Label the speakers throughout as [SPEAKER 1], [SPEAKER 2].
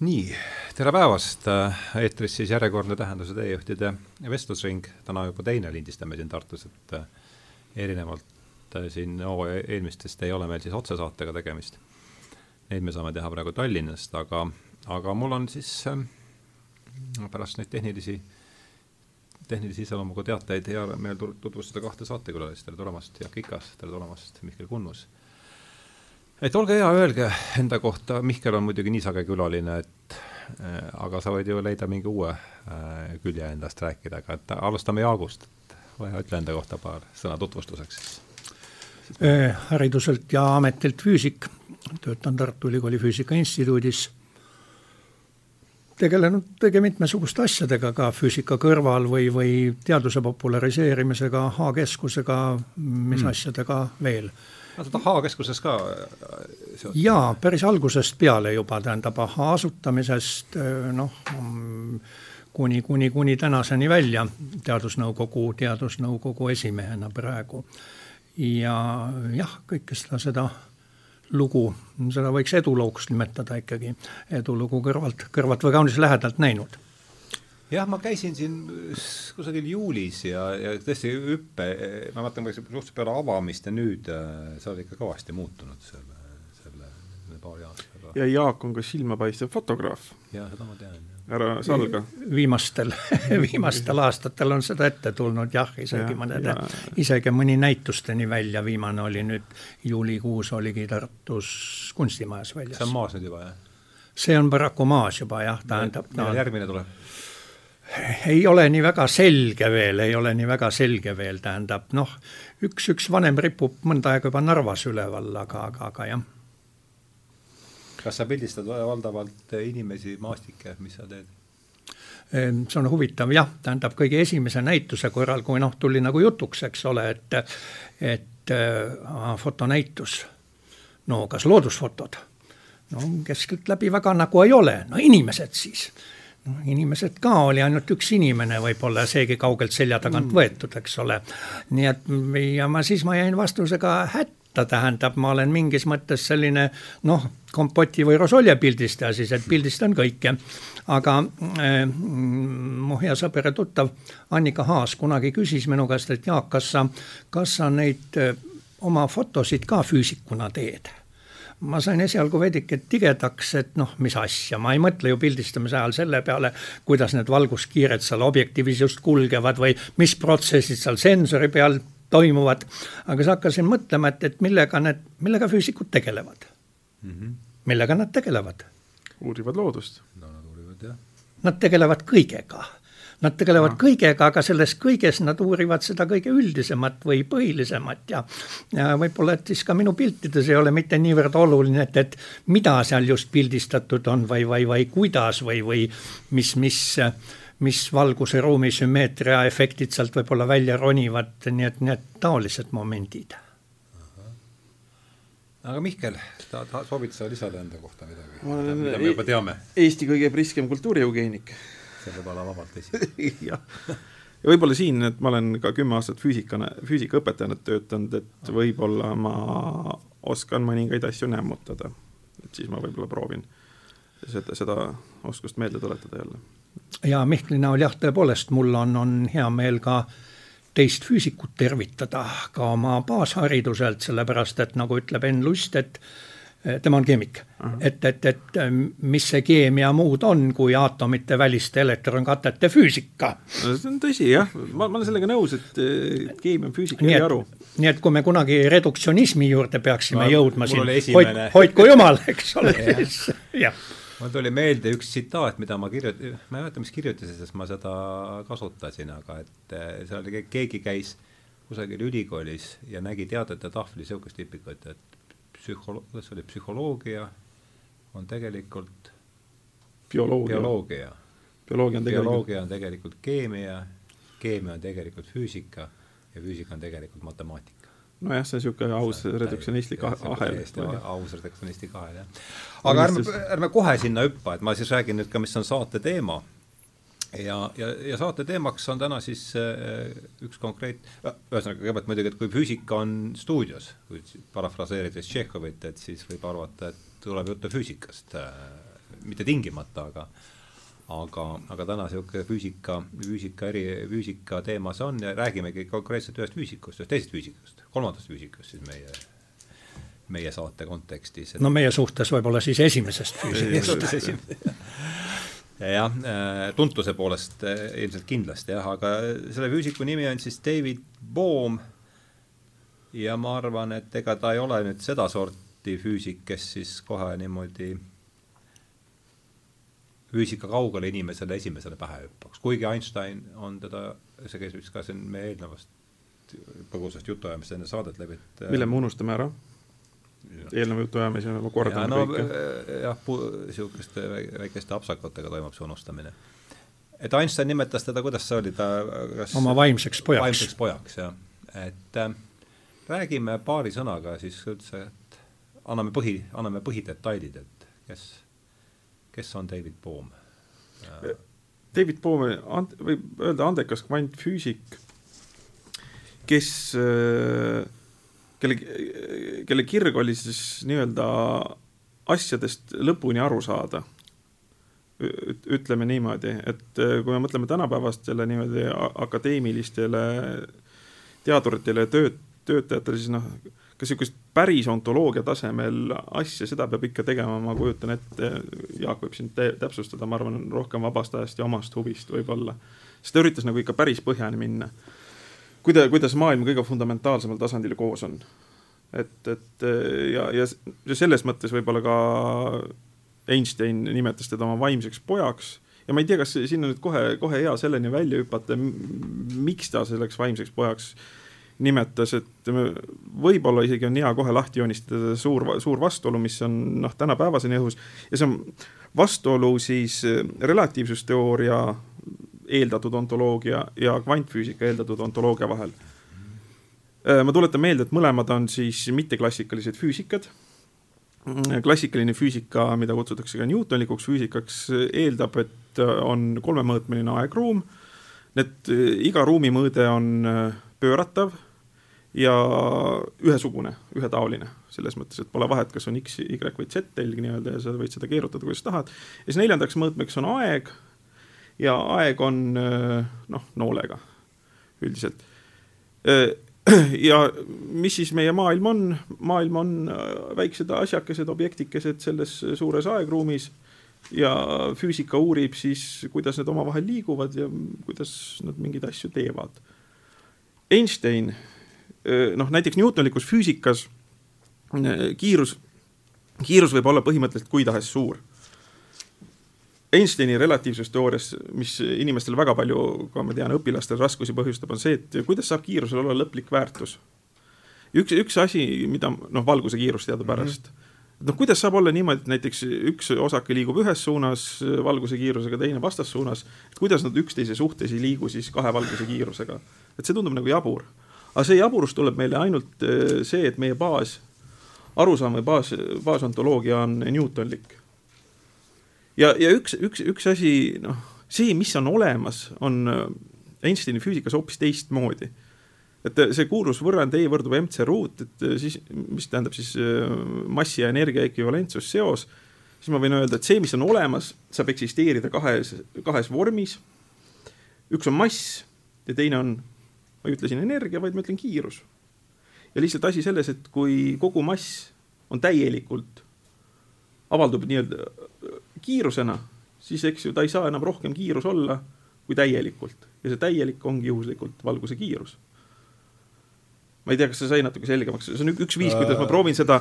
[SPEAKER 1] nii, tere päevast, eetris siis järjekordne Tähenduse teejuhtide vestlusring, täna juba teine lindistame siin Tartus, et äh, erinevalt äh, siin hooaja eelmistest ei ole meil siis otsesaatega tegemist. Neid me saame teha praegu Tallinnast, aga, aga mul on siis äh, pärast neid tehnilisi, tehnilise iseloomuga teateid hea meel tutvustada kahte saatekülalist, tere tulemast, Jaak Ikas, tere tulemast, Mihkel Kunnus et olge hea, öelge enda kohta, Mihkel on muidugi nii sage külaline, et äh, aga sa võid ju leida mingi uue äh, külje endast rääkida, aga et alustame Jaagust, ütle enda kohta paar sõna tutvustuseks siis.
[SPEAKER 2] Äh, hariduselt ja ametilt füüsik, töötan Tartu Ülikooli Füüsika Instituudis, tegelenud õige mitmesuguste asjadega ka füüsika kõrval või, või teaduse populariseerimisega, H-keskusega, mis mm. asjadega veel
[SPEAKER 1] no seda H-keskuses ka äh,
[SPEAKER 2] seotud? jaa, päris algusest peale juba, tähendab H asutamisest äh, noh, kuni, kuni, kuni tänaseni välja Teadusnõukogu, Teadusnõukogu esimehena praegu. ja jah, kõike seda, seda lugu, seda võiks edulooks nimetada ikkagi, edulugu kõrvalt, kõrvalt või kaunis lähedalt näinud
[SPEAKER 1] jah, ma käisin siin kusagil juulis ja, ja tõesti hüppe, ma vaatan suhteliselt peale avamist ja nüüd äh, sa oled ikka kõvasti muutunud selle, selle, selle paari aastaga.
[SPEAKER 3] ja Jaak on ka silmapaistev fotograaf.
[SPEAKER 1] jah, seda ma tean.
[SPEAKER 3] ära salga.
[SPEAKER 2] viimastel viimastel aastatel on seda ette tulnud jah, isegi ja, mõned, isegi mõni näitusteni välja, viimane oli nüüd juulikuus oligi Tartus kunstimajas väljas.
[SPEAKER 1] see on maas nüüd juba, jah?
[SPEAKER 2] see on paraku maas juba jah, tähendab.
[SPEAKER 1] millal järgmine tuleb?
[SPEAKER 2] Ei ole nii väga selge veel, ei ole nii väga selge veel, tähendab noh, üks, üks vanem ripub mõnda aega juba Narvas üleval, aga, aga, aga jah.
[SPEAKER 1] kas sa pildistad valdavalt inimesi, maastikke, mis sa teed?
[SPEAKER 2] Ehm, see on huvitav jah, tähendab kõige esimese näituse korral, kui noh, tuli nagu jutuks, eks ole, et, et äh, fotonäitus, no kas loodusfotod, no keskeltläbi väga nagu ei ole, no inimesed siis noh, inimesed ka, oli ainult üks inimene võib-olla, seegi kaugelt selja tagant mm. võetud, eks ole. nii et ja ma siis ma jäin vastusega hätta, tähendab, ma olen mingis mõttes selline noh, kompoti või rosolje pildistaja siis, et pildistan kõike. aga äh, mu hea sõber ja tuttav Annika Haas kunagi küsis minu käest, et Jaak, kas sa, kas sa neid äh, oma fotosid ka füüsikuna teed ma sain esialgu veidike tigedaks, et noh, mis asja, ma ei mõtle ju pildistamise ajal selle peale, kuidas need valguskiired seal objektiivis just kulgevad või mis protsessid seal sensori peal toimuvad. aga siis hakkasin mõtlema, et, et millega need, millega füüsikud tegelevad mm. -hmm. millega nad tegelevad?
[SPEAKER 3] uurivad loodust.
[SPEAKER 1] no nad uurivad jah.
[SPEAKER 2] Nad tegelevad kõigega Nad tegelevad no. kõigega, aga selles kõiges nad uurivad seda kõige üldisemat või põhilisemat ja, ja võib-olla, et siis ka minu piltides ei ole mitte niivõrd oluline, et, et mida seal just pildistatud on või, või, või kuidas või, või mis, mis mis valguse ruumi sümmeetria efektid sealt võib-olla välja ronivad, nii et need taolised momendid.
[SPEAKER 1] aga Mihkel, ta, ta soovid sa lisada enda kohta midagi, mida me juba teame?
[SPEAKER 3] Eesti kõige priskem kultuurieugeenik
[SPEAKER 1] see võib olla vabalt tõsi
[SPEAKER 3] jah, ja võib-olla siin, et ma olen ka kümme aastat füüsikana, füüsikaõpetajana töötanud, et võib-olla ma oskan mõningaid asju nämmutada. et siis ma võib-olla proovin seda, seda oskust meelde tuletada jälle.
[SPEAKER 2] ja Mihkli näol jah, tõepoolest, mul on, on hea meel ka teist füüsikut tervitada ka oma baashariduselt, sellepärast et nagu ütleb Enn Lust, et tema on keemik uh, -huh. et, et, et eh, mis see keemia muud on, kui aatomite väliste elektronkatete füüsika.
[SPEAKER 3] no see on tõsi jah, ma, ma olen sellega nõus, et eh, keemia on füüsika
[SPEAKER 2] ei
[SPEAKER 3] aru.
[SPEAKER 2] nii et kui me kunagi reduktsionismi juurde peaksime no, jõudma siin, hoid, hoidku jumal, eks ole siis jah
[SPEAKER 1] mul tuli meelde üks tsitaat, mida ma kirjut-, ma ei mäleta, mis kirjutises ma seda kasutasin, aga et seal oli, keegi käis kusagil ülikoolis ja nägi teadete tahvli niisugust tipikut, et psühholo-, kuidas see oli, psühholoogia on tegelikult
[SPEAKER 3] bioloogia,
[SPEAKER 1] bioloogia.
[SPEAKER 3] bioloogia on tegelikult
[SPEAKER 1] bioloogia on tegelikult keemia, keemia on tegelikult füüsika ja füüsika on tegelikult matemaatika.
[SPEAKER 3] nojah, see on niisugune aus reduktsionistlik ahel.
[SPEAKER 1] aus reduktsionistlik ahel, jah. aga ärme, ärme kohe sinna hüppa, et ma siis räägin nüüd ka, mis on saate teema ja, ja, ja saate teemaks on täna siis äh, üks konkreet-, ühesõnaga kõigepealt muidugi, et kui füüsika on stuudios, kui parafraseerides Tšehhovit, et siis võib arvata, et tuleb juttu füüsikast äh,. mitte tingimata, aga aga, aga täna niisugune füüsika, füüsika eri, füüsika teema see on ja räägimegi konkreetselt ühest füüsikust, ühest teisest füüsikust, kolmandast füüsikust siis meie, meie saate kontekstis
[SPEAKER 2] et.... no meie suhtes võib-olla siis esimesest füüsikast
[SPEAKER 1] jah, äh, tuntuse poolest äh, ilmselt kindlasti jah, aga selle füüsiku nimi on siis David Bohm ja ma arvan, et ega ta ei ole nüüd sedasorti füüsik, kes siis kohe niimoodi füüsika kaugele inimesele esimesele pähe hüppaks, kuigi Einstein on teda, see käis vist ka siin meie eelnevast põgusast jutuajamist enne saadet läbi, et
[SPEAKER 3] mille me unustame ära? Eelneva jutuajamise me kordame
[SPEAKER 1] ja, no, kõike. jah, niisuguste väikeste apsakatega toimub see unustamine. et Einstein nimetas teda, kuidas see oli, ta
[SPEAKER 2] kas oma vaimseks pojaks.
[SPEAKER 1] vaimseks pojaks, jah. et äh, räägime paari sõnaga siis üldse, et anname põhi, anname põhidetailid, et kes kes on David Bohm?
[SPEAKER 3] David Bohm, võib öelda andekas kvantfüüsik, kes, kelle, kelle kirg oli siis nii-öelda asjadest lõpuni aru saada. ütleme niimoodi, et kui me mõtleme tänapäevastele niimoodi akadeemilistele teaduritele ja tööd, töötajatele, siis noh, ka niisugust päris ontoloogia tasemel asja, seda peab ikka tegema, ma kujutan ette, Jaak võib siin täpsustada, ma arvan, rohkem vabast ajast ja omast huvist võib-olla. sest ta üritas nagu ikka päris põhjani minna. Kuida-, kuidas maailm kõige fundamentaalsemal tasandil koos on. et, et ja, ja, ja selles mõttes võib-olla ka Einstein nimetas teda oma vaimseks pojaks ja ma ei tea, kas siin on nüüd kohe, kohe hea selleni välja hüpata, miks ta selleks vaimseks pojaks nimetas, et võib-olla isegi on hea kohe lahti joonistada suur, suur vastuolu, mis on noh, tänapäevaseni õhus ja see on vastuolu siis äh, relatiivsusteooria eeldatud ontoloogia ja kvantfüüsika eeldatud ontoloogia vahel. Äh, ma tuletan meelde, et mõlemad on siis mitteklassikalised füüsikad. klassikaline füüsika, mida kutsutakse ka Newtonlikuks füüsikaks, eeldab, et on kolmemõõtmeline aegruum. Need, iga ruumimõõde on pööratav ja ühesugune, ühetaoline, selles mõttes, et pole vahet, kas on X, Y või Z telg nii-öelda ja sa võid seda keerutada, kuidas tahad. ja siis neljandaks mõõtmeks on aeg ja aeg on noh, noolega üldiselt. ja mis siis meie maailm on, maailm on väiksed asjakesed, objektikesed selles suures aegruumis ja füüsika uurib siis, kuidas need omavahel liiguvad ja kuidas nad mingeid asju teevad. Einstein noh, näiteks Newtonlikus füüsikas kiirus, kiirus võib olla põhimõtteliselt kui tahes suur. Einsteini relatiivsusteoorias, mis inimestel väga palju, ka ma tean, õpilastel raskusi põhjustab, on see, et kuidas saab kiirusel olla lõplik väärtus. üks, üks asi, mida noh, valguse kiirus teadupärast mm. -hmm. noh, kuidas saab olla niimoodi, et näiteks üks osake liigub ühes suunas valguse kiirusega, teine vastassuunas, et kuidas nad üksteise suhtes ei liigu siis kahe valguse kiirusega. et see tundub nagu jabur aga see jaburus tuleb meile ainult äh, see, et meie baas, arusaam või baas, baasontoloogia on Newtonlik. Ja, ja üks, üks, üks asi, noh, see, mis on olemas, on äh, Einsteini füüsikas hoopis teistmoodi. et äh, see kuulus võrrand E võrdub mc ruut, et siis, mis tähendab siis massi ja energia ekvivalentsusseos, siis ma võin öelda, et see, mis on olemas, saab eksisteerida kahes, kahes vormis. üks on mass ja teine on ma ei ütle siin energia, vaid ma ütlen kiirus. ja lihtsalt asi selles, et kui kogu mass on täielikult, avaldub nii-öelda äh, kiirusena, siis eks ju ta ei saa enam rohkem kiirus olla kui täielikult. Ja see täielik ongi juhuslikult valguse kiirus. ma ei tea, kas see sai natuke selgemaks, see on üks viis, kuidas ma proovin seda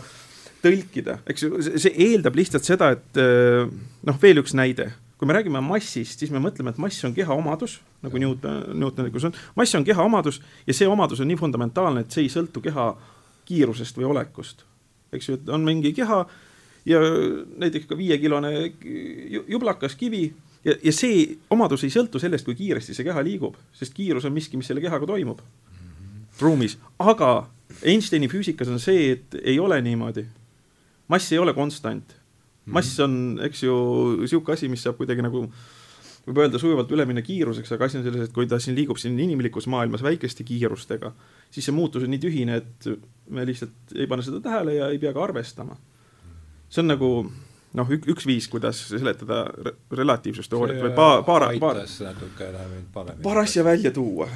[SPEAKER 3] tõlkida, eks ju, see eeldab lihtsalt seda, et äh, noh, veel üks näide. Kui me räägime massist, siis me mõtleme, et mass on keha omadus, nagu Newton, Newtonlikus on, mass on keha omadus ja see omadus on nii fundamentaalne, et see ei sõltu keha kiirusest või olekust. eks ju, et on mingi keha ja näiteks ka viiekilone jublakas kivi ja, ja see omadus ei sõltu sellest, kui kiiresti see keha liigub, sest kiirus on miski, mis selle kehaga toimub ruumis, aga Einsteini füüsikas on see, et ei ole niimoodi. mass ei ole konstant mass on, eks ju, niisugune asi, mis saab kuidagi nagu võib öelda sujuvalt üle minna kiiruseks, aga asi on selles, et kui ta siin liigub siin inimlikus maailmas väikeste kiirustega, siis see muutus on nii tühine, et me lihtsalt ei pane seda tähele ja ei pea ka arvestama. See on nagu noh, üks viis, kuidas seletada re relatiivsusteooriat või paar, paar, paar, paar asja välja tuua.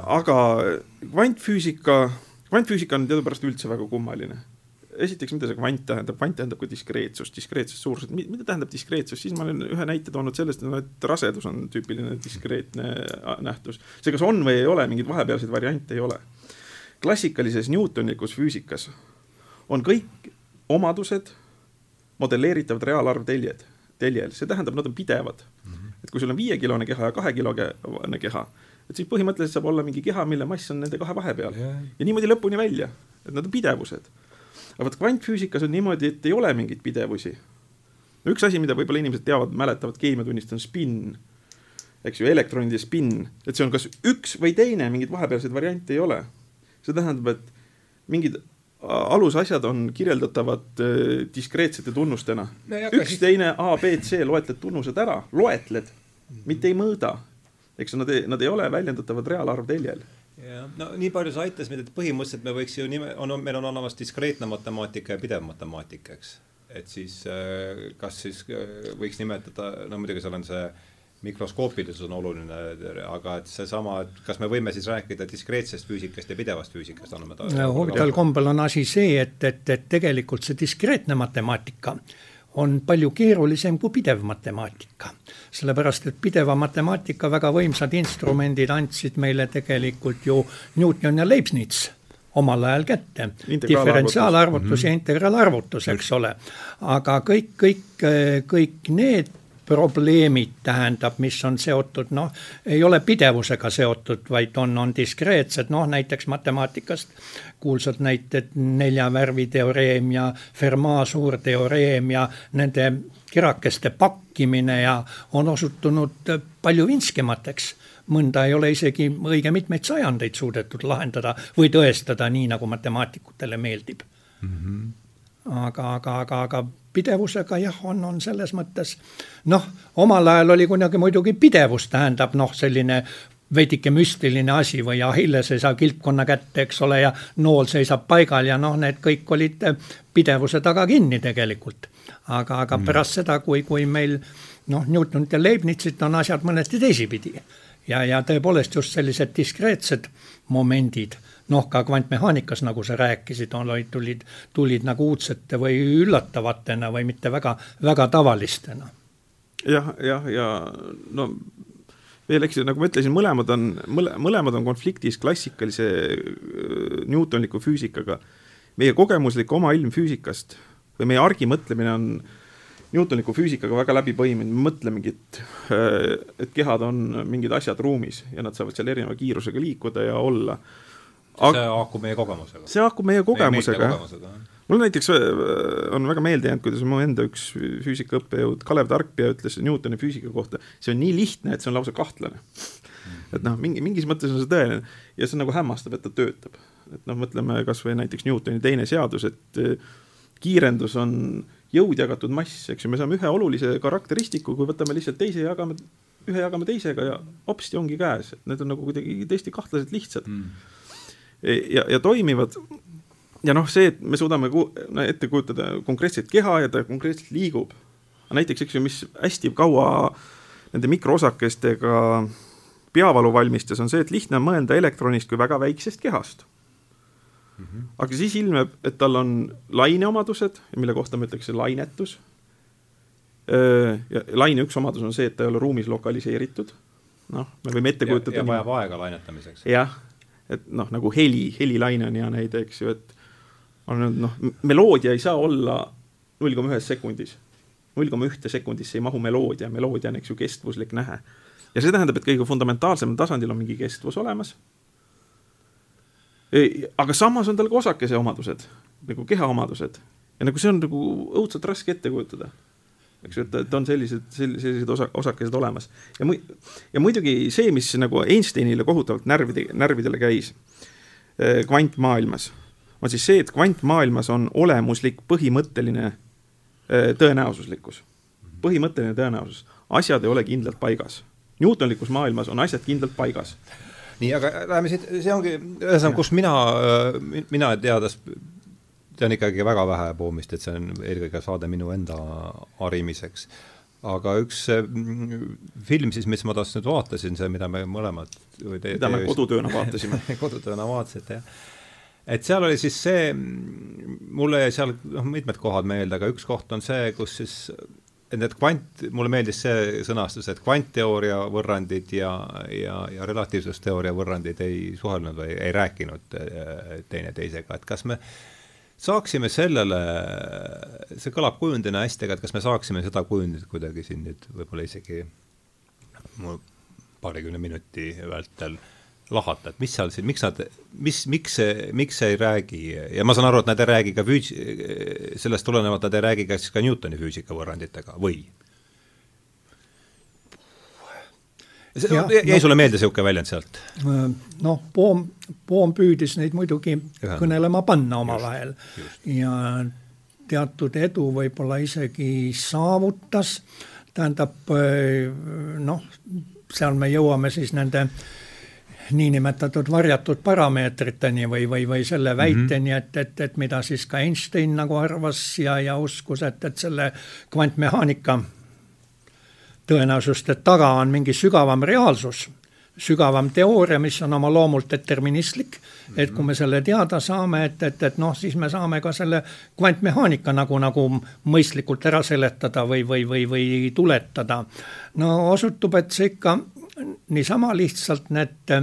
[SPEAKER 3] aga kvantfüüsika, kvantfüüsika on teadupärast üldse väga kummaline. esiteks, mida see kvant tähendab, kvant tähendab ka diskreetsust, diskreetsust, suurused, mida tähendab diskreetsus, siis ma olen ühe näite toonud sellest, et rasedus on tüüpiline diskreetne nähtus. see kas on või ei ole, mingeid vahepealseid variante ei ole. klassikalises Newtonlikus füüsikas on kõik omadused modelleeritavad reaalarv teljed, teljel, see tähendab, nad on pidevad mm. -hmm. et kui sul on viiekilone keha ja kahekilone keha, et siis põhimõtteliselt saab olla mingi keha, mille mass on nende kahe vahepeal yeah. ja niimoodi lõpuni välja, et nad on pidevused. aga vot kvantfüüsikas on niimoodi, et ei ole mingeid pidevusi. no üks asi, mida võib-olla inimesed teavad, mäletavad keemiatunnist, on spinn, eks ju, elektronide spinn, et see on kas üks või teine, mingeid vahepealseid variante ei ole. see tähendab, et mingid alusasjad on kirjeldatavad äh, diskreetsete tunnustena üks teine A, B, C, loetled tunnused ära, loetled mitte ei mõõda. eks nad nad ei ole väljendatavad reaalarvteljel
[SPEAKER 1] jah, no nii palju sa aitasid, et põhimõtteliselt me võiks ju nime, on, meil on olemas diskreetne matemaatika ja pidev matemaatika, eks. et siis äh, kas siis äh, võiks nimetada, no muidugi seal on see mikroskoopilisus on oluline, aga et seesama, et kas me võime siis rääkida diskreetsest füüsikast ja pidevast füüsikast, anname ta
[SPEAKER 2] no, huvitaval kombel on asi see, et, et, et tegelikult see diskreetne matemaatika on palju keerulisem kui pidev matemaatika. sellepärast, et pideva matemaatika väga võimsad instrumendid andsid meile tegelikult ju Newton ja Leibniz omal ajal kätte. diferentsiaalarvutus mm -hmm. ja integraalarvutus, eks ole. aga kõik, kõik, kõik need probleemid tähendab, mis on seotud, noh, ei ole pidevusega seotud, vaid on, on diskreetsed, noh näiteks matemaatikast kuulsad näited nelja värvi teoreem ja Fermat suurteoreem ja nende kirakeste pakkimine ja on osutunud palju vinskemateks. Mõnda ei ole isegi õige mitmeid sajandeid suudetud lahendada või tõestada nii, nagu matemaatikutele meeldib. Mm. -hmm aga, aga, aga, aga pidevusega jah, on, on selles mõttes noh, omal ajal oli kunagi muidugi pidevus, tähendab noh, selline veidike müstiline asi või Achilles ei saa kilpkonna kätte, eks ole, ja nool seisab paigal ja noh, need kõik olid pidevuse taga kinni tegelikult. aga, aga mm. pärast seda, kui, kui meil noh, Newtonit ja Leibnizit on asjad mõneti teisipidi ja, ja tõepoolest just sellised diskreetsed momendid noh, ka kvantmehaanikas, nagu sa rääkisid, olid, tulid, tulid nagu uudsete või üllatavatena või mitte väga, väga tavalistena.
[SPEAKER 3] jah, jah, ja no veel, eks ju, nagu ma ütlesin, mõlemad on, mõle-, mõlemad on konfliktis klassikalise Newtonliku füüsikaga. meie kogemuslik oma ilm füüsikast või meie argimõtlemine on Newtonliku füüsikaga väga läbi põiminud, me mõtlemegi, et, et kehad on mingid asjad ruumis ja nad saavad seal erineva kiirusega liikuda ja olla
[SPEAKER 1] see haakub meie kogemusega.
[SPEAKER 3] see haakub meie kogemusega. mul näiteks äh, on väga meelde jäänud, kuidas mu enda üks füüsikaõppejõud Kalev Tarkpea ütles Newtoni füüsika kohta, see on nii lihtne, et see on lausa kahtlane. et noh, mingi, mingis mõttes on see tõeline ja see nagu hämmastab, et ta töötab. et noh, mõtleme kasvõi näiteks Newtoni teine seadus, et äh, kiirendus on jõud jagatud mass, eks ju, me saame ühe olulise karakteristiku, kui võtame lihtsalt teise ja jagame, ühe jagame teisega ja hopsti ongi käes, et need on nagu kuidagi tõesti kahtlaselt lihtsad mm ja, ja toimivad. ja noh, see, et me suudame ku, no, ette kujutada konkreetset keha ja ta konkreetselt liigub. näiteks, eks ju, mis hästi kaua nende mikroosakestega peavalu valmistas, on see, et lihtne on mõelda elektronist kui väga väiksest kehast mm. -hmm. aga siis ilmneb, et tal on laineomadused, mille kohta me ütleks lainetus. ja laine üks omadus on see, et ta ei ole ruumis lokaliseeritud. noh, me võime ette kujutada.
[SPEAKER 1] ja vajab aega lainetamiseks.
[SPEAKER 3] jah et noh, nagu heli, helilaine on hea näide, eks ju, et on noh, meloodia ei saa olla null koma ühes sekundis. null koma ühte sekundisse ei mahu meloodia, meloodia on, eks ju, kestvuslik nähe. ja see tähendab, et kõige fundamentaalsemal tasandil on mingi kestvus olemas. aga samas on tal ka osakese omadused, nagu keha omadused. ja nagu see on nagu õudselt raske ette kujutada eks ju, et, on sellised, sellised osa, osakesed olemas. ja mu-, ja muidugi see, mis nagu Einsteinile kohutavalt närvide, närvidele käis eh, kvantmaailmas, on siis see, et kvantmaailmas on olemuslik põhimõtteline eh, tõenäosuslikkus. põhimõtteline tõenäosus, asjad ei ole kindlalt paigas. Newtonlikus maailmas on asjad kindlalt paigas
[SPEAKER 1] nii, aga läheme siit, see ongi ühesõnaga, kus mina, mina teades see on ikkagi väga vähe poomist, et see on eelkõige saade minu enda harimiseks. aga üks mm, film siis, mis ma tast nüüd vaatasin, see, mida me mõlemad
[SPEAKER 3] või te, mida me kodutööna vaatasime
[SPEAKER 1] kodutööna vaatasite, jah. et seal oli siis see, mulle jäi seal noh, mitmed kohad meelde, aga üks koht on see, kus siis et need kvant, mulle meeldis see sõnastus, et kvantteooria võrrandid ja, ja, ja relatiivsusteooria võrrandid ei suhelnud või ei rääkinud äh, teineteisega, et kas me saaksime sellele, see kõlab kujundina hästi, aga et kas me saaksime seda kujundit kuidagi siin nüüd võib-olla isegi paarikümne minuti vältel lahata, et mis seal siin, miks nad, mis, miks see, miks see ei räägi ja ma saan aru, et nad ei räägi ka füüs-, sellest tulenevalt nad ei räägi ka siis ka Newtoni füüsikavõrranditega või? Jäi sulle meelde niisugune väljend sealt?
[SPEAKER 2] noh, Poom, Poom püüdis neid muidugi Ühe. kõnelema panna omavahel ja teatud edu võib-olla isegi saavutas, tähendab noh, seal me jõuame siis nende äh, niinimetatud varjatud parameetriteni või, või, või selle mhm. väiteni, et, et, et mida siis ka Einstein nagu arvas ja, ja uskus, et, et selle kvantmehaanika tõenäosuste taga on mingi sügavam reaalsus, sügavam teooria, mis on oma loomult deterministlik, et kui me selle teada saame, et, et, et noh, siis me saame ka selle kvantmehaanika nagu, nagu mõistlikult ära seletada või, või, või, või tuletada. no osutub, et see ikka niisama lihtsalt need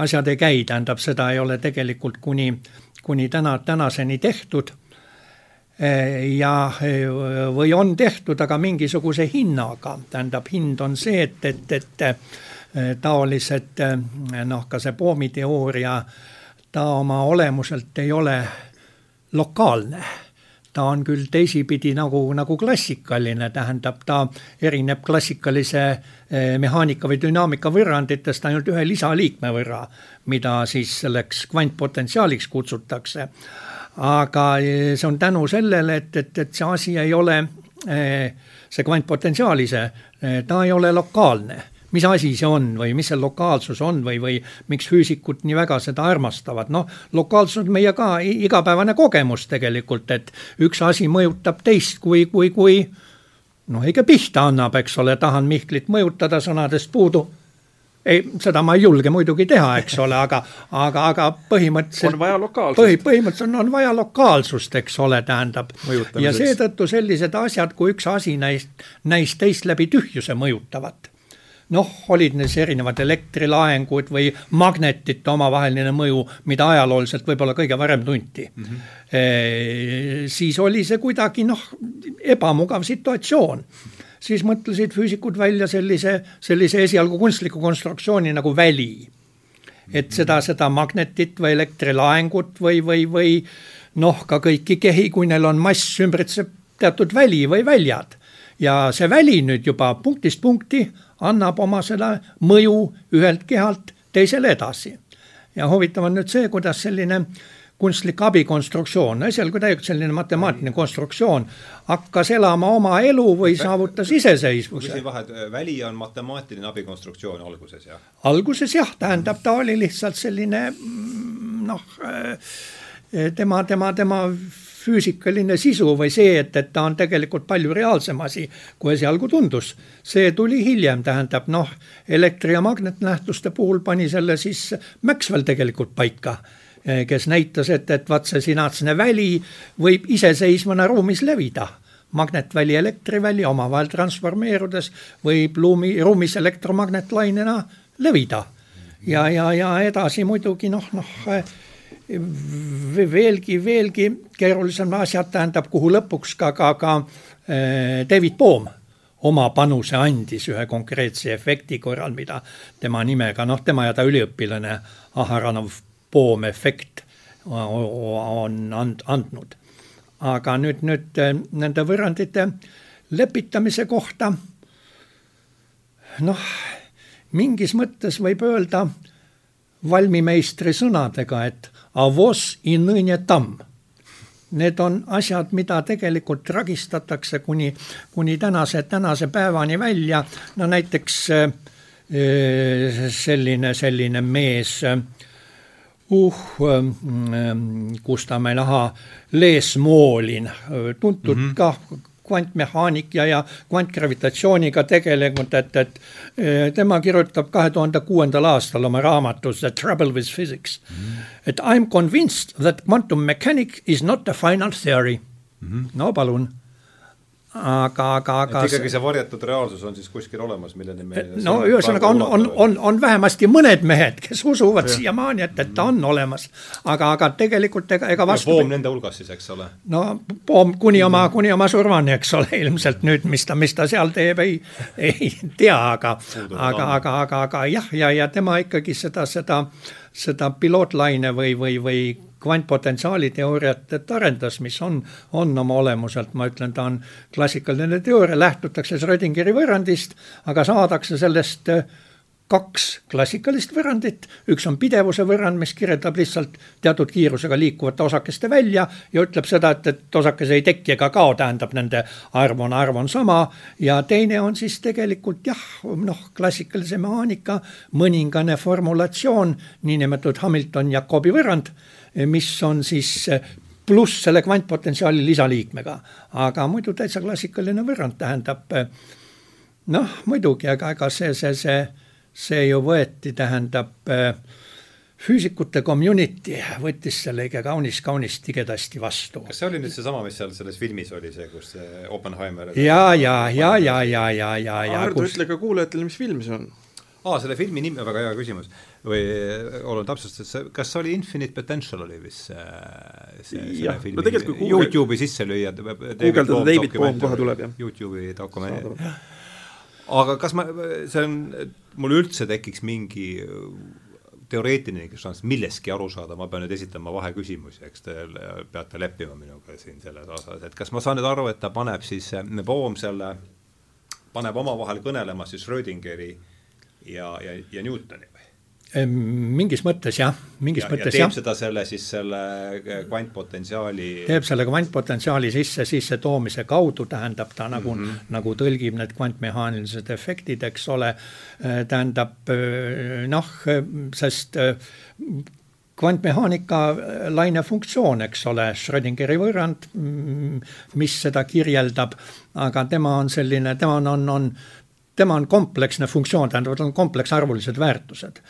[SPEAKER 2] asjad ei käi, tähendab, seda ei ole tegelikult kuni, kuni täna, tänaseni tehtud. Ja, või on tehtud, aga mingisuguse hinnaga, tähendab, hind on see, et, et, et taolised noh, ka see poomiteooria, ta oma olemuselt ei ole lokaalne ta on küll teisipidi nagu, nagu klassikaline, tähendab, ta erineb klassikalise eh, mehaanika või dünaamika võrranditest ainult ühe lisaliikme võrra, mida siis selleks kvantpotentsiaaliks kutsutakse. Aga eh, see on tänu sellele, et, et, et see asi ei ole, eh, see kvantpotentsiaal ise, ta ei ole lokaalne. Mis asi see on või mis see lokaalsus on või, või miks füüsikud nii väga seda armastavad, noh, lokaalsus on meie ka igapäevane kogemus tegelikult, et üks asi mõjutab teist, kui, kui, kui noh, ikka pihta annab, eks ole, tahan Mihklit mõjutada, sõnadest puudu ei, seda ma ei julge muidugi teha, eks ole, aga, aga, aga põhimõtteliselt.
[SPEAKER 3] on vaja lokaalsust.
[SPEAKER 2] põhi, põhimõtteliselt on, on vaja lokaalsust, eks ole, tähendab. ja seetõttu sellised asjad, kui üks asi näist, näis teist läbi tühjuse mõjutavat noh, olid need erinevad elektrilaengud või magnetite omavaheline mõju, mida ajalooliselt võib-olla kõige varem tunti mm. -hmm. E, siis oli see kuidagi noh, ebamugav situatsioon siis mõtlesid füüsikud välja sellise, sellise esialgu kunstliku konstruktsiooni nagu väli. et seda, seda magnetit või elektrilaengut või, või, või noh, ka kõiki kehi, kui neil on mass, ümbritseb teatud väli või väljad. ja see väli nüüd juba punktist punkti annab oma seda mõju ühelt kehalt teisele edasi. ja huvitav on nüüd see, kuidas selline kunstlik abikonstruktsioon, esialgu täielikult selline matemaatiline konstruktsioon, hakkas elama oma elu või saavutas iseseisvuse.
[SPEAKER 1] küsin vahet, väli on matemaatiline abikonstruktsioon alguses, jah?
[SPEAKER 2] alguses jah, tähendab, ta oli lihtsalt selline mm, noh, eh, tema, tema, tema füüsikaline sisu või see, et, et ta on tegelikult palju reaalsem asi, kui esialgu tundus. see tuli hiljem, tähendab noh, elektri- ja magnetnähtuste puhul pani selle siis Maxwell tegelikult paika kes näitas, et, et vaat see sinatsene väli võib iseseisvana ruumis levida magnetväli, elektriväli omavahel transformeerudes võib ruumi, ruumis elektromagnetlainena levida. ja, ja, ja edasi muidugi noh, noh veelgi, veelgi keerulisem asjad tähendab, kuhu lõpuks ka, ka, ka äh, David Bohm oma panuse andis ühe konkreetse efekti korral, mida tema nimega, noh, tema ja ta üliõpilane Aharanov Bohm efekt on and, andnud. aga nüüd, nüüd äh, nende võrrandite lepitamise kohta, noh, mingis mõttes võib öelda valmimeistri sõnadega, et avos i nõne tamm. Need on asjad, mida tegelikult tragistatakse kuni, kuni tänase, tänase päevani välja, no näiteks eh, selline, selline mees, uh, ähm, kus ta meil, ahaa, Les Moolin, tuntud mm -hmm. ka kvantmehaanik ja, ja kvantgravitatsiooniga tegelenud, et, et tema kirjutab kahe tuhande kuuendal aastal oma raamatus The Trouble with Physics mm. -hmm. et I am convinced that quantum mechanics is not a final theory mm. -hmm. no palun aga, aga, aga
[SPEAKER 1] et ikkagi see varjatud reaalsus on siis kuskil olemas, milleni me
[SPEAKER 2] no ühesõnaga on, on, on, on vähemasti mõned mehed, kes usuvad siiamaani, et, et ta on olemas. aga, aga tegelikult ega, ega vastu
[SPEAKER 1] Poom nende hulgas siis, eks ole?
[SPEAKER 2] no Poom kuni oma, kuni oma surmani, eks ole, ilmselt nüüd, mis ta, mis ta seal teeb, ei, ei tea, aga aga, aga, aga, aga jah, ja, ja tema ikkagi seda, seda, seda pilootlaine või, või, või kvantpotentsiaali teooriat arendas, mis on, on oma olemuselt, ma ütlen, ta on klassikaline teooria, lähtutakse Schrödingeri võrrandist, aga saadakse sellest äh, kaks klassikalist võrrandit, üks on pidevuse võrrand, mis kirjeldab lihtsalt teatud kiirusega liikuvate osakeste välja ja ütleb seda, et, et osakese ei teki ega kao, tähendab nende arv on, arv on sama. ja teine on siis tegelikult jah, noh, klassikalise mehaanika mõningane formulatsioon, niinimetatud Hamilton-Jacobi võrrand mis on siis pluss selle kvantpotentsiaali lisaliikmega. aga muidu täitsa klassikaline võrrand tähendab noh, muidugi, aga ega see, see, see, see ju võeti, tähendab füüsikute community võttis selle ikka kaunis-kaunis tigedasti vastu.
[SPEAKER 1] kas see oli nüüd seesama, mis seal selles filmis oli, see, kus see Oppenheimer
[SPEAKER 2] ja, ja, ja, ja, ja, ja, ja, ja.
[SPEAKER 3] Ardo, ütle ka kuulajatele, mis film see on
[SPEAKER 1] aa, selle filmi nimi, väga hea küsimus. või oluline täpsustus, kas see oli Infinite Potential oli vist see, see, selle filmi no tegelikult kui Youtube'i sisse lüüa.
[SPEAKER 3] guugeldada David Bohm kohe tuleb, jah.
[SPEAKER 1] Youtube'i dokument. aga kas ma, see on, mul üldse tekiks mingi teoreetiline šanss millestki aru saada, ma pean nüüd esitama vaheküsimusi, eks te peate leppima minuga siin selles osas, et kas ma saan nüüd aru, et ta paneb siis, Bohm selle, paneb omavahel kõnelema siis Schrödingeri äh, ja, ja, ja Newtoni või?
[SPEAKER 2] mingis mõttes jah, mingis
[SPEAKER 1] ja,
[SPEAKER 2] mõttes
[SPEAKER 1] ja
[SPEAKER 2] jah.
[SPEAKER 1] teeb seda selle siis selle äh, kvantpotentsiaali
[SPEAKER 2] teeb selle kvantpotentsiaali sisse, sisse toomise kaudu, tähendab ta nagu mm, -hmm. nagu tõlgib need kvantmehaanilised efektid, eks ole, äh, tähendab äh, noh, sest kvantmehaanika laine funktsioon, eks ole, Schrödingeri võrrand, mm, mis seda kirjeldab, aga tema on selline, tema on, on, on tema on kompleksne funktsioon, tähendab, tal on kompleksarvulised väärtused.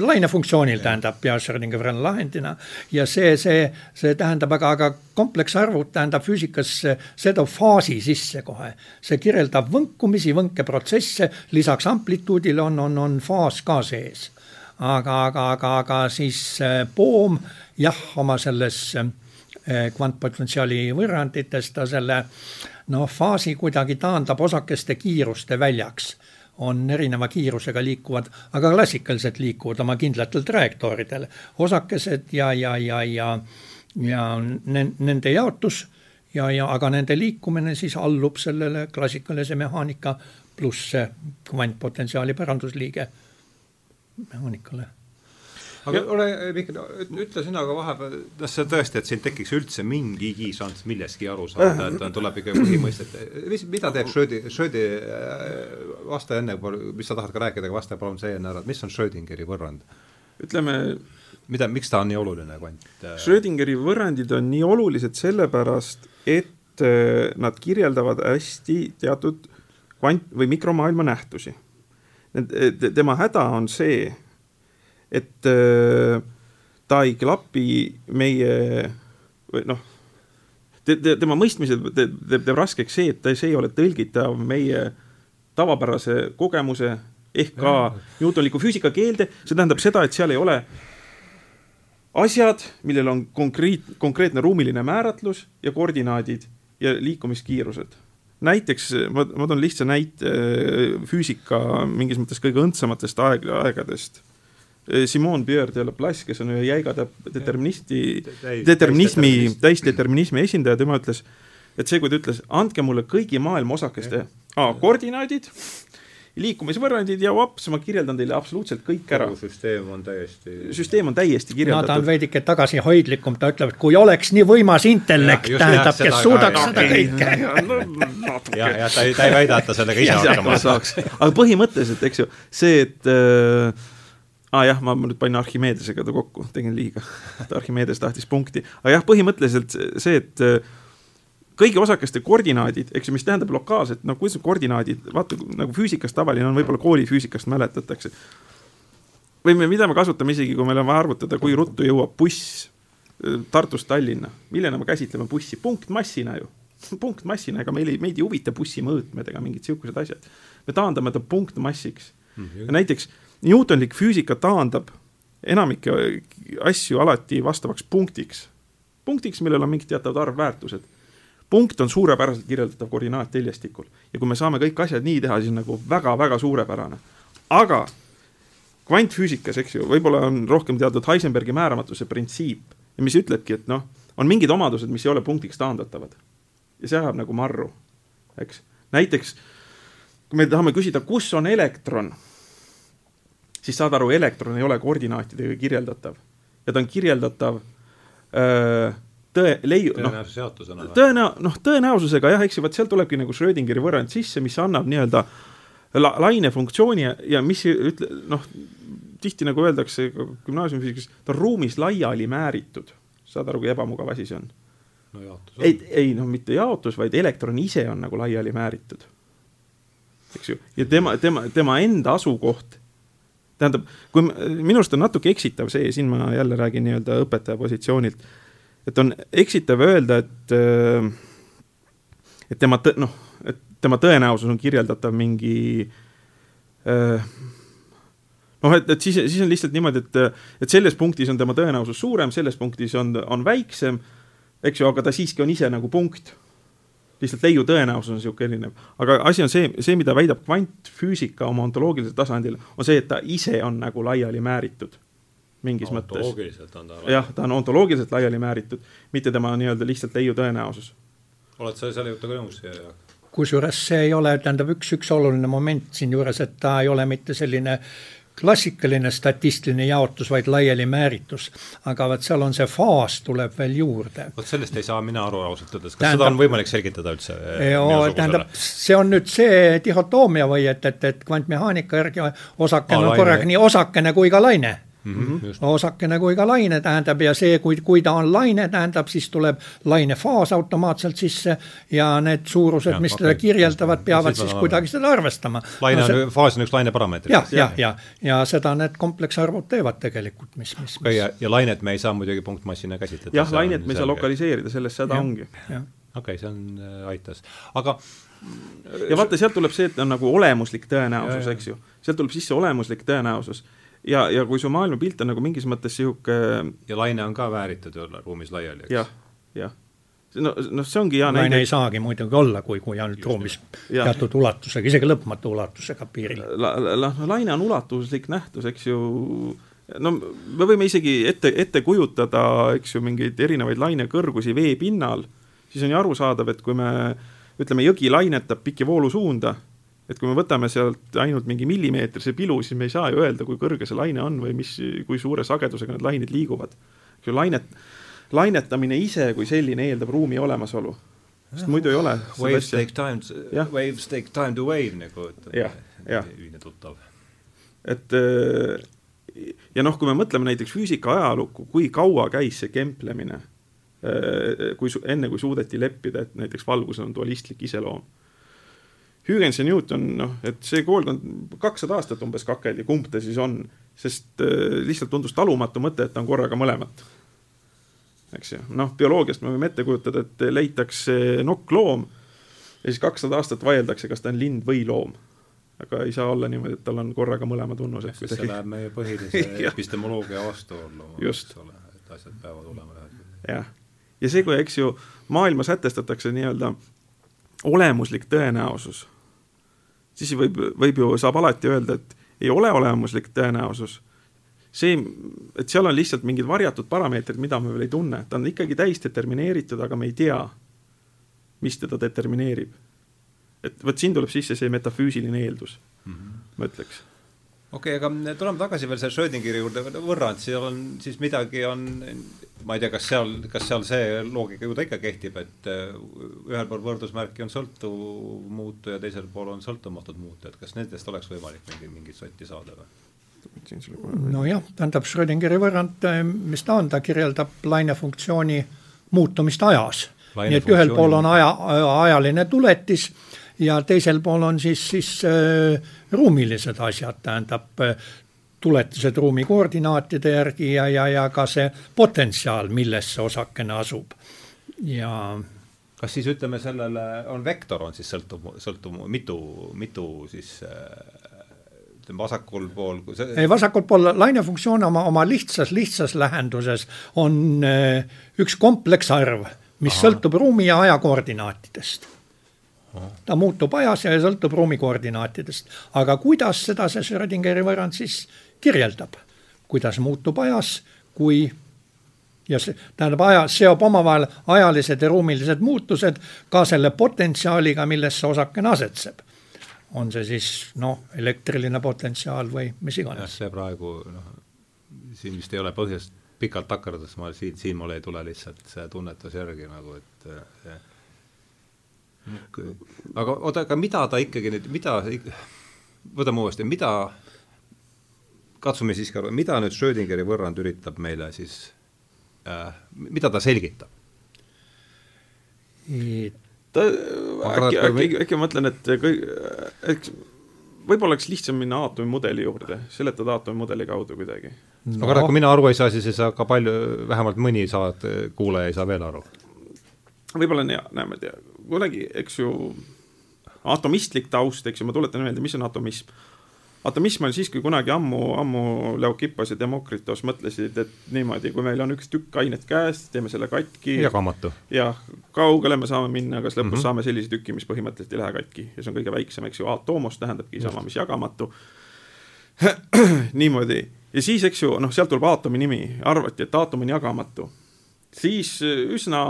[SPEAKER 2] laine funktsioonil tähendab ja Schrödingeri lahendina ja see, see, see tähendab aga, aga kompleksarvud tähendab füüsikas, see toob faasi sisse kohe. see kirjeldab võnkumisi, võnkeprotsesse, lisaks amplituudile on, on, on faas ka sees. aga, aga, aga, aga siis Bohm jah, oma selles eh, kvantpotentsiaali võrrandites ta selle äh, noh, faasi kuidagi taandab osakeste kiiruste väljaks on erineva kiirusega liikuvad, aga klassikaliselt liikuvad oma kindlatel trajektooridel. osakesed ja, ja, ja, ja, ja nende jaotus ja, ja aga nende liikumine siis allub sellele klassikalise mehaanika pluss kvantpotentsiaali pärandusliige mehaanikale
[SPEAKER 1] aga ole, Mihkel, ütle sina ka vahepeal, noh, see tõesti, et siin tekiks üldse mingigi šanss millestki aru saada, et tuleb ikka põhimõistet, mis, mida teeb Schrödi, Schrödi, äh, vasta enne, mis sa tahad ka rääkida, aga vasta palun see enne ära, et mis on Schrödingeri võrrand?
[SPEAKER 3] ütleme
[SPEAKER 1] mida, miks ta on nii oluline kvant?
[SPEAKER 3] Äh? Schrödingeri võrrandid on nii olulised sellepärast, et äh, nad kirjeldavad hästi teatud kvant- või mikromaailma nähtusi. tema häda on see, et äh, ta ei klapi meie või noh te, te, tema mõistmisel teeb, teeb raskeks see, et see ei ole tõlgitav meie tavapärase kogemuse ehk ka Newtonliku füüsika keelde, see tähendab seda, et seal ei ole asjad, millel on konkreet, konkreetne ruumiline määratlus ja koordinaadid ja liikumiskiirused. näiteks ma, ma toon lihtsa näite äh, füüsika mingis mõttes kõige õndsamatest aeg, aegadest Eh, Simon Pierre de Laplace, kes on ühe jäiga deterministi, determinismi, täisdeterminismi esindaja, tema ütles, et see, kui ta ütles, andke mulle kõigi maailma osakeste A koordinaadid, liikumisvõrrandid ja vaps, ma kirjeldan teile absoluutselt kõik ära.
[SPEAKER 1] süsteem on täiesti.
[SPEAKER 3] süsteem on täiesti kirjeldatud.
[SPEAKER 2] no ta on veidike tagasihoidlikum, ta ütleb, et kui oleks nii võimas intellekt, tähendab, kes suudaks seda kõike.
[SPEAKER 1] jah, jah, ta ei, ta ei väida, et ta sellega ise hakkama
[SPEAKER 3] saaks. aga põhimõtteliselt, eks ju, see, et äh, ah, jah, ma nüüd panin Archimedesega ta kokku, tegin liiga. Archimedes tahtis punkti, aga jah, põhimõtteliselt see, et äh, kõigi osakeste koordinaadid, eks ju, mis tähendab lokaalselt, no kuidas koordinaadid, vaata nagu füüsikas tavaline on, võib-olla koolifüüsikast mäletatakse. või me, mida me kasutame isegi, kui meil on vaja arvutada, kui ruttu jõuab buss äh, Tartust Tallinna, millena me käsitleme bussi, punktmassina ju punktmassina, ega meil ei, meid ei huvita bussimõõtmed ega mingid sihukesed asjad. me taandame ta punktmassiks mm. -hmm. näiteks Newtonlik füüsika taandab enamikke asju alati vastavaks punktiks. punktiks, millel on mingid teatavad arvväärtused. punkt on suurepäraselt kirjeldatav koordinaat teljestikul ja kui me saame kõik asjad nii teha, siis nagu väga-väga suurepärane. aga kvantfüüsikas, eks ju, võib-olla on rohkem teatud Heisenbergi määramatuse printsiip ja mis ütlebki, et noh, on mingid omadused, mis ei ole punktiks taandatavad ja see ajab nagu marru, eks. näiteks kui me tahame küsida, kus on elektron, siis saad aru, elektron ei ole koordinaatidega kirjeldatav ja ta on kirjeldatav öö, tõe, leiu-, noh, tõenäo-, noh, tõenäosusega jah, eks ju, vot sealt tulebki nagu Schrödingeri võrrand sisse, mis annab nii-öelda la-, lainefunktsiooni ja, ja mis ütle-, noh, tihti nagu öeldakse gümnaasiumifüüsikas, ta on ruumis laiali määritud. saad aru, kui ebamugav asi see on
[SPEAKER 1] no jaotus
[SPEAKER 3] on. ei, ei noh, mitte jaotus, vaid elektron ise on nagu laiali määritud. eks ju, ja tema, tema, tema enda asukoht tähendab, kui minu arust on natuke eksitav see, siin ma jälle räägin nii-öelda õpetaja positsioonilt, et on eksitav öelda, et, et tema tõ-, noh, et tema tõenäosus on kirjeldatav mingi noh, et, et siis, siis on lihtsalt niimoodi, et, et selles punktis on tema tõenäosus suurem, selles punktis on, on väiksem eks ju, aga ta siiski on ise nagu punkt. Lihtsalt leiu tõenäosus on niisugune erinev, aga asi on see, see, mida väidab kvantfüüsika oma ontoloogilisel tasandil, on see, et ta ise on nagu laiali määritud mingis no, mõttes. jah, ta on ontoloogiliselt laiali määritud, mitte tema nii-öelda lihtsalt leiu tõenäosus.
[SPEAKER 1] oled sa selle jutuga nõus, Jaak?
[SPEAKER 2] kusjuures see ei ole, tähendab üks, üks oluline moment siinjuures, et ta ei ole mitte selline klassikaline statistiline jaotus, vaid laiali määritus. aga vot seal on see faas tuleb veel juurde.
[SPEAKER 1] vot sellest ei saa mina aru ausalt öeldes, kas tähendab, seda on võimalik selgitada üldse?
[SPEAKER 2] tähendab, see on nüüd see dihhotoomia või et, et, et kvantmehaanika järgi osakene on korraga nii osakene kui ka laine mm. -hmm, osakene kui ka laine tähendab ja see, kui, kui ta on laine, tähendab, siis tuleb lainefaas automaatselt sisse ja need suurused, mis okay. teda kirjeldavad, peavad siis kuidagi seda arvestama.
[SPEAKER 1] laine no, see, on, faas on üks laine parameeter.
[SPEAKER 2] jah, ja, ja, ja, ja seda need kompleksarvud teevad tegelikult, mis, mis,
[SPEAKER 1] mis. ja, ja lainet me ei saa muidugi punktmassina käsitleda.
[SPEAKER 3] jah, lainet me ei saa lokaliseerida, selles häda ongi.
[SPEAKER 1] okei okay,, see on äh,, aitas, aga
[SPEAKER 3] ja vaata, sealt tuleb see, et on nagu olemuslik tõenäosus, eks ju, sealt tuleb sisse olemuslik tõenäosus ja, ja kui su maailmapilt on nagu mingis mõttes sihuke
[SPEAKER 1] ja laine on ka vääritud ju ruumis laiali, eks
[SPEAKER 3] ja,. jah, jah. no, noh, see ongi hea
[SPEAKER 2] näide. laine ei saagi muidugi olla, kui, kui ainult ruumis ja. teatud ulatusega, isegi lõpmatu ulatusega piiril
[SPEAKER 3] la,. La, la, laine on ulatuslik nähtus, eks ju, no me võime isegi ette, ette kujutada, eks ju, mingeid erinevaid lainekõrgusi veepinnal, siis on ju arusaadav, et kui me ütleme, jõgi lainetab pikki voolusuunda et kui me võtame sealt ainult mingi millimeetrise pilu, siis me ei saa ju öelda, kui kõrge see laine on või mis, kui suure sagedusega need lained liiguvad. lainet, lainetamine ise kui selline eeldab ruumi olemasolu, sest muidu ei ole.
[SPEAKER 1] Waves take time, waves take time to wave nagu ütleb ühine tuttav.
[SPEAKER 3] et äh, ja noh, kui me mõtleme näiteks füüsika ajalukku, kui kaua käis see kemplemine, äh, kui enne, kui suudeti leppida, et näiteks valgusel on dualistlik iseloom Huygens ja Newton, noh, et see koolkond kakssada aastat umbes kakeldi, kumb ta siis on, sest äh, lihtsalt tundus talumatu mõte, et ta on korraga mõlemat. eks ju, noh, bioloogiast me võime ette kujutada, et leitakse nokkloom ja siis kakssada aastat vaieldakse, kas ta on lind või loom. aga ei saa olla niimoodi, et tal on korraga mõlema tunnused.
[SPEAKER 1] sest see läheb meie põhilise epistemoloogia vastuollu, eks ole, et asjad peavad olema ühed.
[SPEAKER 3] jah, ja see, kui, eks ju, maailma sätestatakse nii-öelda olemuslik tõenäosus siis võib, võib ju, saab alati öelda, et ei ole olemuslik tõenäosus. see, et seal on lihtsalt mingid varjatud parameetrid, mida me veel ei tunne, ta on ikkagi täis determineeritud, aga me ei tea, mis teda determineerib. et vot siin tuleb sisse see metafüüsiline eeldus mm, -hmm. ma ütleks
[SPEAKER 1] okei okay,, aga tuleme tagasi veel selle Schrödingeri juurde võrra, et seal on siis midagi on, ma ei tea, kas seal, kas seal see loogika ju ta ikka kehtib, et äh, ühel pool võrdusmärki on sõltuv muutuja, teisel pool on sõltumatud muutujad, kas nendest oleks võimalik mingi, mingit sotti saada või?
[SPEAKER 2] nojah, tähendab Schrödingeri võrrand, mis ta on, ta kirjeldab lainefunktsiooni muutumist ajas. nii et ühel pool on aja, ajaline tuletis ja teisel pool on siis, siis äh, ruumilised asjad, tähendab äh, tuletised ruumi koordinaatide järgi ja, ja, ja ka see potentsiaal, milles see osakene asub ja
[SPEAKER 1] kas siis ütleme, sellele on vektor on siis sõltub, sõltub mitu, mitu siis äh, ütleme vasakul pool, kui
[SPEAKER 2] see ei, vasakul pool lainefunktsioon oma, oma lihtsas, lihtsas lähenduses on üks kompleksarv, mis Aha. sõltub ruumi ja aja koordinaatidest ta muutub ajas ja sõltub ruumi koordinaatidest. aga kuidas seda see Schrödingeri võrrand siis kirjeldab, kuidas muutub ajas, kui ja see tähendab aja, seob omavahel ajalised ja ruumilised muutused ka selle potentsiaaliga, milles see osakene asetseb. on see siis noh, elektriline potentsiaal või mis iganes.
[SPEAKER 1] see praegu noh, siin vist ei ole põhjust pikalt takerduda, ma siin, siin mul ei tule lihtsalt see tunnetus järgi nagu, et see aga oota, aga mida ta ikkagi nüüd, mida, võtame uuesti, mida, katsume siiski aru, mida nüüd Schrödingeri võrrand üritab meile siis äh,, mida ta selgitab?
[SPEAKER 3] ta äkki, äkki, äkki ma mõtlen, et kõik, eks võib-olla oleks lihtsam minna aatomimudeli juurde, seletada aatomimudeli kaudu kuidagi
[SPEAKER 1] no.. aga kui mina aru ei saa, siis ei saa ka palju, vähemalt mõni saad, kuulaja ei saa veel aru.
[SPEAKER 3] võib-olla on hea, näeme, kuidagi, eks ju, atomistlik taust, eks ju, ma tuletan meelde, mis on atomism. Atomism oli siis, kui kunagi ammu, ammu Leukippas ja Demokritos mõtlesid, et niimoodi, kui meil on üks tükk ainet käes, teeme selle katki.
[SPEAKER 1] jagamatu.
[SPEAKER 3] jah, kaugele me saame minna, kas lõpus mm -hmm. saame sellise tüki, mis põhimõtteliselt ei lähe katki. Ja see on kõige väiksem, eks ju, aatomos tähendabki sama, mis jagamatu. Niimoodi. Ja siis, eks ju, noh, sealt tuleb aatomi nimi, arvati, et aatom on jagamatu siis äh, üsna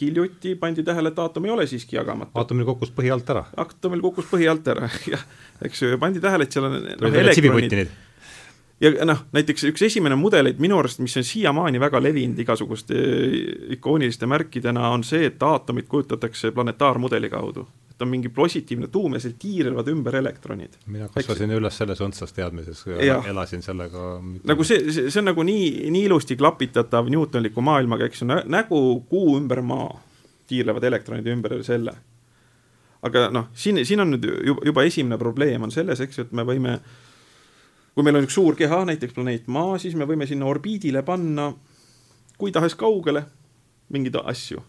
[SPEAKER 3] hiljuti pandi tähele, et aatom ei ole siiski jagamatu.
[SPEAKER 1] aatomil kukkus põhi alt ära.
[SPEAKER 3] aatomil kukkus põhi alt ära, jah, eks ju, pandi tähele, et seal on no, elektronid. ja noh, näiteks üks esimene mudeleid minu arust, mis on siiamaani väga levinud igasuguste äh, ikooniliste märkidena, on see, et aatomit kujutatakse planetaarmudeli kaudu et on mingi positiivne tuum ja seal tiirlevad ümber elektronid.
[SPEAKER 1] mina kasvasin Eks... üles selles õndsas teadmises elasin sellega
[SPEAKER 3] nagu see, see, see on nagu nii, nii ilusti klapitatav Newtonliku maailmaga, eks ju, nägu kuu ümber maa, tiirlevad elektronid ümber selle. aga noh, siin, siin on nüüd juba, juba esimene probleem on selles, eks ju, et me võime kui meil on üks suur keha, näiteks planeet Maa, siis me võime sinna orbiidile panna kui tahes kaugele mingeid asju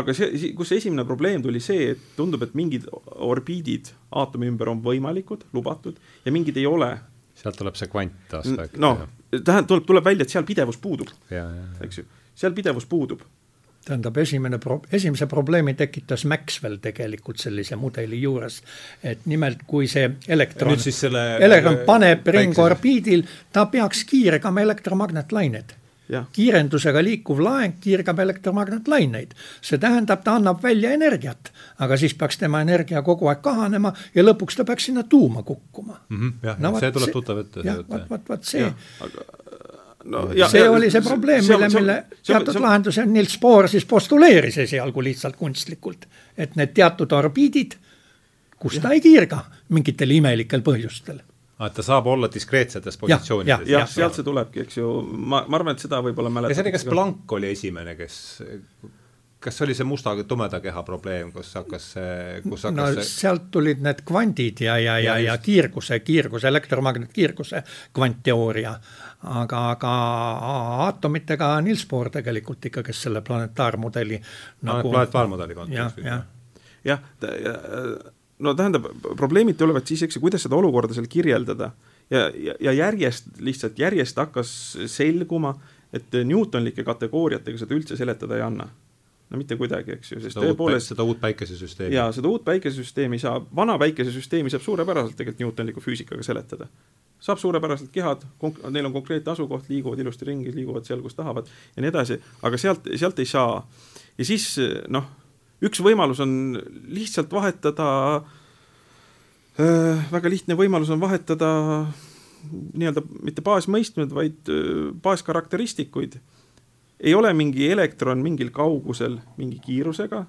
[SPEAKER 3] aga see, kus see esimene probleem tuli see, et tundub, et mingid orbiidid aatomi ümber on võimalikud, lubatud ja mingid ei ole.
[SPEAKER 1] sealt tuleb see kvantaspekt.
[SPEAKER 3] noh, tähendab, tuleb, tuleb välja, et seal pidevus puudub, eks ju, seal pidevus puudub
[SPEAKER 2] tähendab, esimene pro-, esimese probleemi tekitas Maxwell tegelikult sellise mudeli juures. et nimelt, kui see elektron, elektron paneb ringorbiidil, ta peaks kiirgama elektromagnetlained kiirendusega liikuv laeng kiirgab elektromagnetlaineid. see tähendab, ta annab välja energiat, aga siis peaks tema energia kogu aeg kahanema ja lõpuks ta peaks sinna tuuma kukkuma
[SPEAKER 1] mm. -hmm, jah no,, see tuleb tuttav ette.
[SPEAKER 2] jah, vot, vot, vot see. No, ja, see ja, oli see probleem, mille, mille teatud see, lahenduse Niels Bohr siis postuleeris esialgu lihtsalt kunstlikult, et need teatud orbiidid, kus ja. ta ei kiirga mingitel imelikel põhjustel
[SPEAKER 1] et ta saab olla diskreetsetes positsioonides
[SPEAKER 3] ja,. jah ja,, sealt see tulebki, eks ju, ma, ma arvan, et seda võib-olla mäletab.
[SPEAKER 1] ja see oli, kas Planck oli esimene, kes, kas oli see musta, tumeda keha probleem, kus hakkas see, kus hakkas
[SPEAKER 2] no see... sealt tulid need kvandid ja, ja, ja, ja, ja kiirguse, kiirguse, elektromagnetkiirguse kvantteooria. aga, aga aatomitega Niels Bohr tegelikult ikkagi selle planetaarmudeli
[SPEAKER 1] nagu planetaarmudeli kontekstis.
[SPEAKER 3] jah, jah, jah no tähendab, probleemid tulevad siis, eks ju, kuidas seda olukorda seal kirjeldada. ja, ja, ja järjest, lihtsalt järjest hakkas selguma, et Newtonlike kategooriatega seda üldse seletada ei anna. no mitte kuidagi, eks ju,
[SPEAKER 1] sest tõepoolest seda uut päikesesüsteemi.
[SPEAKER 3] jaa, seda uut päikesesüsteemi saab, vana päikesesüsteemi saab suurepäraselt tegelikult Newtonliku füüsikaga seletada. saab suurepäraselt kehad, neil on konkreetne asukoht, liiguvad ilusti ringi, liiguvad seal, kus tahavad ja nii edasi, aga sealt, sealt ei saa. ja siis noh üks võimalus on lihtsalt vahetada äh,, väga lihtne võimalus on vahetada nii-öelda mitte baasmõistmed, vaid äh, baaskarakteristikuid. ei ole mingi elektron mingil kaugusel mingi kiirusega,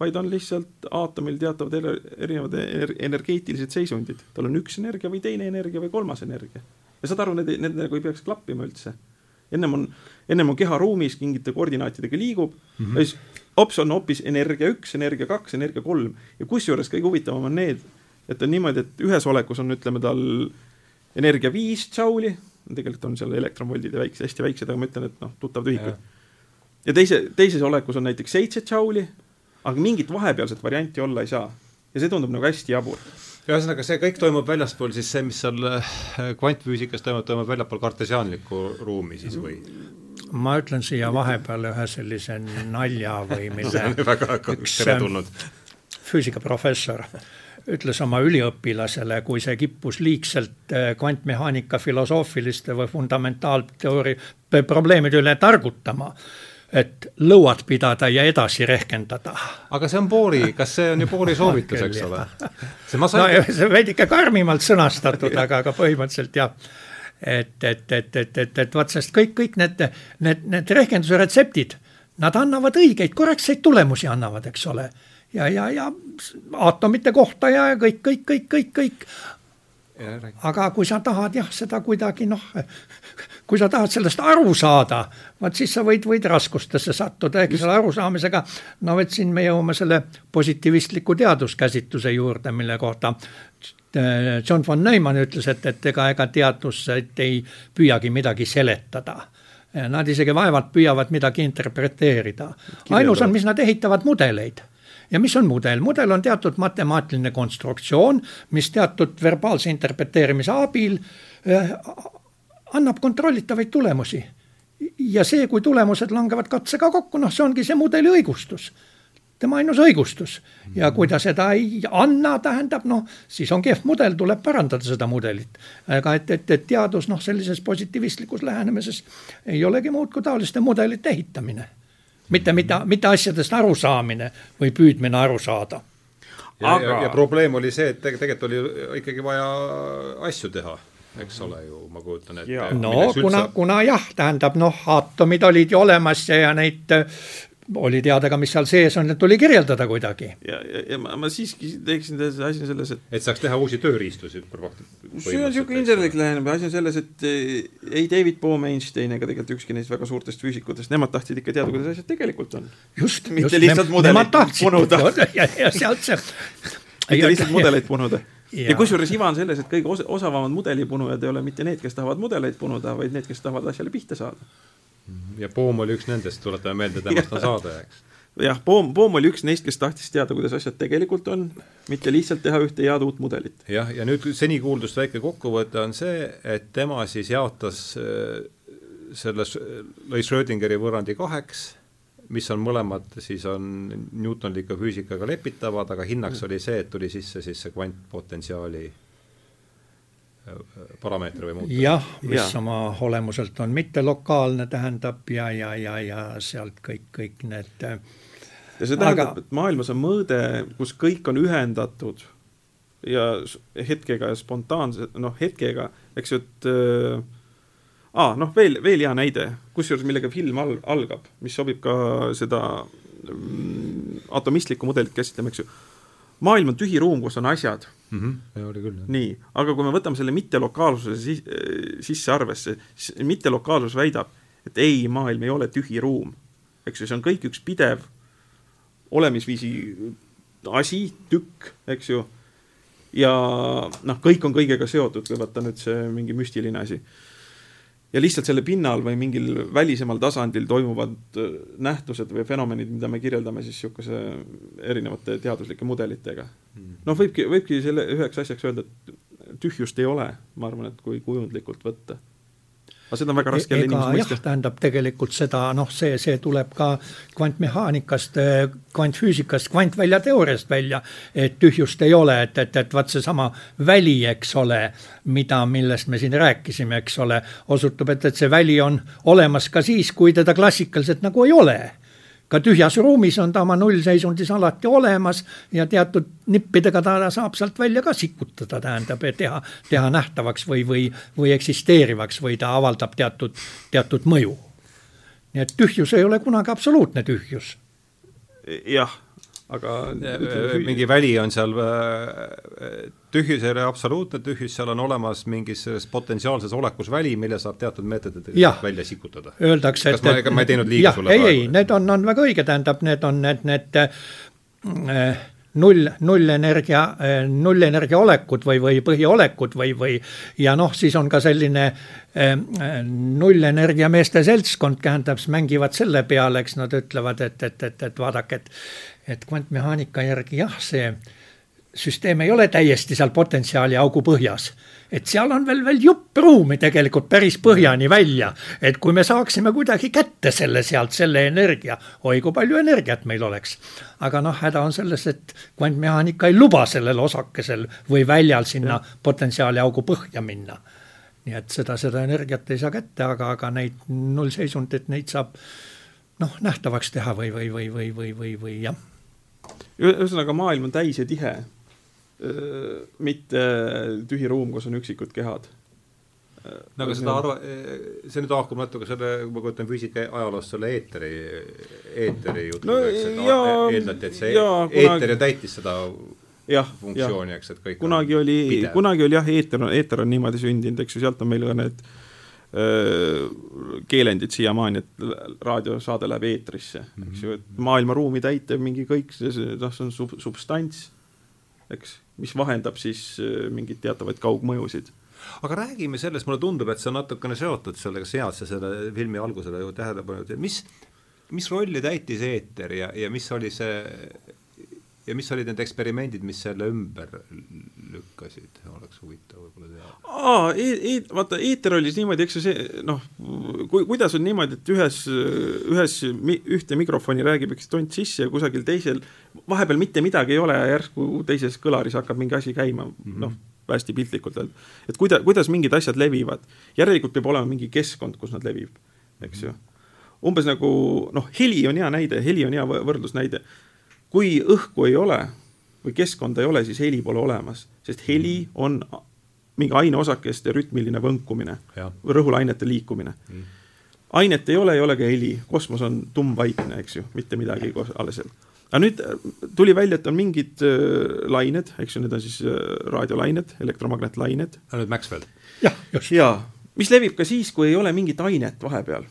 [SPEAKER 3] vaid on lihtsalt aatomil teatavad erinevad energeetilised seisundid. tal on üks energia või teine energia või kolmas energia. ja saad aru, need, need nagu ei peaks klappima üldse. ennem on, ennem on keha ruumis mingite koordinaatidega liigub mm, -hmm. ja siis hops on hoopis energia üks, energia kaks, energia kolm ja kusjuures kõige huvitavam on need, et on niimoodi, et ühes olekus on, ütleme tal energia viis džauli, tegelikult on seal elektronvoldid ja väikse, hästi väiksed, aga ma ütlen, et noh, tuttavad ühikud. ja teise, teises olekus on näiteks seitse džauli, aga mingit vahepealset varianti olla ei saa. ja see tundub nagu hästi jabur
[SPEAKER 1] ühesõnaga, see kõik toimub väljaspool siis see, mis seal äh, kvantfüüsikas toimub, toimub väljapool kartesiaanlikku ruumi siis või?
[SPEAKER 2] Ma ütlen siia vahepeale ühe sellise nalja või mille
[SPEAKER 1] teretulnud.
[SPEAKER 2] füüsikaprofessor ütles oma üliõpilasele, kui see kippus liigselt äh, kvantmehaanika filosoofiliste või fundamentaalteooria probleemide üle targutama et lõuad pidada ja edasi rehkendada.
[SPEAKER 1] aga see on Boori, kas see on ju Boori soovitus, eks ole?
[SPEAKER 2] Sain... no see veidike karmimalt sõnastatud, aga, aga põhimõtteliselt jah. Et, et, et, et, et, et vot, sest kõik, kõik need, need, need rehkenduse retseptid, nad annavad õigeid, korrektseid tulemusi annavad, eks ole. ja, ja, ja aatomite kohta ja kõik, kõik, kõik, kõik, kõik. Aga kui sa tahad jah, seda kuidagi noh, kui sa tahad sellest aru saada, vot siis sa võid, võid raskustesse sattuda, ehkki selle arusaamisega, no vot siin me jõuame selle positiivistliku teaduskäsitluse juurde, mille kohta John von Neumann ütles, et, et ega, ega teadus ei püüagi midagi seletada. Nad isegi vaevalt püüavad midagi interpreteerida. ainus on, mis nad ehitavad mudeleid ja mis on mudel? mudel on teatud matemaatiline konstruktsioon, mis teatud verbaalse interpreteerimise abil äh, annab kontrollitavaid tulemusi. ja see, kui tulemused langevad katsega kokku, noh, see ongi see mudeli õigustus tema ainus õigustus ja kui ta seda ei anna, tähendab noh, siis on kehv mudel, tuleb parandada seda mudelit. aga et, et, et teadus noh, sellises positiivistlikus lähenemises ei olegi muud kui taoliste mudelite ehitamine mitte, mitte, mitte asjadest arusaamine või püüdmine aru saada.
[SPEAKER 1] ja Aga..., ja, ja probleem oli see, et tegelikult oli ikkagi vaja asju teha eks ole ju, ma kujutan ette.
[SPEAKER 2] no kuna üldse..., kuna jah, tähendab noh, aatomid olid ju olemas ja, ja neid oli teada ka, mis seal sees on, tuli kirjeldada kuidagi.
[SPEAKER 3] ja, ja, ja ma, ma siiski teeksin on selles, et
[SPEAKER 1] et saaks teha uusi tööriistu. see
[SPEAKER 3] on niisugune insenerlik lähenemine, asi on selles, et eh, ei David Bohm, Einstein ega tegelikult ükski neist väga suurtest füüsikutest, nemad tahtsid ikka teada, kuidas asjad tegelikult on.
[SPEAKER 2] just,
[SPEAKER 3] mitte just, lihtsalt mudeleid punuda.
[SPEAKER 2] ja, ja sealt see
[SPEAKER 3] mitte lihtsalt mudeleid punuda ja, ja kusjuures iva on selles, et kõige os osavamad mudelipunujad ei ole mitte need, kes tahavad mudeleid punuda, vaid need, kes tahavad asjale pihta saada
[SPEAKER 1] ja Poom oli üks nendest, tuletame meelde, temast on saade, eks.
[SPEAKER 3] jah, Poom, Poom oli üks neist, kes tahtis teada, kuidas asjad tegelikult on, mitte lihtsalt teha ühte head uut mudelit.
[SPEAKER 1] jah, ja nüüd seni kuuldust väike kokkuvõte on see, et tema siis jaotas äh, selles, lõi Schrödingeri võrrandi kaheks, mis on mõlemad siis on Newtonliku füüsikaga lepitavad, aga hinnaks mm. oli see, et tuli sisse siis see kvantpotentsiaali parameeter või muuta.
[SPEAKER 2] jah, mis ja. oma olemuselt on mittelokaalne, tähendab ja, ja, ja, ja sealt kõik, kõik need.
[SPEAKER 3] ja see tähendab aga..., et maailmas on mõõde, kus kõik on ühendatud ja hetkega ja spontaanse, noh hetkega, eks ju, et äh, aa, noh, veel, veel hea näide, kusjuures millega film al-, algab, mis sobib ka seda mm, atomistlikku mudelit käsitlema, eks ju. maailm on tühi ruum, kus on asjad
[SPEAKER 1] mm. -hmm. oli küll, jah.
[SPEAKER 3] nii, aga kui me võtame selle mittelokaalsuse sis, sisse arvesse, siis mittelokaalsus väidab, et ei, maailm ei ole tühi ruum. eks ju, see on kõik üks pidev olemisviisi asi, tükk, eks ju, ja noh, kõik on kõigega seotud, kui võtta nüüd see mingi müstiline asi ja lihtsalt selle pinnal või mingil välisemal tasandil toimuvad äh, nähtused või fenomenid, mida me kirjeldame siis niisuguse erinevate teaduslike mudelitega. Hmm. noh, võibki, võibki selle üheks asjaks öelda, et tühjust ei ole, ma arvan, et kui kujundlikult võtta aga seda on väga raske jälle inimesel mõista.
[SPEAKER 2] tähendab tegelikult seda, noh, see, see tuleb ka kvantmehaanikast, kvantfüüsikast, kvantväljateooriast välja, et tühjust ei ole, et, et, et vaat seesama väli, eks ole, mida, millest me siin rääkisime, eks ole, osutub, et, et see väli on olemas ka siis, kui teda klassikaliselt nagu ei ole ka tühjas ruumis on ta oma nullseisundis alati olemas ja teatud nippidega ta saab sealt välja ka sikutada, tähendab, teha, teha nähtavaks või, või, või eksisteerivaks või ta avaldab teatud, teatud mõju. nii et tühjus ei ole kunagi absoluutne tühjus.
[SPEAKER 3] jah, aga
[SPEAKER 1] mingi väli on seal tühjus ei ole absoluutne tühjus, seal on olemas mingis potentsiaalses olekus väli, mille saab teatud meetoditega välja sikutada.
[SPEAKER 2] Öeldakse, et
[SPEAKER 1] ma, ega ma ei teinud liiga
[SPEAKER 2] jah,
[SPEAKER 1] sulle
[SPEAKER 2] ei, ei, need on, on väga õige, tähendab, need on need, need äh, null, nullenergia, nullenergia olekud või, või põhiolekud või, või ja noh, siis on ka selline äh, nullenergia meeste seltskond, tähendab, siis mängivad selle peale, eks nad ütlevad, et, et, et, et vaadake, et et kvantmehaanika järgi jah, see süsteem ei ole täiesti seal potentsiaali augu põhjas. et seal on veel, veel jupp ruumi tegelikult päris põhjani välja, et kui me saaksime kuidagi kätte selle sealt, selle energia, oi kui palju energiat meil oleks. aga noh, häda on selles, et kvantmehaanika ei luba sellel osakesel või väljal sinna potentsiaali augu põhja minna. nii et seda, seda energiat ei saa kätte, aga, aga neid nullseisundit, neid saab noh, nähtavaks teha või, või, või, või, või, või, või jah
[SPEAKER 3] ühesõnaga, maailm on täis ja tihe. Mitte tühi ruum, kus on üksikud kehad.
[SPEAKER 1] no aga seda arva-, see nüüd haakub natuke selle, ma kujutan füüsika ajaloost selle eeteri, eeteri juttu
[SPEAKER 3] No jaa,
[SPEAKER 1] eeldati, et see
[SPEAKER 3] jaa,
[SPEAKER 1] eeter ju täitis seda
[SPEAKER 3] jah,
[SPEAKER 1] funktsiooni, eks, et kõik
[SPEAKER 3] kunagi oli, kunagi oli jah, eeter eeter on niimoodi sündinud, eks ju, sealt on meil ka need öö, keelendid siiamaani, et raadiosaade läheb eetrisse, eks ju, et maailmaruumi täitev mingi kõik noh, see on sub-, substants, eks, mis vahendab siis öö, mingeid teatavaid kaugmõjusid.
[SPEAKER 1] aga räägime sellest, mulle tundub, et see on natukene seotud sellega, sa head sa selle filmi algusele ju tähelepanu mis, mis rolli täitis eeter ja, ja mis oli see ja mis olid need eksperimendid, mis selle ümber lükkasid, oleks huvitav võib-olla teada.
[SPEAKER 3] aa e, e, vaata, eeter oli siis niimoodi, eks ju see noh, kui, kuidas on niimoodi, et ühes, ühes mi, ühte mikrofoni räägib üks tont sisse ja kusagil teisel vahepeal mitte midagi ei ole ja järsku teises kõlaris hakkab mingi asi käima mm -hmm. noh, hästi piltlikult öelda. et kuida-, kuidas mingid asjad levivad, järelikult peab olema mingi keskkond, kus nad levib, eks ju. umbes nagu noh, heli on hea näide, heli on hea võ- võrdlusnäide. Kui õhku ei ole või keskkonda ei ole, siis heli pole olemas, sest heli on mingi aineosakeste rütmiline võnkumine, rõhulainete liikumine mm. ainet ei ole, ei ole ka heli, kosmos on tummvaikne, eks ju, mitte midagi alles aga nüüd äh, tuli välja, et on mingid äh, lained, eks ju, need on siis äh, raadiolained, elektromagnetlained.
[SPEAKER 1] nüüd Maxwell.
[SPEAKER 2] jah, just.
[SPEAKER 3] jaa, mis levib ka siis, kui ei ole mingit ainet vahepeal.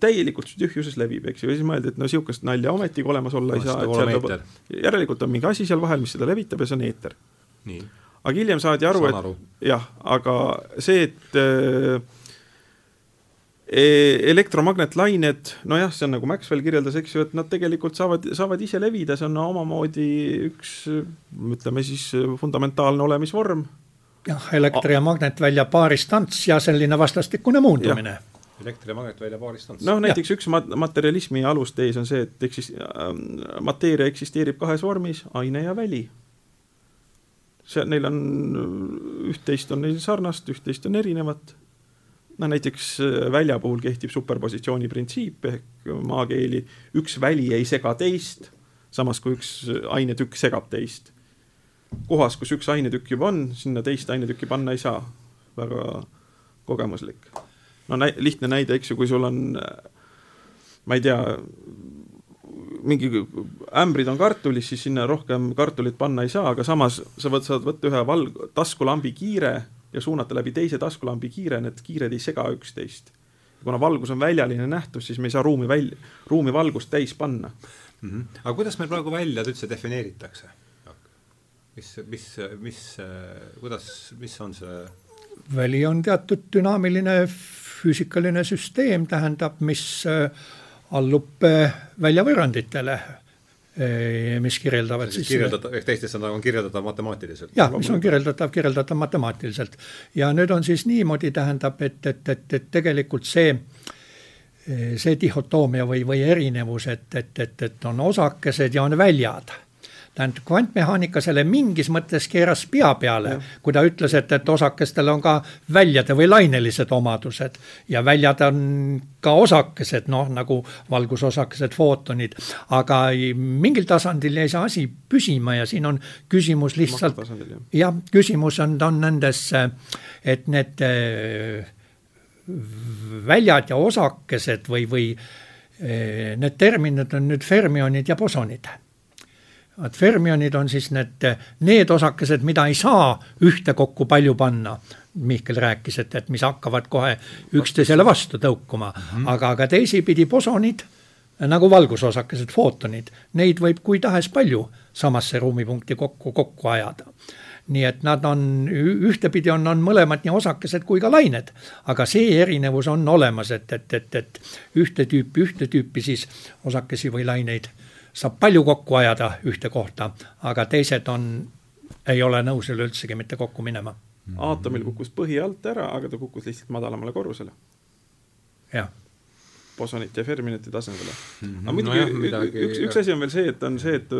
[SPEAKER 3] Täielikult tühjuses levib, eks ju, ja siis mõeldi, et no sihukest nalja ometigi olemas olla ei saa,
[SPEAKER 1] seda
[SPEAKER 3] et seal peab, järelikult on mingi asi seal vahel, mis seda levitab ja see on eeter.
[SPEAKER 1] nii.
[SPEAKER 3] aga hiljem saadi aru, et
[SPEAKER 1] aru.
[SPEAKER 3] jah, aga see, et äh, e- elektromagnetlained, nojah, see on nagu Maxwell kirjeldas, eks ju, et nad tegelikult saavad, saavad ise levida, see on omamoodi üks ütleme siis fundamentaalne olemisvorm.
[SPEAKER 2] jah, elektri- ja magnetvälja paaristants ja selline vastastikune muundumine.
[SPEAKER 1] Elektri- ja magnetvälja paaristants.
[SPEAKER 3] noh, näiteks üks mat-, materialismi alustees on see, et eksis- äh,, mateeria eksisteerib kahes vormis, aine ja väli. see, neil on, üht-teist on neil sarnast, üht-teist on erinevat. no näiteks äh, välja puhul kehtib superpositsiooni printsiip ehk maakeeli üks väli ei sega teist, samas kui üks ainetükk segab teist. kohas, kus üks ainetükk juba on, sinna teist ainetükki panna ei saa. väga kogemuslik no näi-, lihtne näide, eks ju, kui sul on ma ei tea, mingi ämbrid on kartulis, siis sinna rohkem kartulit panna ei saa, aga samas sa võt-, saad võtta ühe val-, taskulambi kiire ja suunata läbi teise taskulambi kiire, need kiired ei sega üksteist. kuna valgus on väljaline nähtus, siis me ei saa ruumi välja, ruumi valgust täis panna.
[SPEAKER 1] mm. -hmm. aga kuidas meil praegu väljad üldse defineeritakse? mis, mis, mis, kuidas, mis on see
[SPEAKER 2] väli on teatud dünaamiline füüsikaline süsteem, tähendab, mis äh, allub äh, väljavõrranditele, mis kirjeldavad
[SPEAKER 1] siis kirjeldatav, ehk teiste sõnadega on kirjeldatav matemaatiliselt?
[SPEAKER 2] jah, mis on kirjeldatav, kirjeldatav matemaatiliselt. ja nüüd on siis niimoodi, tähendab, et, et, et, et tegelikult see, see dihhotoomia või, või erinevus, et, et, et, et on osakesed ja on väljad tähendab, kvantmehaanika selle mingis mõttes keeras pea peale, kui ta ütles, et, et osakestel on ka väljade või lainelised omadused. Ja väljad on ka osakesed, noh nagu valgusosakesed, footonid, aga mingil tasandil jäi see asi püsima ja siin on küsimus lihtsalt,
[SPEAKER 3] jah.
[SPEAKER 2] küsimus on, on nendes, et need eh, väljad ja osakesed või, või eh, need terminid on nüüd fermionid ja bosonid vaat fermionid on siis need, need osakesed, mida ei saa ühtekokku palju panna. Mihkel rääkis, et, et mis hakkavad kohe üksteisele vastu tõukuma mm, -hmm. aga, aga teisipidi bosonid nagu valgusosakesed, footonid, neid võib kui tahes palju samasse ruumipunkti kokku, kokku ajada nii et nad on, ühtepidi on, on mõlemad nii osakesed kui ka lained, aga see erinevus on olemas, et, et, et, et ühte tüüpi, ühte tüüpi siis osakesi või laineid saab palju kokku ajada ühte kohta, aga teised on, ei ole nõus üleüldsegi mitte kokku minema.
[SPEAKER 3] aatomil kukkus põhi alt ära, aga ta kukkus lihtsalt madalamale korrusele.
[SPEAKER 2] jah
[SPEAKER 3] bosonite ja ferminite tasemele mm. -hmm. aga muidugi no jah, üks, üks asi on veel see, et on see, et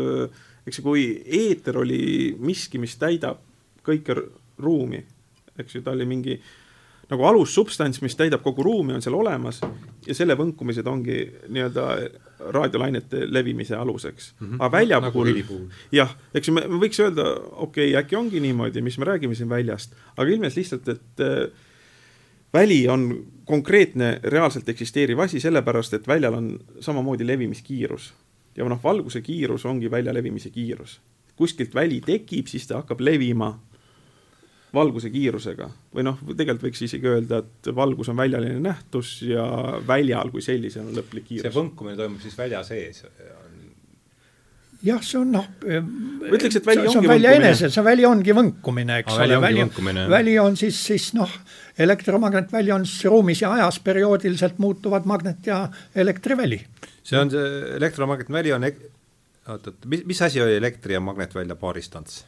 [SPEAKER 3] eks ju, kui eeter oli miski, mis täidab kõike ruumi, eks ju, ta oli mingi nagu alussubstants, mis täidab kogu ruumi, on seal olemas ja selle võnkumised ongi nii-öelda raadiolainete levimise aluseks mm. -hmm. aga välja nagu puhul, jah, eks ju, me võiks öelda, okei okay,, äkki ongi niimoodi, mis me räägime siin väljast, aga ilmnes lihtsalt, et äh, väli on konkreetne reaalselt eksisteeriv asi, sellepärast et väljal on samamoodi levimiskiirus ja noh, valguse kiirus ongi välja levimise kiirus. kuskilt väli tekib, siis ta hakkab levima valguse kiirusega või noh, tegelikult võiks isegi öelda, et valgus on väljaline nähtus ja väljal kui sellisel on lõplik kiirus.
[SPEAKER 1] see võnkumine toimub siis välja sees?
[SPEAKER 2] jah, see on noh.
[SPEAKER 3] ma ütleks, et väli
[SPEAKER 2] ongi välja eneses, see väli ongi võnkumine, eks ole, väli, väli on siis, siis noh, elektromagnetväli on siis ruumis ja ajas perioodiliselt muutuvad magnet- ja elektriväli
[SPEAKER 1] see on see elektromagnetväli on, oot-oot, mis, mis asi oli elektri- ja magnetvälja paaristants?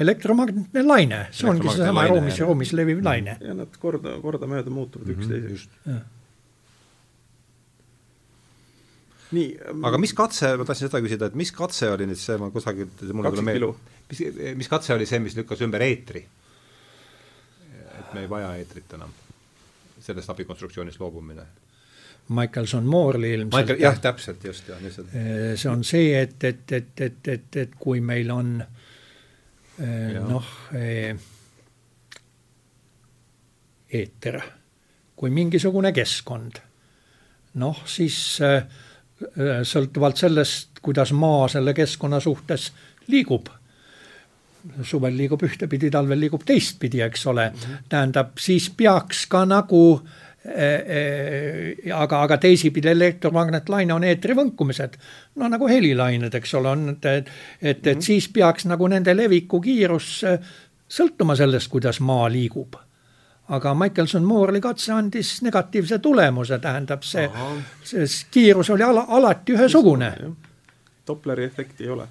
[SPEAKER 2] Elektromagnetne laine, see ongi seesama ruumis, ruumis leviv laine.
[SPEAKER 3] ja nad korda, kordamööda muutuvad mm -hmm, üksteisest. nii.
[SPEAKER 1] aga mis katse, ma tahtsin seda küsida, et mis katse oli nüüd see, ma kusagilt, mulle tuleb meelde, mis, mis katse oli see, mis lükkas ümber eetri? et me ei vaja eetrit enam, sellest abikonstruktsioonist loobumine
[SPEAKER 2] Michelson Moore'i ilmselt.
[SPEAKER 1] Michael, jah, täpselt, just, jah.
[SPEAKER 2] Eh, see on see, et, et, et, et, et, et kui meil on eh, noh, eh, eeter, kui mingisugune keskkond, noh, siis sõltuvalt sellest, kuidas maa selle keskkonna suhtes liigub suvel liigub ühtepidi, talvel liigub teistpidi, eks ole mm. -hmm. tähendab, siis peaks ka nagu äh, aga, aga teisipidi elektromagnetlaine on eetrivõnkumised, no nagu helilained, eks ole, on, et, et, et, et siis peaks nagu nende leviku kiirus äh, sõltuma sellest, kuidas maa liigub. aga Michelson-Morley katse andis negatiivse tulemuse, tähendab see, see kiirus oli ala, alati ühesugune.
[SPEAKER 3] Dopleri efekti ei ole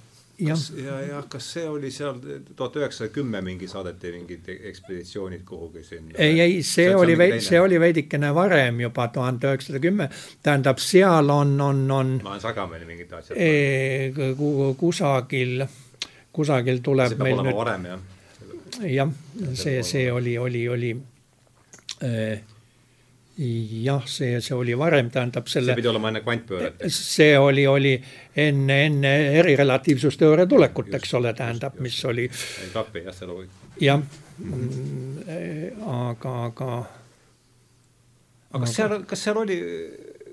[SPEAKER 1] kas ja, ja kas see oli seal tuhat üheksasada kümme mingi saadeti mingid ekspeditsioonid kuhugi sinna?
[SPEAKER 2] ei, ei, see, oli see oli veidikene varem juba, tuhande üheksasada kümme, tähendab, seal on, on, on.
[SPEAKER 1] ma olen sagamini mingid asjad.
[SPEAKER 2] kusagil, kusagil tuleb
[SPEAKER 1] see peab meil olema nüüd. varem jah.
[SPEAKER 2] jah, see, see oli, oli, oli äh, jah, see, see oli varem, tähendab selle.
[SPEAKER 1] see pidi olema enne kvantpööret.
[SPEAKER 2] see oli, oli enne, enne erirelatiivsusteooria tulekut, eks ole, tähendab, mis oli.
[SPEAKER 1] ei klapi jah, see loogika.
[SPEAKER 2] jah, mm, aga, aga.
[SPEAKER 1] aga kas seal, kas seal oli,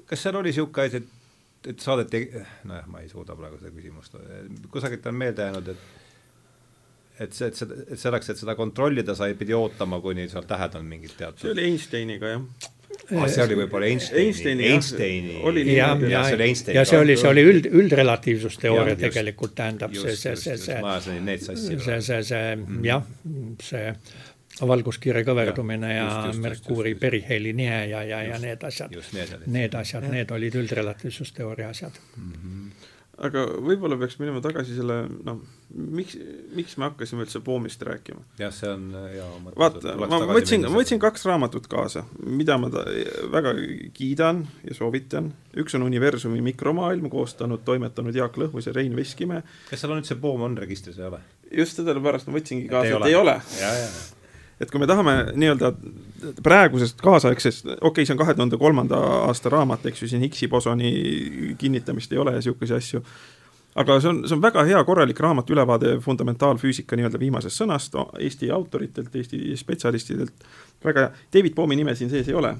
[SPEAKER 1] kas seal oli niisugune asi, et, et saadeti, nojah, ma ei suuda praegu seda küsimust, kusagilt on meelde jäänud, et et see, et seda, et selleks, et seda kontrollida, sa ei pidi ootama, kuni seal tähed on mingid teatud.
[SPEAKER 3] see oli Einsteiniga jah
[SPEAKER 1] ah, see oli võib-olla Einsteini, Einsteini,
[SPEAKER 2] Einsteini, oli ja, ja, ja, ja see oli, see oli üld, üldrelatiivsusteooria tegelikult tähendab just, see, see, see, see, see, see, see, see mm. jah, see valguskiire kõverdumine ja, ja Merkuuri periheeli nihe ja, ja, ja need asjad, need asjad, need olid üldrelatiivsusteooria asjad. Mm.
[SPEAKER 3] -hmm aga võib-olla peaks minema tagasi selle, noh, miks, miks me hakkasime üldse poomist rääkima?
[SPEAKER 1] jah, see on hea
[SPEAKER 3] mõte. vaata, ma võtsin, ma võtsin kaks raamatut kaasa, mida ma väga kiidan ja soovitan. üks on Universumi mikromaailm, koostanud, toimetanud Jaak Lõhmus ja Rein Veskimäe.
[SPEAKER 1] kas seal on üldse poom on registris, ei ole?
[SPEAKER 3] just sellepärast ma võtsingi kaasa, et ei ole. Et kui me tahame nii-öelda praegusest kaasaegsest, okei okay,, see on kahe tuhande kolmanda aasta raamat, eks ju, siin Higgsi bosoni kinnitamist ei ole ja niisuguseid asju, aga see on, see on väga hea korralik raamat, ülevaade fundamentaalfüüsika nii-öelda viimasest sõnast Eesti autoritelt, Eesti spetsialistidelt, väga hea, David Bohmi nime siin sees ei ole,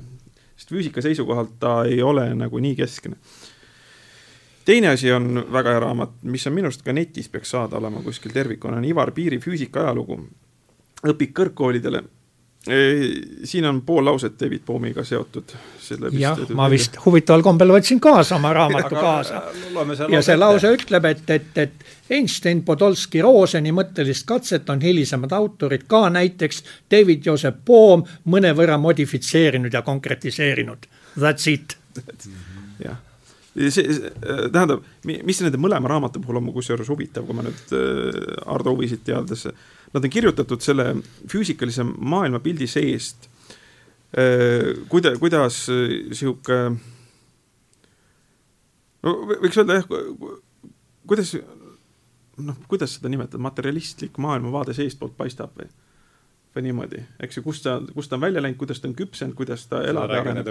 [SPEAKER 3] sest füüsika seisukohalt ta ei ole nagu nii keskne. teine asi on väga hea raamat, mis on minu arust ka netis peaks saada olema kuskil tervikuna, on Ivar Piiri füüsika ajalugu. Õpik kõrgkoolidele siin on pool lauset David Boomiga seotud.
[SPEAKER 2] jah, ma vist huvitaval kombel võtsin kaasa oma raamatu kaasa. ja see lause ütleb, et, et, et Einstein, Podolski, Roseni mõttelist katset on hilisemad autorid ka näiteks David Joseph Bohm mõnevõrra modifitseerinud ja konkretiseerinud. That's it.
[SPEAKER 3] jah see, tähendab, mis nende mõlema raamatu puhul on kusjuures huvitav, kui ma nüüd äh, Ardo huvisid teades äh, Nad on kirjutatud selle füüsikalise maailmapildi seest, äh, kuida-, kuidas äh, no võiks öelda jah, kuidas noh, kuidas seda nimetada, materialistlik maailmavaade seestpoolt paistab või? Või niimoodi, eks ju, kust ta, kust ta on välja läinud, kuidas ta on küpsenud, kuidas ta elab areneb.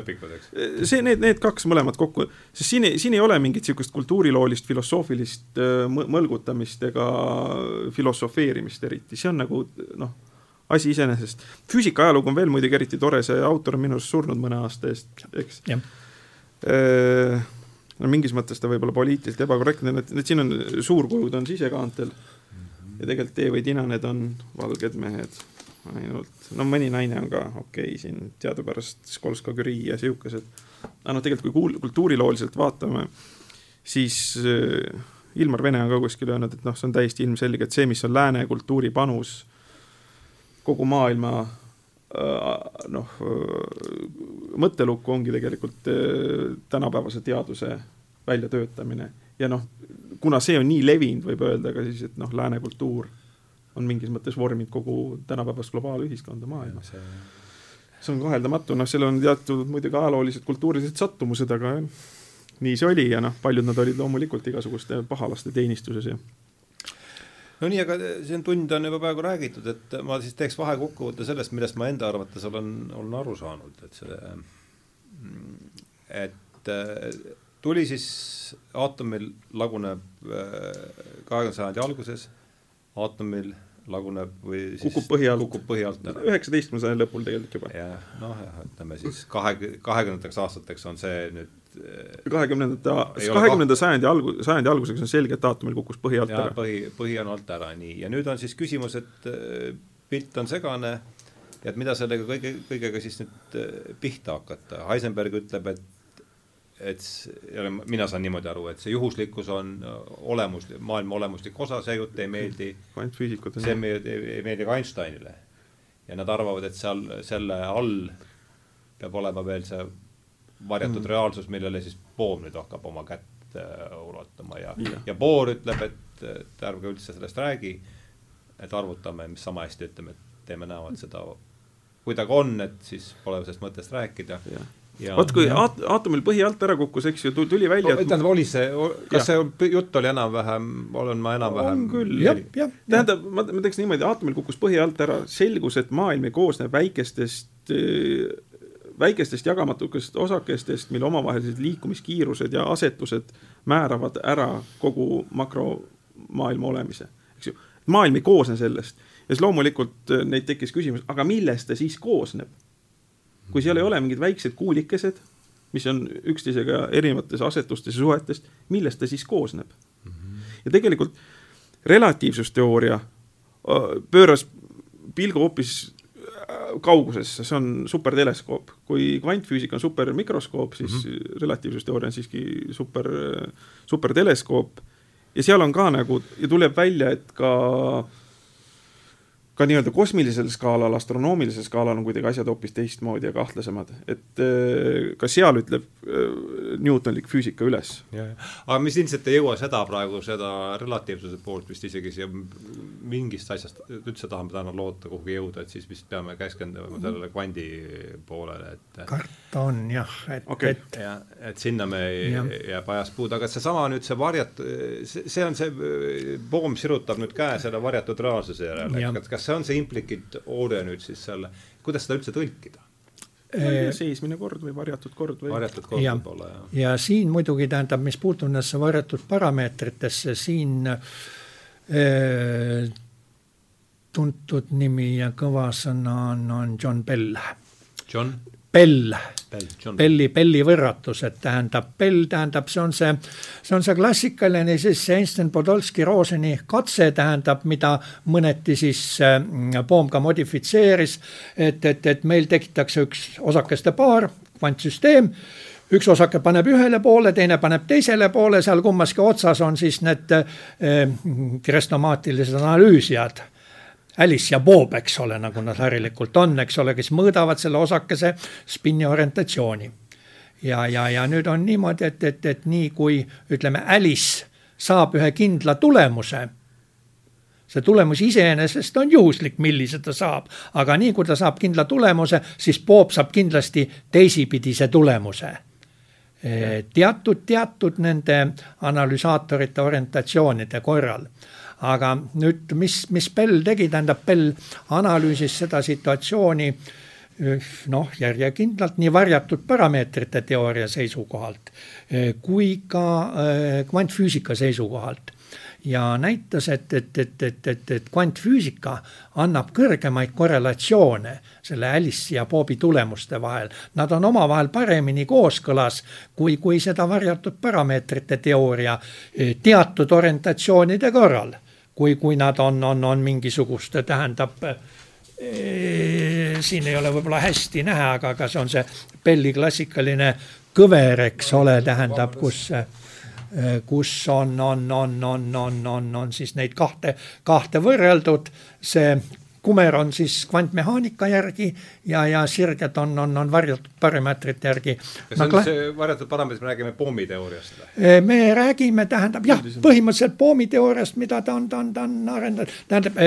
[SPEAKER 3] see, need, need kaks mõlemad kokku, sest siin ei, siin ei ole mingit niisugust kultuuriloolist, filosoofilist äh, mõlgutamist ega filosofeerimist eriti, see on nagu noh, asi iseenesest. füüsika ajalugu on veel muidugi eriti tore, see autor on minu arust surnud mõne aasta eest, eks. Äh, no mingis mõttes ta võib olla poliitiliselt ebakorrektne, need, need siin on suurkujud on sisekaantel ja tegelikult tee või tina, need on valged mehed ainult, no mõni naine on ka okei okay, siin teadupärast Skolska-Curie ja siukesed. aga noh, tegelikult kui kuul-, kultuurilooliselt vaatame, siis äh, Ilmar Vene on ka kuskil öelnud, et noh, see on täiesti ilmselge, et see, mis on lääne kultuuri panus kogu maailma äh, noh äh,, mõttelukku ongi tegelikult äh, tänapäevase teaduse väljatöötamine ja noh, kuna see on nii levinud, võib öelda ka siis, et noh, lääne kultuur on mingis mõttes vorminud kogu tänapäevast globaalühiskonda maailmas. see on kaheldamatu, noh, seal on teatud muidugi ajaloolised, kultuurilised sattumused, aga nii see oli ja noh, paljud nad olid loomulikult igasuguste pahalaste teenistuses ja
[SPEAKER 1] no nii, aga siin tund on juba praegu räägitud, et ma siis teeks vahekokkuvõtte sellest, millest ma enda arvates olen, olen aru saanud, et see, et tuli siis, aatomil laguneb kahekümnenda sajandi alguses, aatomil laguneb või
[SPEAKER 3] siis kukub põhi alt,
[SPEAKER 1] kukub põhi alt ära.
[SPEAKER 3] üheksateistkümnenda sajandi lõpul tegelikult juba.
[SPEAKER 1] jah, noh ütleme siis kahe, kahekümnendateks aastateks on see nüüd
[SPEAKER 3] eh, kahekümnendate, kahekümnenda sajandi algu-, sajandi alguseks on selge, et aatomil kukkus põhi alt
[SPEAKER 1] ja, ära. põhi, põhi on alt ära, nii, ja nüüd on siis küsimus, et eh, pilt on segane ja et mida sellega kõige, kõigega siis nüüd eh, pihta hakata, Heisenberg ütleb, et et mina saan niimoodi aru, et see juhuslikkus on olemus, maailma olemuslik osa, see jutt ei meeldi
[SPEAKER 3] kvantfüüsikutele.
[SPEAKER 1] see meeldi, ei meeldi ka Einsteinile. ja nad arvavad, et seal selle all peab olema veel see varjatud mm. reaalsus, millele siis Bohr nüüd hakkab oma kätt uh, ulatama ja, ja., ja Bohr ütleb, et, et ärge üldse sellest räägi, et arvutame, mis sama hästi ütleme, et teeme näo, et seda kuidagi on, et siis pole sellest mõttest rääkida ja
[SPEAKER 3] vot kui aat-, aatomil põhi alt ära kukkus, eks ju, tuli välja
[SPEAKER 1] et... tähendab, oli see, kas ja. see jutt oli enam-vähem, olen ma enam-vähem
[SPEAKER 3] on küll, jah, jah. tähendab, ma, ma teeks niimoodi, aatomil kukkus põhi alt ära, selgus, et maailm ei koosne väikestest väikestest jagamatukest osakestest, mille omavahelised liikumiskiirused ja asetused määravad ära kogu makromaailma olemise, eks ju. maailm ei koosne sellest ja siis loomulikult neid tekkis küsimus, aga millest ta siis koosneb kui seal ei ole mingid väiksed kuulikesed, mis on üksteisega erinevates asetustes ja suhetes, millest ta siis koosneb mm? -hmm. ja tegelikult relatiivsusteooria äh, pööras pilgu hoopis äh, kaugusesse, see on superteleskoop. kui kvantfüüsika on supermikroskoop, siis mm -hmm. relatiivsusteooria on siiski super, superteleskoop. ja seal on ka nagu ja tuleb välja, et ka äh, ka nii-öelda kosmilisel skaalal, astronoomilisel skaalal on kuidagi asjad hoopis teistmoodi ja kahtlasemad, et äh, ka seal ütleb äh, Newtonlik füüsika üles.
[SPEAKER 1] aga mis ilmselt ei jõua seda praegu, seda relatiivsuse poolt vist isegi siia mingist asjast üldse tahame täna loota kuhugi jõuda, et siis vist peame keskenduma sellele kvandi poolele, et
[SPEAKER 2] karta on jah, et
[SPEAKER 1] okay., et ja, et sinna me ja. jääb ajast puudu, aga seesama nüüd see varjat-, see, on see, Bohm sirutab nüüd käe selle varjatud reaalsuse järele, et kas see on see implicit order nüüd siis selle, kuidas seda üldse tõlkida?
[SPEAKER 3] seismine kord või varjatud kord või?
[SPEAKER 1] varjatud kord võib-olla,
[SPEAKER 2] jah. ja siin muidugi tähendab, mis puutub nendesse varjatud parameetritesse, siin äh, tuntud nimi ja kõva sõna on, on John Bell.
[SPEAKER 1] John?
[SPEAKER 2] Bell, Belli, Belli võrratus, et tähendab, Bell tähendab, see on see, see on see klassikaline siis see Einstein Podolski Roseni katse tähendab, mida mõneti siis Bohm ka modifitseeris, et, et, et meil tekitakse üks osakeste paar, kvantsüsteem üks osake paneb ühele poole, teine paneb teisele poole, seal kummaski otsas on siis need eh, krestomaatilised analüüsijad Alice ja Bob, eks ole, nagu nad harilikult on, eks ole, kes mõõdavad selle osakese spinni orientatsiooni. ja, ja, ja nüüd on niimoodi, et, et, et nii kui ütleme, Alice saab ühe kindla tulemuse see tulemus iseenesest on juhuslik, millise ta saab, aga nii kui ta saab kindla tulemuse, siis Bob saab kindlasti teisipidise tulemuse. Teatud, teatud nende analüsaatorite orientatsioonide korral aga nüüd, mis, mis Bell tegi, tähendab, Bell analüüsis seda situatsiooni noh, järjekindlalt nii varjatud parameetrite teooria seisukohalt kui ka kvantfüüsika seisukohalt. Ja näitas, et, et, et, et, et, et kvantfüüsika annab kõrgemaid korrelatsioone selle Alice'i ja Bobi tulemuste vahel. Nad on omavahel paremini kooskõlas, kui, kui seda varjatud parameetrite teooria teatud orientatsioonide korral kui, kui nad on, on, on mingisuguste, tähendab siin ei ole võib-olla hästi näha, aga, aga see on see Belli klassikaline kõver, eks ole, tähendab, kus, kus on, on, on, on, on, on, on siis neid kahte, kahte võrreldud, see kumer on siis kvantmehaanika järgi ja, ja sirged on, on, on varjatud parameetrite järgi.
[SPEAKER 1] kas see on see varjatud parameetrid, me räägime pommiteooriast või?
[SPEAKER 2] Me räägime, tähendab jah, põhimõtteliselt pommiteooriast, mida ta on, ta on, ta on arendanud, tähendab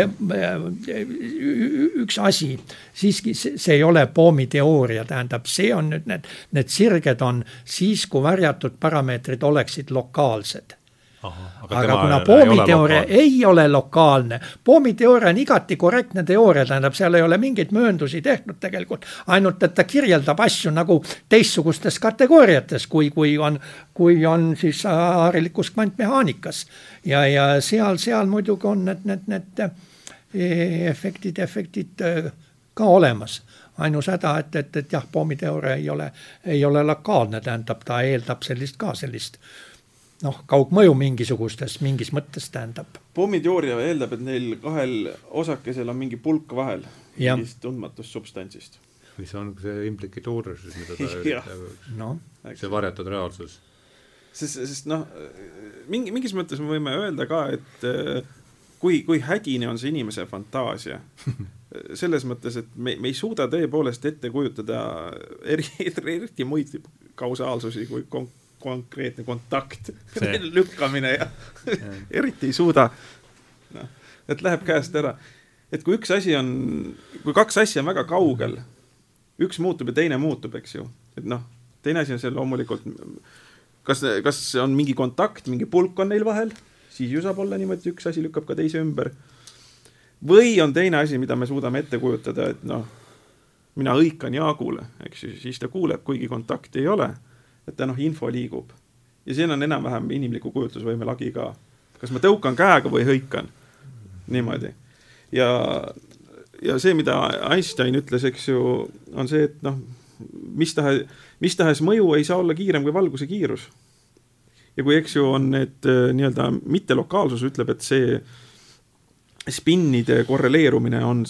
[SPEAKER 2] üks asi, siiski see ei ole pommiteooria, tähendab, see on nüüd need, need sirged on siis, kui varjatud parameetrid oleksid lokaalsed aga, aga kuna poomiteooria ei ole lokaalne, poomiteooria on igati korrektne teooria, tähendab, seal ei ole mingeid mööndusi tehtud tegelikult, ainult et ta kirjeldab asju nagu teistsugustes kategooriates, kui, kui on, kui on siis harilikus kvantmehaanikas. ja, ja seal, seal muidugi on need, need, need e, efektid, efektid e, ka olemas ainus häda, et, et, et jah, poomiteooria ei ole, ei ole lokaalne, tähendab, ta eeldab sellist ka sellist noh, kaugmõju mingisugustes, mingis mõttes tähendab.
[SPEAKER 3] pommiteooria eeldab, et neil kahel osakesel on mingi pulk vahel mingist tundmatust substantsist.
[SPEAKER 1] see on see implikatuur siis, mida ta üritab no., see varjatud reaalsus.
[SPEAKER 3] sest, sest noh, mingi, mingis mõttes me võime öelda ka, et äh, kui, kui hädine on see inimese fantaasia selles mõttes, et me, me ei suuda tõepoolest ette kujutada eri, eriti muid kausaalsusi kui kon-, konkreetne kontakt, lükkamine ja eriti ei suuda. noh, et läheb käest ära. et kui üks asi on, kui kaks asja on väga kaugel, üks muutub ja teine muutub, eks ju, et noh, teine asi on see loomulikult, kas, kas on mingi kontakt, mingi pulk on neil vahel, siis ju saab olla niimoodi, üks asi lükkab ka teise ümber. või on teine asi, mida me suudame ette kujutada, et noh, mina hõikan Jaagule, eks ju, siis ta kuuleb, kuigi kontakti ei ole et ta noh, info liigub. ja siin on enam-vähem inimliku kujutlusvõime lagi ka. kas ma tõukan käega või hõikan. niimoodi. ja, ja see, mida Einstein ütles, eks ju, on see, et noh, mis tahes, mis tahes mõju ei saa olla kiirem kui valguse kiirus. ja kui, eks ju, on need äh, nii-öelda mittelokaalsus ütleb, et see spinnide korreleerumine on,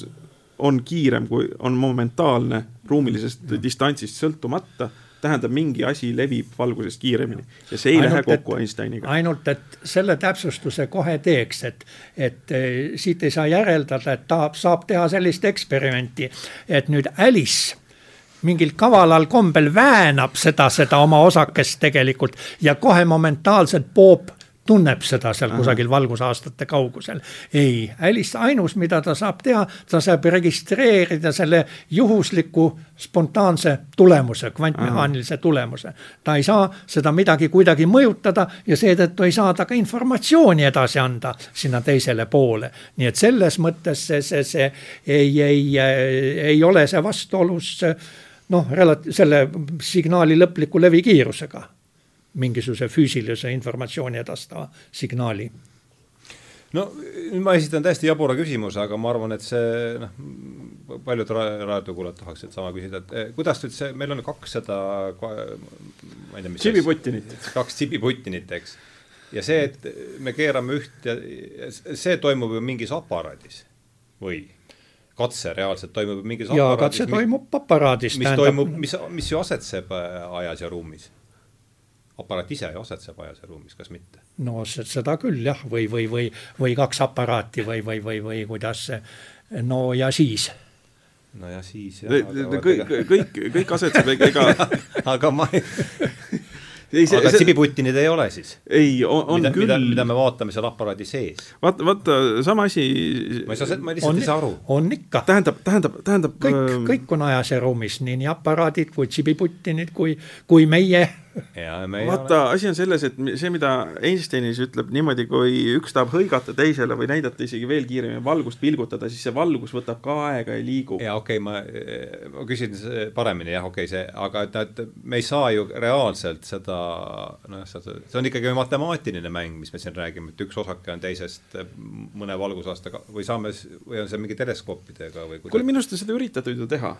[SPEAKER 3] on kiirem kui on momentaalne ruumilisest distantsist sõltumata tähendab, mingi asi levib valgusest kiiremini ja see ei ainult, lähe kokku et, Einsteiniga.
[SPEAKER 2] ainult, et selle täpsustuse kohe teeks, et, et eh, siit ei saa järeldada, et tahab, saab teha sellist eksperimenti, et nüüd Alice mingil kavalal kombel väänab seda, seda oma osakest tegelikult ja kohe momentaalselt poob tunneb seda seal kusagil valgusaastate kaugusel. ei, Alice ainus, mida ta saab teha, ta saab registreerida selle juhusliku spontaanse tulemuse, kvantmehaanilise tulemuse. ta ei saa seda midagi kuidagi mõjutada ja seetõttu ei saa ta ka informatsiooni edasi anda sinna teisele poole. nii et selles mõttes see, see, see ei, ei, ei ole see vastuolus noh, relati-, selle signaali lõpliku levikiirusega mingisuguse füüsilise informatsiooni edastava signaali
[SPEAKER 1] no nüüd ma esitan täiesti jabura küsimuse, aga ma arvan, et see noh, paljud raadiokuulajad tahaksid sama küsida, et eh, kuidas nüüd see, meil on kakssada, ma ei tea, mis
[SPEAKER 3] Tšibiputtinit.
[SPEAKER 1] kaks Tšibiputtinit, eks. ja see, et me keerame üht ja see toimub ju mingis aparaadis või? katse reaalselt toimub mingis
[SPEAKER 2] jaa, katse toimub aparaadis.
[SPEAKER 1] mis tähendab... toimub, mis, mis ju asetseb äh, ajas ja ruumis. Aparaat ise asetseb ajas ja ruumis, kas mitte?
[SPEAKER 2] no seda küll jah, või, või, või, või kaks aparaati või, või, või, või kuidas see, no ja siis
[SPEAKER 1] no ja siis jah.
[SPEAKER 3] kõik, kõik, kõik asetseb, ega
[SPEAKER 1] aga ma ei ei, see, aga see... Sibiputtinid ei ole siis?
[SPEAKER 3] ei, on, on
[SPEAKER 1] mida,
[SPEAKER 3] küll.
[SPEAKER 1] mida me vaatame seal aparaadi sees?
[SPEAKER 3] vaata, vaata, sama asi.
[SPEAKER 1] ma ei saa, ma lihtsalt on, ei saa aru.
[SPEAKER 2] on ikka.
[SPEAKER 3] tähendab, tähendab, tähendab.
[SPEAKER 2] kõik äh..., kõik on ajas ja ruumis, nii, nii aparaadid kui Sibiputtinid kui, kui meie
[SPEAKER 3] vaata, asi on selles, et see, mida Einsteinis ütleb niimoodi, kui üks tahab hõigata teisele või näidata isegi veel kiiremini valgust pilgutada, siis see valgus võtab ka aega ja liigub.
[SPEAKER 1] ja okei okay,, ma, ma küsin paremini jah, okei okay,, see, aga et, et me ei saa ju reaalselt seda, noh, see on ikkagi matemaatiline mäng, mis me siin räägime, et üks osake on teisest mõne valgusaastaga või saame, või on see mingi teleskoopidega või
[SPEAKER 3] kuule, minu arust on seda üritatud ju teha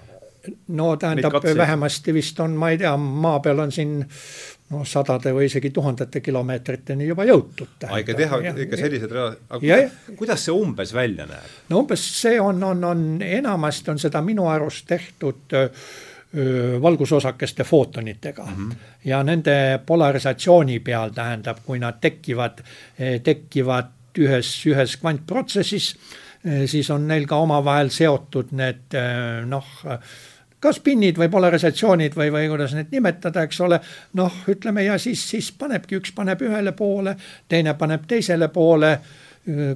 [SPEAKER 2] no tähendab, vähemasti vist on, ma ei tea, maa peal on siin noh, sadade või isegi tuhandete kilomeetriteni juba jõutud.
[SPEAKER 1] ikka teha ikka sellised rea-, aga ja, kuidas see umbes välja näeb?
[SPEAKER 2] no umbes see on, on, on, enamasti on seda minu arust tehtud öö, valgusosakeste footonitega mm -hmm. ja nende polarisatsiooni peal tähendab, kui nad tekivad, tekivad ühes, ühes kvantprotsessis, siis on neil ka omavahel seotud need noh, kas pinnid või polarisatsioonid või, või kuidas neid nimetada, eks ole. noh, ütleme ja siis, siis panebki, üks paneb ühele poole, teine paneb teisele poole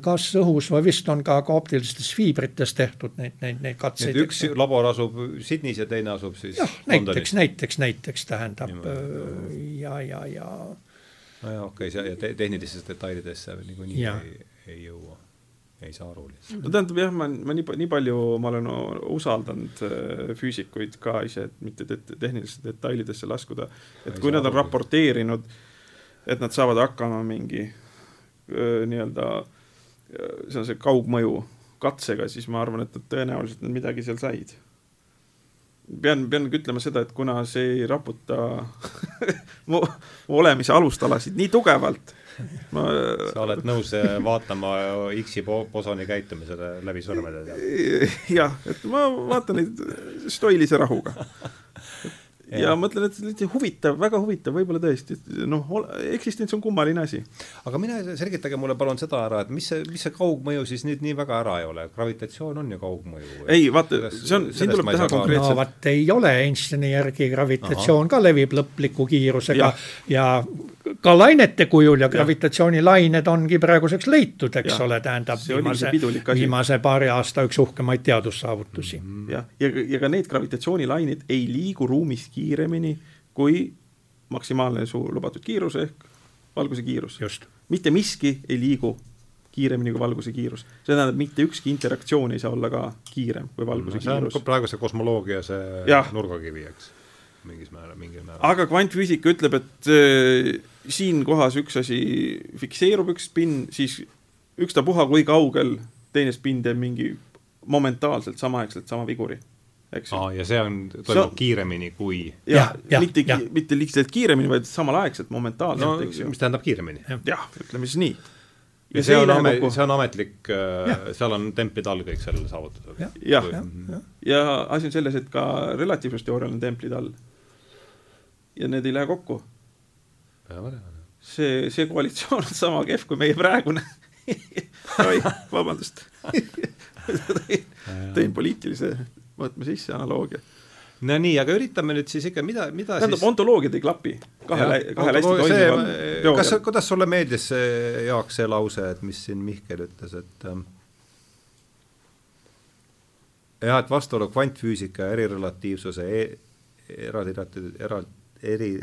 [SPEAKER 2] kas õhus või vist on ka, ka optilistes fiibrites tehtud neid, neid, neid katseid.
[SPEAKER 1] üks labor asub Sydneys ja teine asub siis
[SPEAKER 2] jah, näiteks, näiteks, näiteks tähendab ja, ja, ja.
[SPEAKER 1] nojah, okei okay,, ja te, tehnilistesse detailidesse niikuinii ei, ei jõua ei saa aru lihtsalt.
[SPEAKER 3] no tähendab jah, ma, ma nii, nii palju ma olen usaldanud äh, füüsikuid ka ise, et mitte te tehnilisse detailidesse laskuda, et kui nad on raporteerinud, et nad saavad hakkama mingi nii-öelda, see on see kaugmõju katsega, siis ma arvan, et nad tõenäoliselt nad midagi seal said. pean, pean ütlema seda, et kuna see ei raputa mu, mu olemise alustalasid nii tugevalt
[SPEAKER 1] ma sa oled nõus äh, vaatama X-i bosoni käitumisele läbi sõrmede?
[SPEAKER 3] jah, et ma vaatan neid stoilise rahuga ja mõtlen, et huvitav, väga huvitav, võib-olla tõesti, noh, eksistents on kummaline asi.
[SPEAKER 1] aga mine selgitage mulle palun seda ära, et mis see, mis see kaugmõju siis nüüd nii väga ära ei ole, gravitatsioon on ju kaugmõju?
[SPEAKER 3] ei, vaata, see on, siin tuleb teha konkreetselt.
[SPEAKER 2] no vot ei ole, Einsteini järgi gravitatsioon Aha. ka levib lõpliku kiirusega ja, ja ka lainete kujul ja gravitatsioonilained ongi praeguseks leitud, eks ja, ole, tähendab viimase, viimase paari aasta üks uhkemaid teadussaavutusi.
[SPEAKER 3] -hmm. jah, ja, ja, ja ka need gravitatsioonilained ei liigu ruumis kiiremini kui maksimaalne su lubatud kiirus ehk valguse kiirus. mitte miski ei liigu kiiremini kui valguse kiirus. see tähendab, mitte ükski interaktsioon ei saa olla ka kiirem kui valguse no, see kiirus.
[SPEAKER 1] praeguse kosmoloogia see ja. nurgakivi, eks mingis määral, mingil määral.
[SPEAKER 3] aga kvantfüüsika ütleb, et äh, siin kohas üks asi fikseerub, üks spinn, siis ükstapuha, kui kaugel teine spinn teeb mingi momentaalselt samaaegselt sama viguri eks
[SPEAKER 1] ju. ja see on, toimub kiiremini kui
[SPEAKER 3] jah ja, ja, mitte, mitte lihtsalt kiiremini, vaid samalaegselt, momentaalselt
[SPEAKER 1] no,, eks ju. mis tähendab kiiremini ja..
[SPEAKER 3] jah, ütleme siis nii.
[SPEAKER 1] ja, ja see, see on ame-, see on ametlik, äh, seal on templid all kõik sellel saavutatud.
[SPEAKER 3] jah, ja, ja, ja. ja asi on selles, et ka relatiivsusteoorial on templid all ja need ei lähe kokku. See, see koalitsioon on sama kehv kui meie praegune. Oi, vabandust. Tõin poliitilise mõõtme sisse analoogia.
[SPEAKER 1] No nii, aga üritame nüüd siis ikka, mida, mida
[SPEAKER 3] tähendab siis..., ontoloogiad ei klapi. Kahe, kahel hästi toimival
[SPEAKER 1] teoorial. kas, kuidas sulle meeldis see, Jaak, see lause, et mis siin Mihkel ütles, et ähm, jah, et vastuolu kvantfüüsika ja erirelatiivsuse e, eraldi, eraldi eri,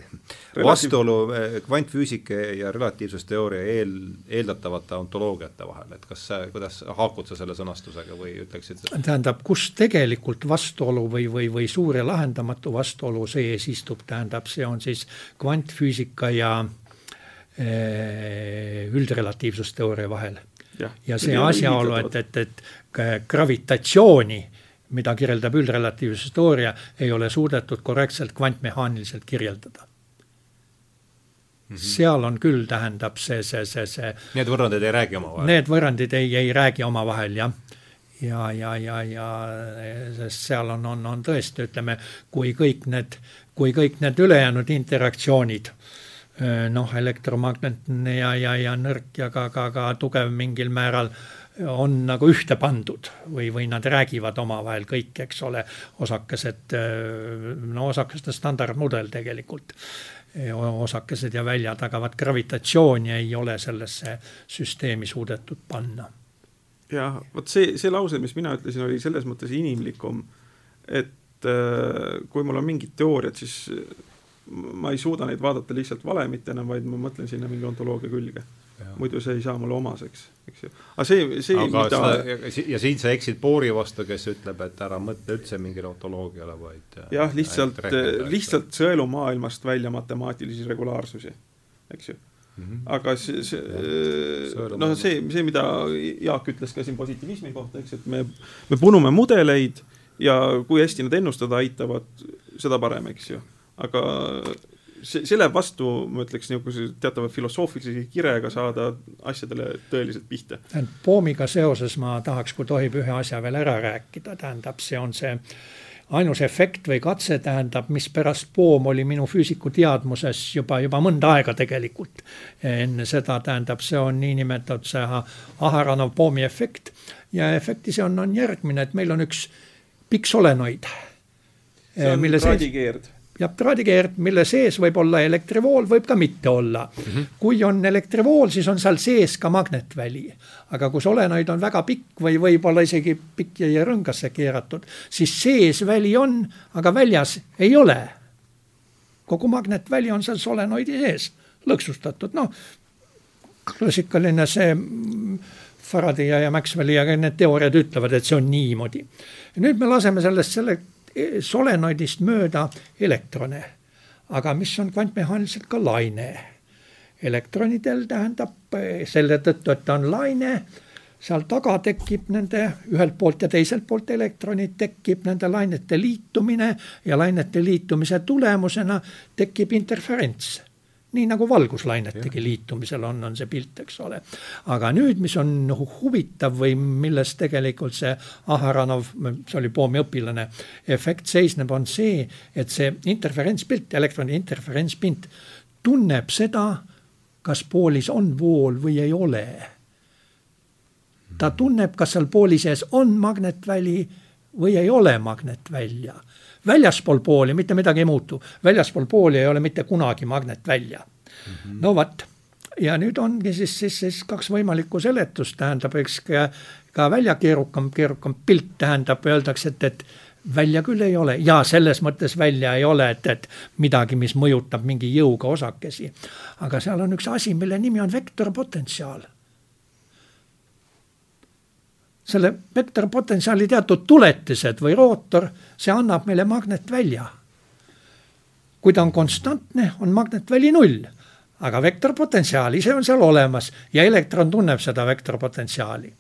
[SPEAKER 1] vastuolu eh, kvantfüüsika ja relatiivsusteooria eel, eeldatavate ontoloogiate vahel, et kas kuidas haakud sa selle sõnastusega või ütleksid?
[SPEAKER 2] tähendab, kus tegelikult vastuolu või, või, või suur ja lahendamatu vastuolu sees istub, tähendab, see on siis kvantfüüsika ja eh, üldrelatiivsusteooria vahel. ja, ja see asjaolu, et, et, et gravitatsiooni mida kirjeldab üldrelatiivsuse teooria, ei ole suudetud korrektselt kvantmehaaniliselt kirjeldada Mm -hmm. seal on küll, tähendab see, see, see, see.
[SPEAKER 1] Need võrrandid ei räägi omavahel?
[SPEAKER 2] Need võrrandid ei, ei räägi omavahel jah. ja, ja, ja, ja sest seal on, on, on tõesti, ütleme, kui kõik need, kui kõik need ülejäänud interaktsioonid noh, elektromagnetne ja, ja, ja nõrk ja ka, ka, ka tugev mingil määral on nagu ühte pandud või, või nad räägivad omavahel kõik, eks ole, osakesed, no osakeste standardmudel tegelikult osakesed ja välja tagavad gravitatsiooni ei ole sellesse süsteemi suudetud panna.
[SPEAKER 3] jah, vot see, see lause, mis mina ütlesin, oli selles mõttes inimlikum, et äh, kui mul on mingid teooriad, siis ma ei suuda neid vaadata lihtsalt valemitena, vaid ma mõtlen sinna mingi ontoloogia külge muidu see ei saa mulle omaseks, eks ju. aga see, see
[SPEAKER 1] aga mida... seda, ja siin sa eksid Boori vastu, kes ütleb, et ära mõtle üldse mingile ontoloogiale, vaid
[SPEAKER 3] äh, jah, lihtsalt, lihtsalt sõelumaailmast välja matemaatilisi regulaarsusi, eks ju mm. -hmm. aga see, see, noh, see, see, mida Jaak ütles ka siin positiivismi kohta, eks, et me, me punume mudeleid ja kui hästi nad ennustada aitavad, seda parem, eks ju. aga see, see läheb vastu, ma ütleks, niisuguse teatava filosoofilise kirega saada asjadele tõeliselt pihta.
[SPEAKER 2] Poomiga seoses ma tahaks, kui tohib, ühe asja veel ära rääkida, tähendab, see on see ainus efekt või katse tähendab, mispärast poom oli minu füüsiku teadmuses juba, juba mõnda aega tegelikult. enne seda tähendab, see on niinimetatud see Aharonov poomi efekt ja efekti see on, on järgmine, et meil on üks pikk solenoid.
[SPEAKER 3] see on traadikeerd
[SPEAKER 2] ja traadikeerd, mille sees võib olla elektrivool, võib ka mitte olla mm. -hmm. kui on elektrivool, siis on seal sees ka magnetväli. aga kui solenoid on väga pikk või võib-olla isegi pikk ja rõngasse keeratud, siis sees väli on, aga väljas ei ole. kogu magnetväli on seal solenoidi sees, lõksustatud, noh klassikaline see Faraday ja, ja Maxwelli ja need teooriad ütlevad, et see on niimoodi. nüüd me laseme sellest selle solenoidist mööda elektrone, aga mis on kvantmehaaniliselt ka laine. elektronidel tähendab selle tõttu, et ta on laine, seal taga tekib nende ühelt poolt ja teiselt poolt elektronid, tekib nende lainete liitumine ja lainete liitumise tulemusena tekib interferents nii nagu valguslainetegi liitumisel on, on see pilt, eks ole. aga nüüd, mis on nagu huvitav või milles tegelikult see Aharanov, see oli Poomi õpilane, efekt seisneb, on see, et see interferentspilt, elektroni interferentspilt tunneb seda, kas poolis on vool või ei ole. ta tunneb, kas seal pooli sees on magnetväli või ei ole magnetvälja väljaspool pooli mitte midagi ei muutu, väljaspool pooli ei ole mitte kunagi magnetvälja mm. -hmm. no vot, ja nüüd ongi siis, siis, siis kaks võimalikku seletust, tähendab, eks ka, ka välja keerukam, keerukam pilt tähendab, öeldakse, et, et välja küll ei ole ja selles mõttes välja ei ole, et, et midagi, mis mõjutab mingi jõuga osakesi. aga seal on üks asi, mille nimi on vektorpotentsiaal selle vektorpotentsiaali teatud tuletised või rootor, see annab meile magnetvälja. kui ta on konstantne, on magnetväli null, aga vektorpotentsiaal ise on seal olemas ja elektron tunneb seda vektorpotentsiaali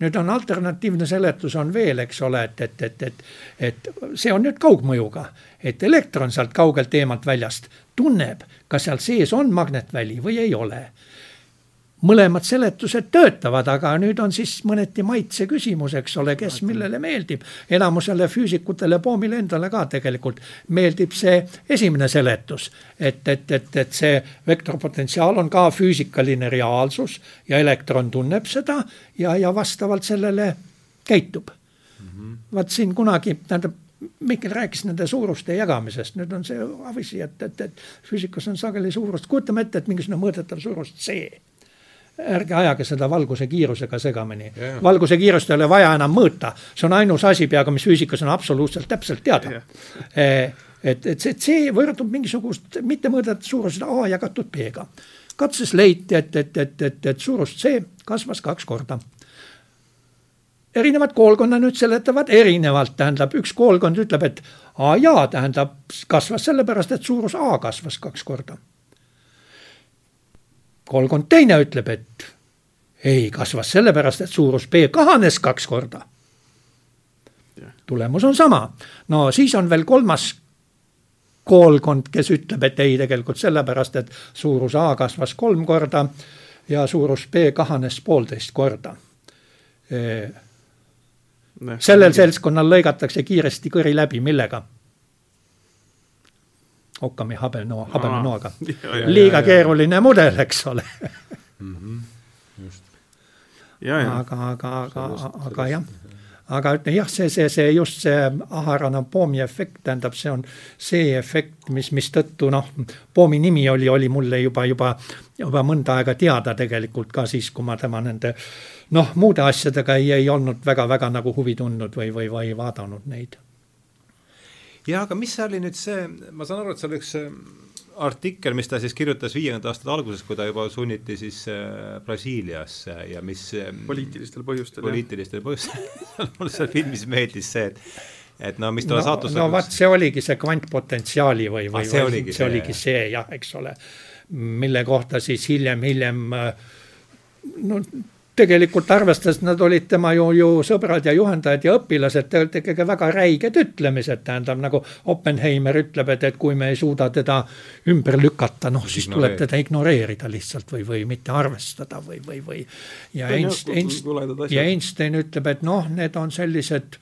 [SPEAKER 2] nüüd on alternatiivne seletus on veel, eks ole, et, et, et, et, et see on nüüd kaugmõjuga, et elektron sealt kaugelt eemalt väljast tunneb, kas seal sees on magnetväli või ei ole mõlemad seletused töötavad, aga nüüd on siis mõneti maitse küsimus, eks ole, kes millele meeldib. enamusele füüsikutele, Poomile endale ka tegelikult meeldib see esimene seletus. et, et, et, et see vektorpotentsiaal on ka füüsikaline reaalsus ja elektron tunneb seda ja, ja vastavalt sellele käitub mm -hmm.. vaat siin kunagi, tähendab Mihkel rääkis nende suuruste jagamisest, nüüd on see avisi, et, et, et füüsikas on sageli suurust, kujutame ette, et mingisugune mõõdetav suurus C ärge ajage seda valguse kiirusega segamini. Yeah.. valguse kiirust ei ole vaja enam mõõta, see on ainus asi peaaegu, mis füüsikas on absoluutselt täpselt teada. Yeah.. et, et see C võrdub mingisugust mittemõõdetud suurused A jagatud B-ga. katses leiti, et, et, et, et, et suurus C kasvas kaks korda. Erinevad koolkonnad nüüd seletavad erinevalt, tähendab üks koolkond ütleb, et A jaa, tähendab kasvas sellepärast, et suurus A kasvas kaks korda kolmkond teine ütleb, et ei, kasvas sellepärast, et suurus B kahanes kaks korda. tulemus on sama. no siis on veel kolmas koolkond, kes ütleb, et ei, tegelikult sellepärast, et suurus A kasvas kolm korda ja suurus B kahanes poolteist korda. sellel seltskonnal lõigatakse kiiresti kõri läbi, millega? Occami habeno, habemenoaga. liiga keeruline mudel, eks ole mm. -hmm. just. aga, aga, aga, aga jah aga jah, see, see, see just see Aharana poomi efekt, tähendab, see on see efekt, mis, mistõttu noh, poomi nimi oli, oli mulle juba, juba, juba mõnda aega teada tegelikult ka siis, kui ma tema nende noh, muude asjadega ei, ei olnud väga-väga nagu huvi tundnud või, või, või vaadanud neid.
[SPEAKER 1] Jah, aga mis see oli nüüd see, ma saan aru, et see oli üks artikkel, mis ta siis kirjutas viiekümnendate aastate alguses, kui ta juba sunniti siis äh, Brasiiliasse ja mis äh,
[SPEAKER 3] poliitilistel põhjustel.
[SPEAKER 1] poliitilistel põhjustel mulle seal filmis meeldis see, et et no mis talle no, saatus
[SPEAKER 2] no vot, see oligi see kvantpotentsiaali või, või ah, see, oligi, see, see oligi see jah, eks ole, mille kohta siis hiljem, hiljem äh, no tegelikult arvestades nad olid tema ju, ju sõbrad ja juhendajad ja õpilased, tegelikult ikkagi väga räiged ütlemised, tähendab nagu Oppenheimer ütleb, et, et kui me ei suuda teda ümber lükata, noh siis tuleb teda ignoreerida lihtsalt või, või mitte arvestada või, või, või. ja Einstein, ja Einstein ütleb, et noh, need on sellised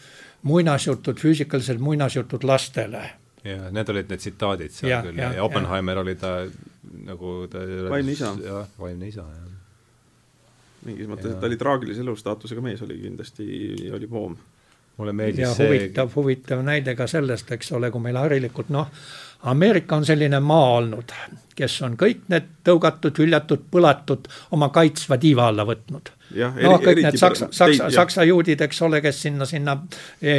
[SPEAKER 2] muinasjutud, füüsikalised muinasjutud lastele
[SPEAKER 1] ja need olid need tsitaadid seal ja, küll ja, ja Oppenheimer ja. oli ta nagu ta
[SPEAKER 3] vaimne isa.
[SPEAKER 1] jah, vaimne isa, jah
[SPEAKER 3] mingis mõttes, et ta oli traagilise elustaatusega mees, oli kindlasti, oli poom.
[SPEAKER 1] mulle meeldis
[SPEAKER 2] ja see huvitav, huvitav näide ka sellest, eks ole, kui meil harilikult noh, Ameerika on selline maa olnud, kes on kõik need tõugatud, hüljatud, põlatud oma kaitsva tiiva alla võtnud. Noh, kõik need saksa, saksa, saksa juudid, eks ole, kes sinna, sinna e,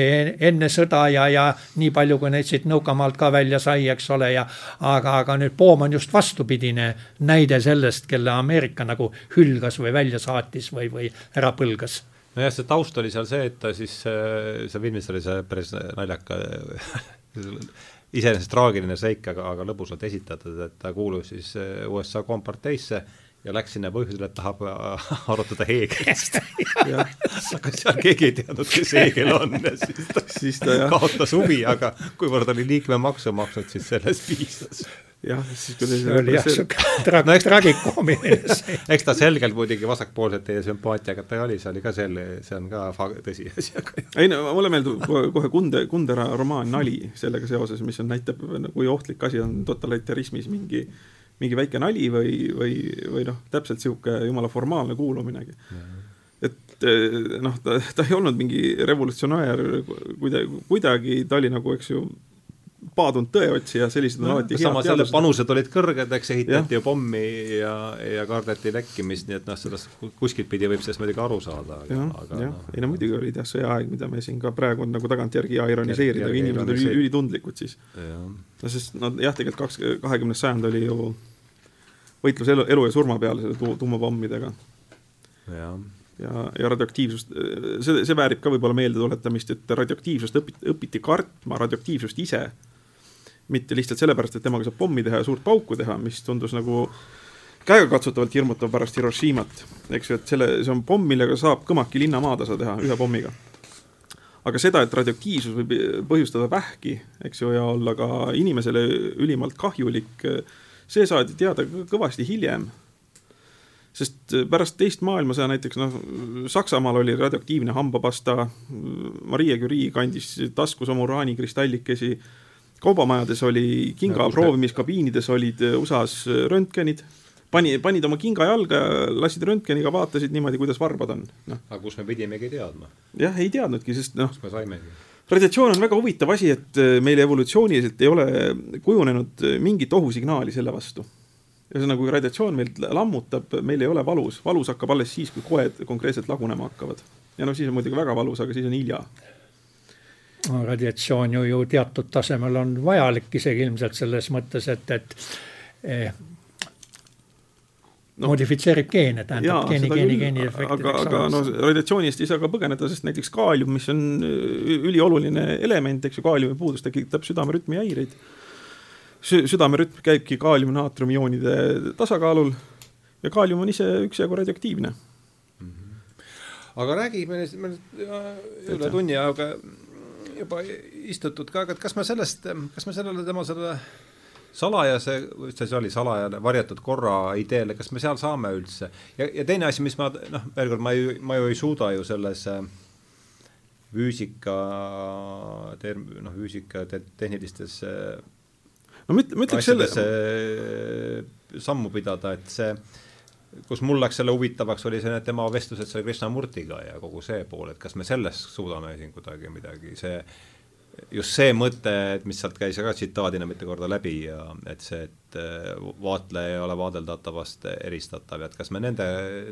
[SPEAKER 2] enne sõda ja, ja nii palju, kui neid siit nõukamaalt ka välja sai, eks ole, ja aga, aga nüüd Poom on just vastupidine näide sellest, kelle Ameerika nagu hülgas või välja saatis või, või ära põlgas.
[SPEAKER 1] Nojah, see taust oli seal see, et ta siis, seal filmis oli see päris naljaka iseenesest traagiline seik, aga, aga lõbusalt esitatud, et ta kuulus siis äh, USA komparteisse ja läks sinna põhjusel, et tahab äh, arutada Heegelist aga seal keegi ei teadnud, kes Heegel on ja siis ta, siis ta jah. kaotas huvi, aga kuivõrd oli liikmemaksu maksnud, siis sellest piisas
[SPEAKER 3] jah, siis kui
[SPEAKER 2] see oli jah, sihuke tra-, no, tragikoomiline
[SPEAKER 1] see. eks ta selgelt muidugi vasakpoolsete paatiaga ta oli, see oli ka selle, see on ka tõsiasi, aga
[SPEAKER 3] ei no mulle meeldib kohe Kunde, Kundera romaan Nali sellega seoses, mis on, näitab, kui ohtlik asi on totalitarismis mingi äh, mingi väike nali või, või, või noh, täpselt niisugune jumala formaalne kuuluminegi. et eh, noh, ta, ta ei olnud mingi revolutsionäär kuidagi, kuidagi, ta oli nagu, eks ju, paadunud tõeotsija, sellised on no, alati
[SPEAKER 1] samas jälle panused olid kõrged, eks ehitati ju pommi ja, ja kardeti lekkimist, nii et noh, sellest kuskilt pidi võib sellest muidugi aru saada.
[SPEAKER 3] jah, jah, ei no muidugi olid jah, sõjaaeg, mida me siin ka praegu nagu tagantjärgi ironiseerida, aga inimesed olid ülitundlikud siis. no sest no jah, tegelikult kaks, kahekümnes sajand oli ju võitlus elu, elu ja surma peale selle tuumapommidega. ja, ja, ja radioaktiivsust, see, see väärib ka võib-olla meeldetuletamist, et radioaktiivsust õpiti, õpiti kartma, radioaktiivsust ise. mitte lihtsalt sellepärast, et temaga saab pommi teha ja suurt pauku teha, mis tundus nagu käegakatsutavalt hirmutav pärast Hiroshimat, eks ju, et selle, see on pomm, millega saab Kõmaki linna maatasa teha ühe pommiga aga seda, et radioaktiivsus võib põhjustada vähki, eks ju, ja olla ka inimesele ülimalt kahjulik, see saadi teada kõvasti hiljem. sest pärast teist maailmasõja näiteks noh, Saksamaal oli radioaktiivne hambapasta, Maria Curie kandis taskus oma uraanikristallikesi, kaubamajades oli kinga proovimiskabiinides olid USA-s röntgenid pani, panid oma kinga jalga, lasid röntgeniga, vaatasid niimoodi, kuidas varbad on
[SPEAKER 1] no.. aga kus me pidimegi teadma?
[SPEAKER 3] jah, ei teadnudki, sest noh.
[SPEAKER 1] kus me saimegi?
[SPEAKER 3] Radiatsioon on väga huvitav asi, et äh, meil evolutsiooniliselt ei ole kujunenud äh, mingit ohusignaali selle vastu. ühesõnaga, kui radiatsioon meilt lammutab, meil ei ole valus, valus hakkab alles siis, kui koed konkreetselt lagunema hakkavad. ja noh, siis on muidugi väga valus, aga siis on hilja
[SPEAKER 2] no, radiatsioon ju, ju teatud tasemel on vajalik isegi ilmselt selles mõttes, et, et eh, no, modifitseerib geene, tähendab geeni, geeni, geeni efekti.
[SPEAKER 3] aga, aga no radiatsiooni eest ei saa ka põgeneda, sest näiteks kaalium, mis on ülioluline element, eks ju, kaaliumi puudus tekitab südamerütmi häireid. südamerütm käibki kaalium-naatriumioonide tasakaalul ja kaalium on ise üksjagu radioaktiivne
[SPEAKER 1] mm. -hmm. aga räägime, me üle tunni ajaga juba istutud ka, aga kas me sellest, kas me sellele tema selle salajase, mis see oli, salajane varjatud korra ideele, kas me seal saame üldse? Ja, ja teine asi, mis ma noh, veel kord, ma ei, ma ju ei suuda ju selles äh, füüsika term-, noh, füüsika te, tehnilistes äh,
[SPEAKER 3] no ma ütleks selle
[SPEAKER 1] sammu pidada, et see kus mul läks selle huvitavaks, oli see, need tema vestlused selle Krishnamurtiga ja kogu see pool, et kas me sellest suudame siin kuidagi midagi, see just see mõte, et mis sealt käis ka tsitaadina mitu korda läbi ja et see, et äh, vaatleja ei ole vaadeldatavast eristatav ja et kas me nende,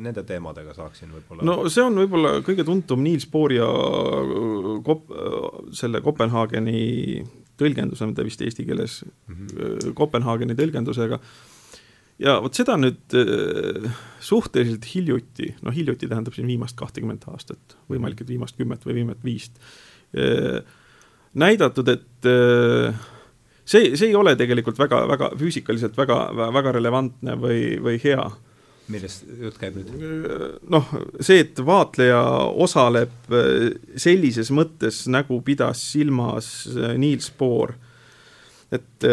[SPEAKER 1] nende teemadega saaksin võib-olla
[SPEAKER 3] no see on võib-olla kõige tuntum Niels Bohr ja äh, Kop-, äh, selle Kopenhaageni tõlgenduse, mida vist eesti keeles mm -hmm. Kopenhaageni tõlgendusega ja vot seda nüüd suhteliselt hiljuti, noh hiljuti tähendab siin viimast kahtekümmet aastat, võimalik, et viimast kümmet või viimast viist, näidatud, et äh, see, see ei ole tegelikult väga, väga füüsikaliselt väga, väga relevantne või, või hea.
[SPEAKER 1] millest jutt käib nüüd?
[SPEAKER 3] noh, see, et vaatleja osaleb sellises mõttes, nagu pidas silmas Niels Bohr, et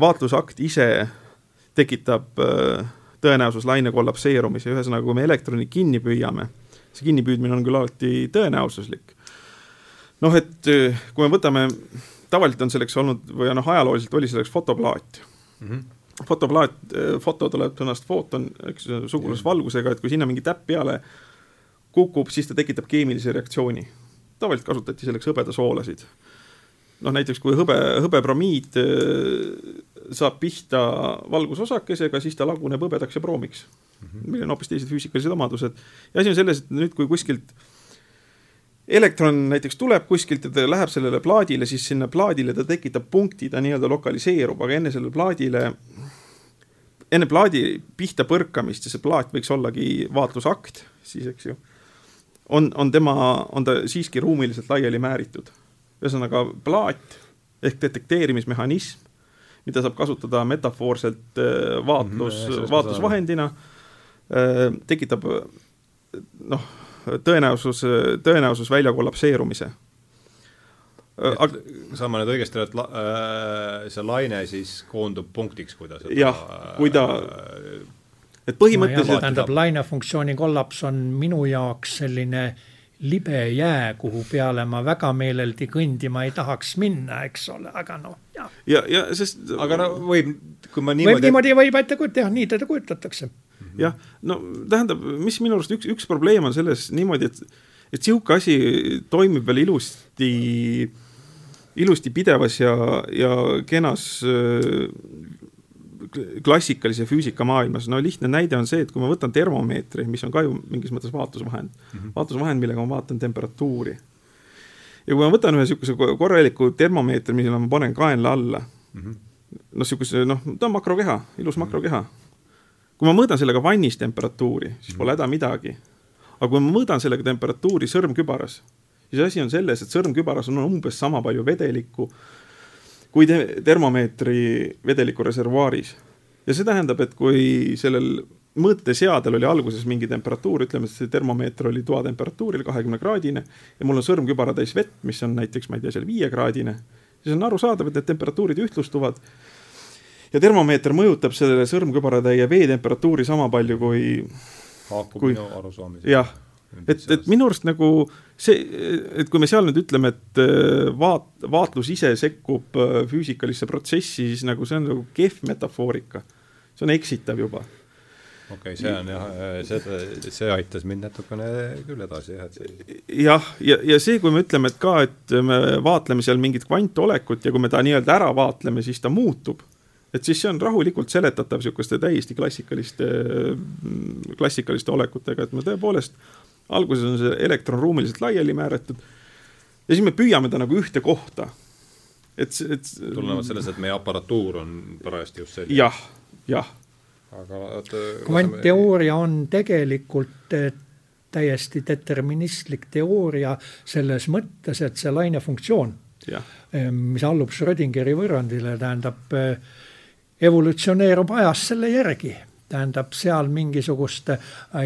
[SPEAKER 3] vaatlusakt ise tekitab äh, tõenäosus laine kollapseerumise, ühesõnaga, kui me elektroni kinni püüame, see kinnipüüdmine on küll alati tõenäosuslik. Noh, et äh, kui me võtame, tavaliselt on selleks olnud või noh, ajalooliselt oli selleks fotoplaat mm. -hmm fotoplaat, äh, foto tuleb sõnast footon, eks sugulasvalgusega, et kui sinna mingi täpp peale kukub, siis ta tekitab keemilise reaktsiooni. tavaliselt kasutati selleks hõbedasoolasid. noh, näiteks kui hõbe, hõbepromiid saab pihta valgusosakesega, siis ta laguneb hõbedaks ja proomiks mm, -hmm. millel on hoopis teised füüsikalised omadused. ja asi on selles, et nüüd, kui kuskilt elektron näiteks tuleb kuskilt ja ta läheb sellele plaadile, siis sinna plaadile ta tekitab punkti, ta nii-öelda lokaliseerub, aga enne sellele plaadile, enne plaadi pihta põrkamist ja see plaat võiks ollagi vaatlusakt, siis eks ju, on, on tema, on ta siiski ruumiliselt laiali määritud. ühesõnaga plaat ehk detekteerimismehhanism mida saab kasutada metafoorselt äh, vaatlus mm, -hmm, vaatlusvahendina, äh, tekitab noh, tõenäosus, tõenäosus välja kollapseerumise.
[SPEAKER 1] Aga... saan ma nüüd õigesti aru, et la, äh, see laine siis koondub punktiks, kui ta seda
[SPEAKER 3] jah, kui ta et põhimõtteliselt
[SPEAKER 2] no, tähendab, lainefunktsiooni kollaps on minu jaoks selline äh, libe jää, kuhu peale ma väga meeleldi kõndima ei tahaks minna, eks ole, aga noh, jah.
[SPEAKER 3] ja, ja sest.
[SPEAKER 1] aga no võib, kui ma niimoodi.
[SPEAKER 2] võib niimoodi, võib ette kujutada, jah, nii teda kujutatakse.
[SPEAKER 3] Jah, no tähendab, mis minu arust üks, üks probleem on selles niimoodi, et, et sihuke asi toimib veel ilusti, ilusti pidevas ja, ja kenas klassikalise füüsika maailmas, no lihtne näide on see, et kui ma võtan termomeetri, mis on ka ju mingis mõttes vaatlusvahend mm, -hmm. vaatlusvahend, millega ma vaatan temperatuuri. ja kui ma võtan ühe niisuguse korraliku termomeetri, mille ma panen kaenla alla mm -hmm., noh, niisuguse noh, ta on makrokeha, ilus makrokeha. Kui ma mõõdan sellega vannis temperatuuri, siis pole häda midagi. aga kui ma mõõdan sellega temperatuuri sõrmkübaras, siis asi on selles, et sõrmkübaras on umbes sama palju vedelikku kui te termomeetri vedeliku reservuaaris. ja see tähendab, et kui sellel mõõteseadel oli alguses mingi temperatuur, ütleme, et see termomeeter oli toatemperatuuril kahekümne kraadine ja mul on sõrm kübaratäis vett, mis on näiteks, ma ei tea, seal viiekraadine, siis on arusaadav, et need temperatuurid ühtlustuvad. Ja termomeeter mõjutab sellele sõrmkübaratäie veetemperatuuri sama palju kui.
[SPEAKER 1] haakub kui... minu arusaamisega.
[SPEAKER 3] jah et, et minu arust nagu see, et kui me seal nüüd ütleme, et äh, vaat-, vaatlus ise sekkub äh, füüsikalisse protsessi, siis nagu see on nagu kehv metafoorika. see on eksitav juba.
[SPEAKER 1] okei okay,, see on jah, äh, see, see aitas mind natukene küll edasi jah, et
[SPEAKER 3] see. jah, ja, ja see, kui me ütleme, et ka, et me vaatleme seal mingit kvantolekut ja kui me ta nii-öelda ära vaatleme, siis ta muutub et siis see on rahulikult seletatav niisuguste täiesti klassikaliste, klassikaliste olekutega, et me tõepoolest alguses on see elektron ruumiliselt laiali määratud ja siis me püüame ta nagu ühte kohta.
[SPEAKER 1] et, et. tulenevalt sellest, et meie aparatuur on parajasti just selline.
[SPEAKER 3] jah, jah.
[SPEAKER 1] aga
[SPEAKER 2] kvantteooria on tegelikult eh, täiesti deterministlik teooria selles mõttes, et see lainefunktsioon, eh, mis allub Schrödingeri võrrandile, tähendab, eh, evolutsioneerub ajas selle järgi. Tähendab seal mingisugust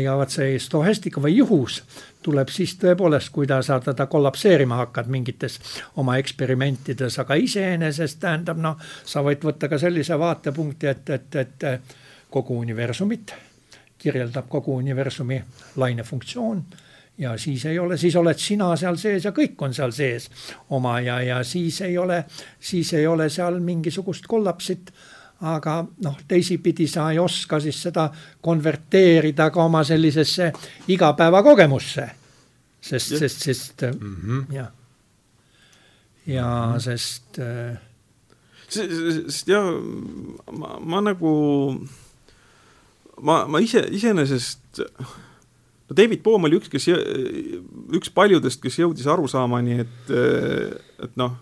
[SPEAKER 2] ja vot see stohestika või juhus tuleb siis tõepoolest, kui ta, sa teda kollapseerima hakkad mingites oma eksperimentides, aga iseenesest tähendab noh, sa võid võtta ka sellise vaatepunkti, et, et, et kogu universumit kirjeldab kogu universumi lainefunktsioon ja siis ei ole, siis oled sina seal sees ja kõik on seal sees oma ja, ja siis ei ole, siis ei ole seal mingisugust kollapsit aga noh, teisipidi sa ei oska siis seda konverteerida ka oma sellisesse igapäevakogemusse. sest, sest, sest mm -hmm. jah, ja mm -hmm. sest äh,
[SPEAKER 3] sest jah, ma, ma nagu, ma, ma ise, iseenesest, no David Bohm oli üks, kes, üks paljudest, kes jõudis arusaamani, et, et noh,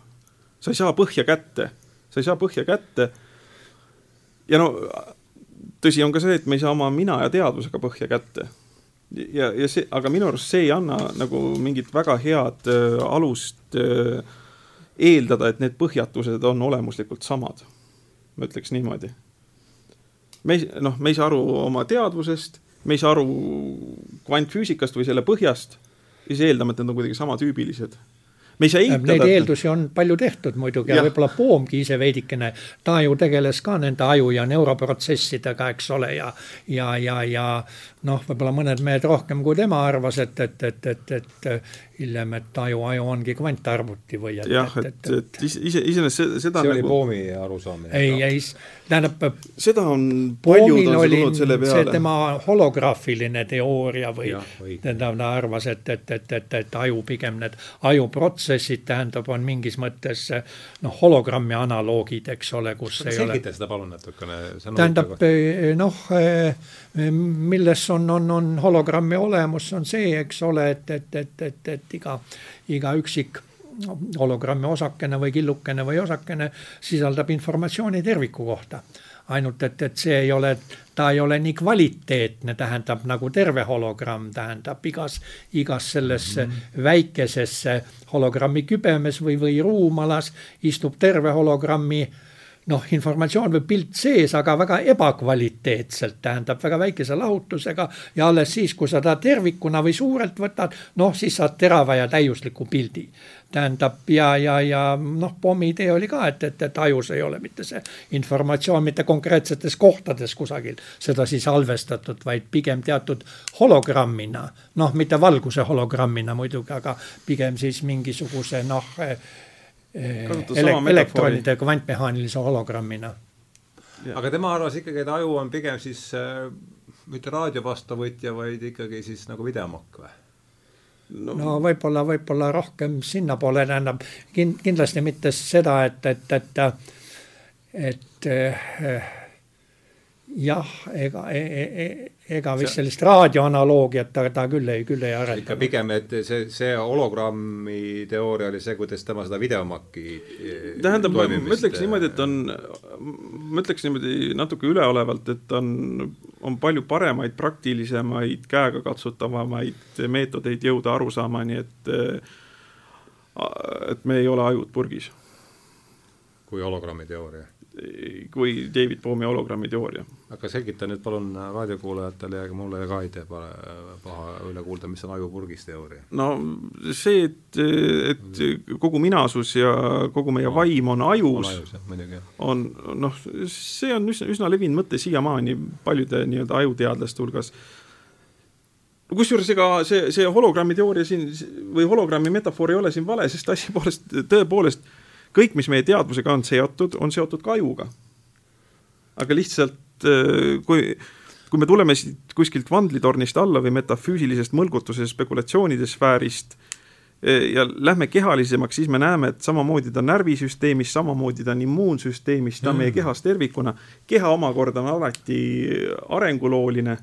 [SPEAKER 3] sa ei saa põhja kätte, sa ei saa põhja kätte ja no tõsi on ka see, et me ei saa oma mina ja teadvusega põhja kätte. ja, ja see, aga minu arust see ei anna nagu mingit väga head äh, alust äh, eeldada, et need põhjatused on olemuslikult samad. ma ütleks niimoodi. me ei, noh, me ei saa aru oma teadvusest, me ei saa aru kvantfüüsikast või selle põhjast ja siis eeldame, et need on kuidagi samatüübilised me ei saa eitada.
[SPEAKER 2] Neid eeldusi on palju tehtud muidugi ja, ja võib-olla Poomgi ise veidikene, ta ju tegeles ka nende aju ja neuroprotsessidega, eks ole, ja, ja, ja, ja noh, võib-olla mõned mehed rohkem kui tema arvas, et, et, et, et, et hiljem, et aju, aju ongi kvantarvuti või
[SPEAKER 3] et jah, et, et, et, et ise, iseenesest seda
[SPEAKER 1] see nagu... oli Poomi arusaamine.
[SPEAKER 2] ei, ei, tähendab
[SPEAKER 3] seda on, paljud on tulnud selle peale.
[SPEAKER 2] see tema holograafiline teooria või tähendab, ta arvas, et, et, et, et, et aju pigem need ajuprotsessid, tähendab, on mingis mõttes noh, hologrammi analoogid, eks ole, kus
[SPEAKER 1] ei
[SPEAKER 2] ole
[SPEAKER 1] selgita seda palun natukene.
[SPEAKER 2] tähendab noh, milles on, on, on hologrammi olemus, on see, eks ole, et, et, et, et, et iga, iga üksik hologrammi osakene või killukene või osakene sisaldab informatsiooni terviku kohta ainult et, et see ei ole, ta ei ole nii kvaliteetne, tähendab nagu terve hologramm, tähendab igas, igas selles mm -hmm. väikeses hologrammi kübemes või, või ruumalas istub terve hologrammi äh, noh, informatsioon või pilt sees, aga väga ebakvaliteetselt, tähendab väga väikese lahutusega ja alles siis, kui sa ta tervikuna või suurelt võtad, noh, siis saad terava ja täiusliku pildi. tähendab ja, ja, ja noh, pommi idee oli ka, et, et, et ajus ei ole mitte see informatsioon mitte konkreetsetes kohtades kusagil seda siis salvestatud, vaid pigem teatud hologrammina, noh, mitte valguse hologrammina muidugi, aga pigem siis mingisuguse noh ele elektronide kvantmehaanilise hologrammina.
[SPEAKER 1] aga tema arvas ikkagi, et aju on pigem siis äh, mitte raadiovastuvõtja, vaid ikkagi siis nagu videomakk või?
[SPEAKER 2] no, no võib-olla, võib-olla rohkem sinnapoole, tähendab kin-, kindlasti mitte seda, et, et, et, et äh, jah, ega e, e, e, ega vist sellist raadioanaloogiat ta, ta küll ei, küll ei arenda.
[SPEAKER 1] ikka pigem, et see, see hologrammi teooria oli see, kuidas tema seda videomakki
[SPEAKER 3] tähendab, ma ütleks niimoodi, et on, ma ütleks niimoodi natuke üleolevalt, et on, on palju paremaid, praktilisemaid, käegakatsutavamaid meetodeid jõuda arusaamani, et et me ei ole ajud purgis.
[SPEAKER 1] kui hologrammi teooria
[SPEAKER 3] kui David Boomi hologrammi teooria.
[SPEAKER 1] aga selgita nüüd palun raadiokuulajatele ja mulle ka ei tee paha üle kuulda, mis on ajupurgis teooria?
[SPEAKER 3] no see, et, et kogu minasus ja kogu meie no, vaim on ajus, on noh, see on üsna, üsna levinud mõte siiamaani paljude nii-öelda ajuteadlaste hulgas kusjuures ega see, see hologrammi teooria siin või hologrammi metafoor ei ole siin vale, sest asi poolest, tõepoolest kõik, mis meie teadvusega on seotud, on seotud ka ajuga. aga lihtsalt äh, kui, kui me tuleme siit kuskilt vandlitornist alla või metafüüsilisest mõlgutuse spekulatsioonide sfäärist äh, ja lähme kehalisemaks, siis me näeme, et samamoodi ta on närvisüsteemis, samamoodi ta on immuunsüsteemis, ta on mm. meie kehas tervikuna. keha omakorda on alati arengulooline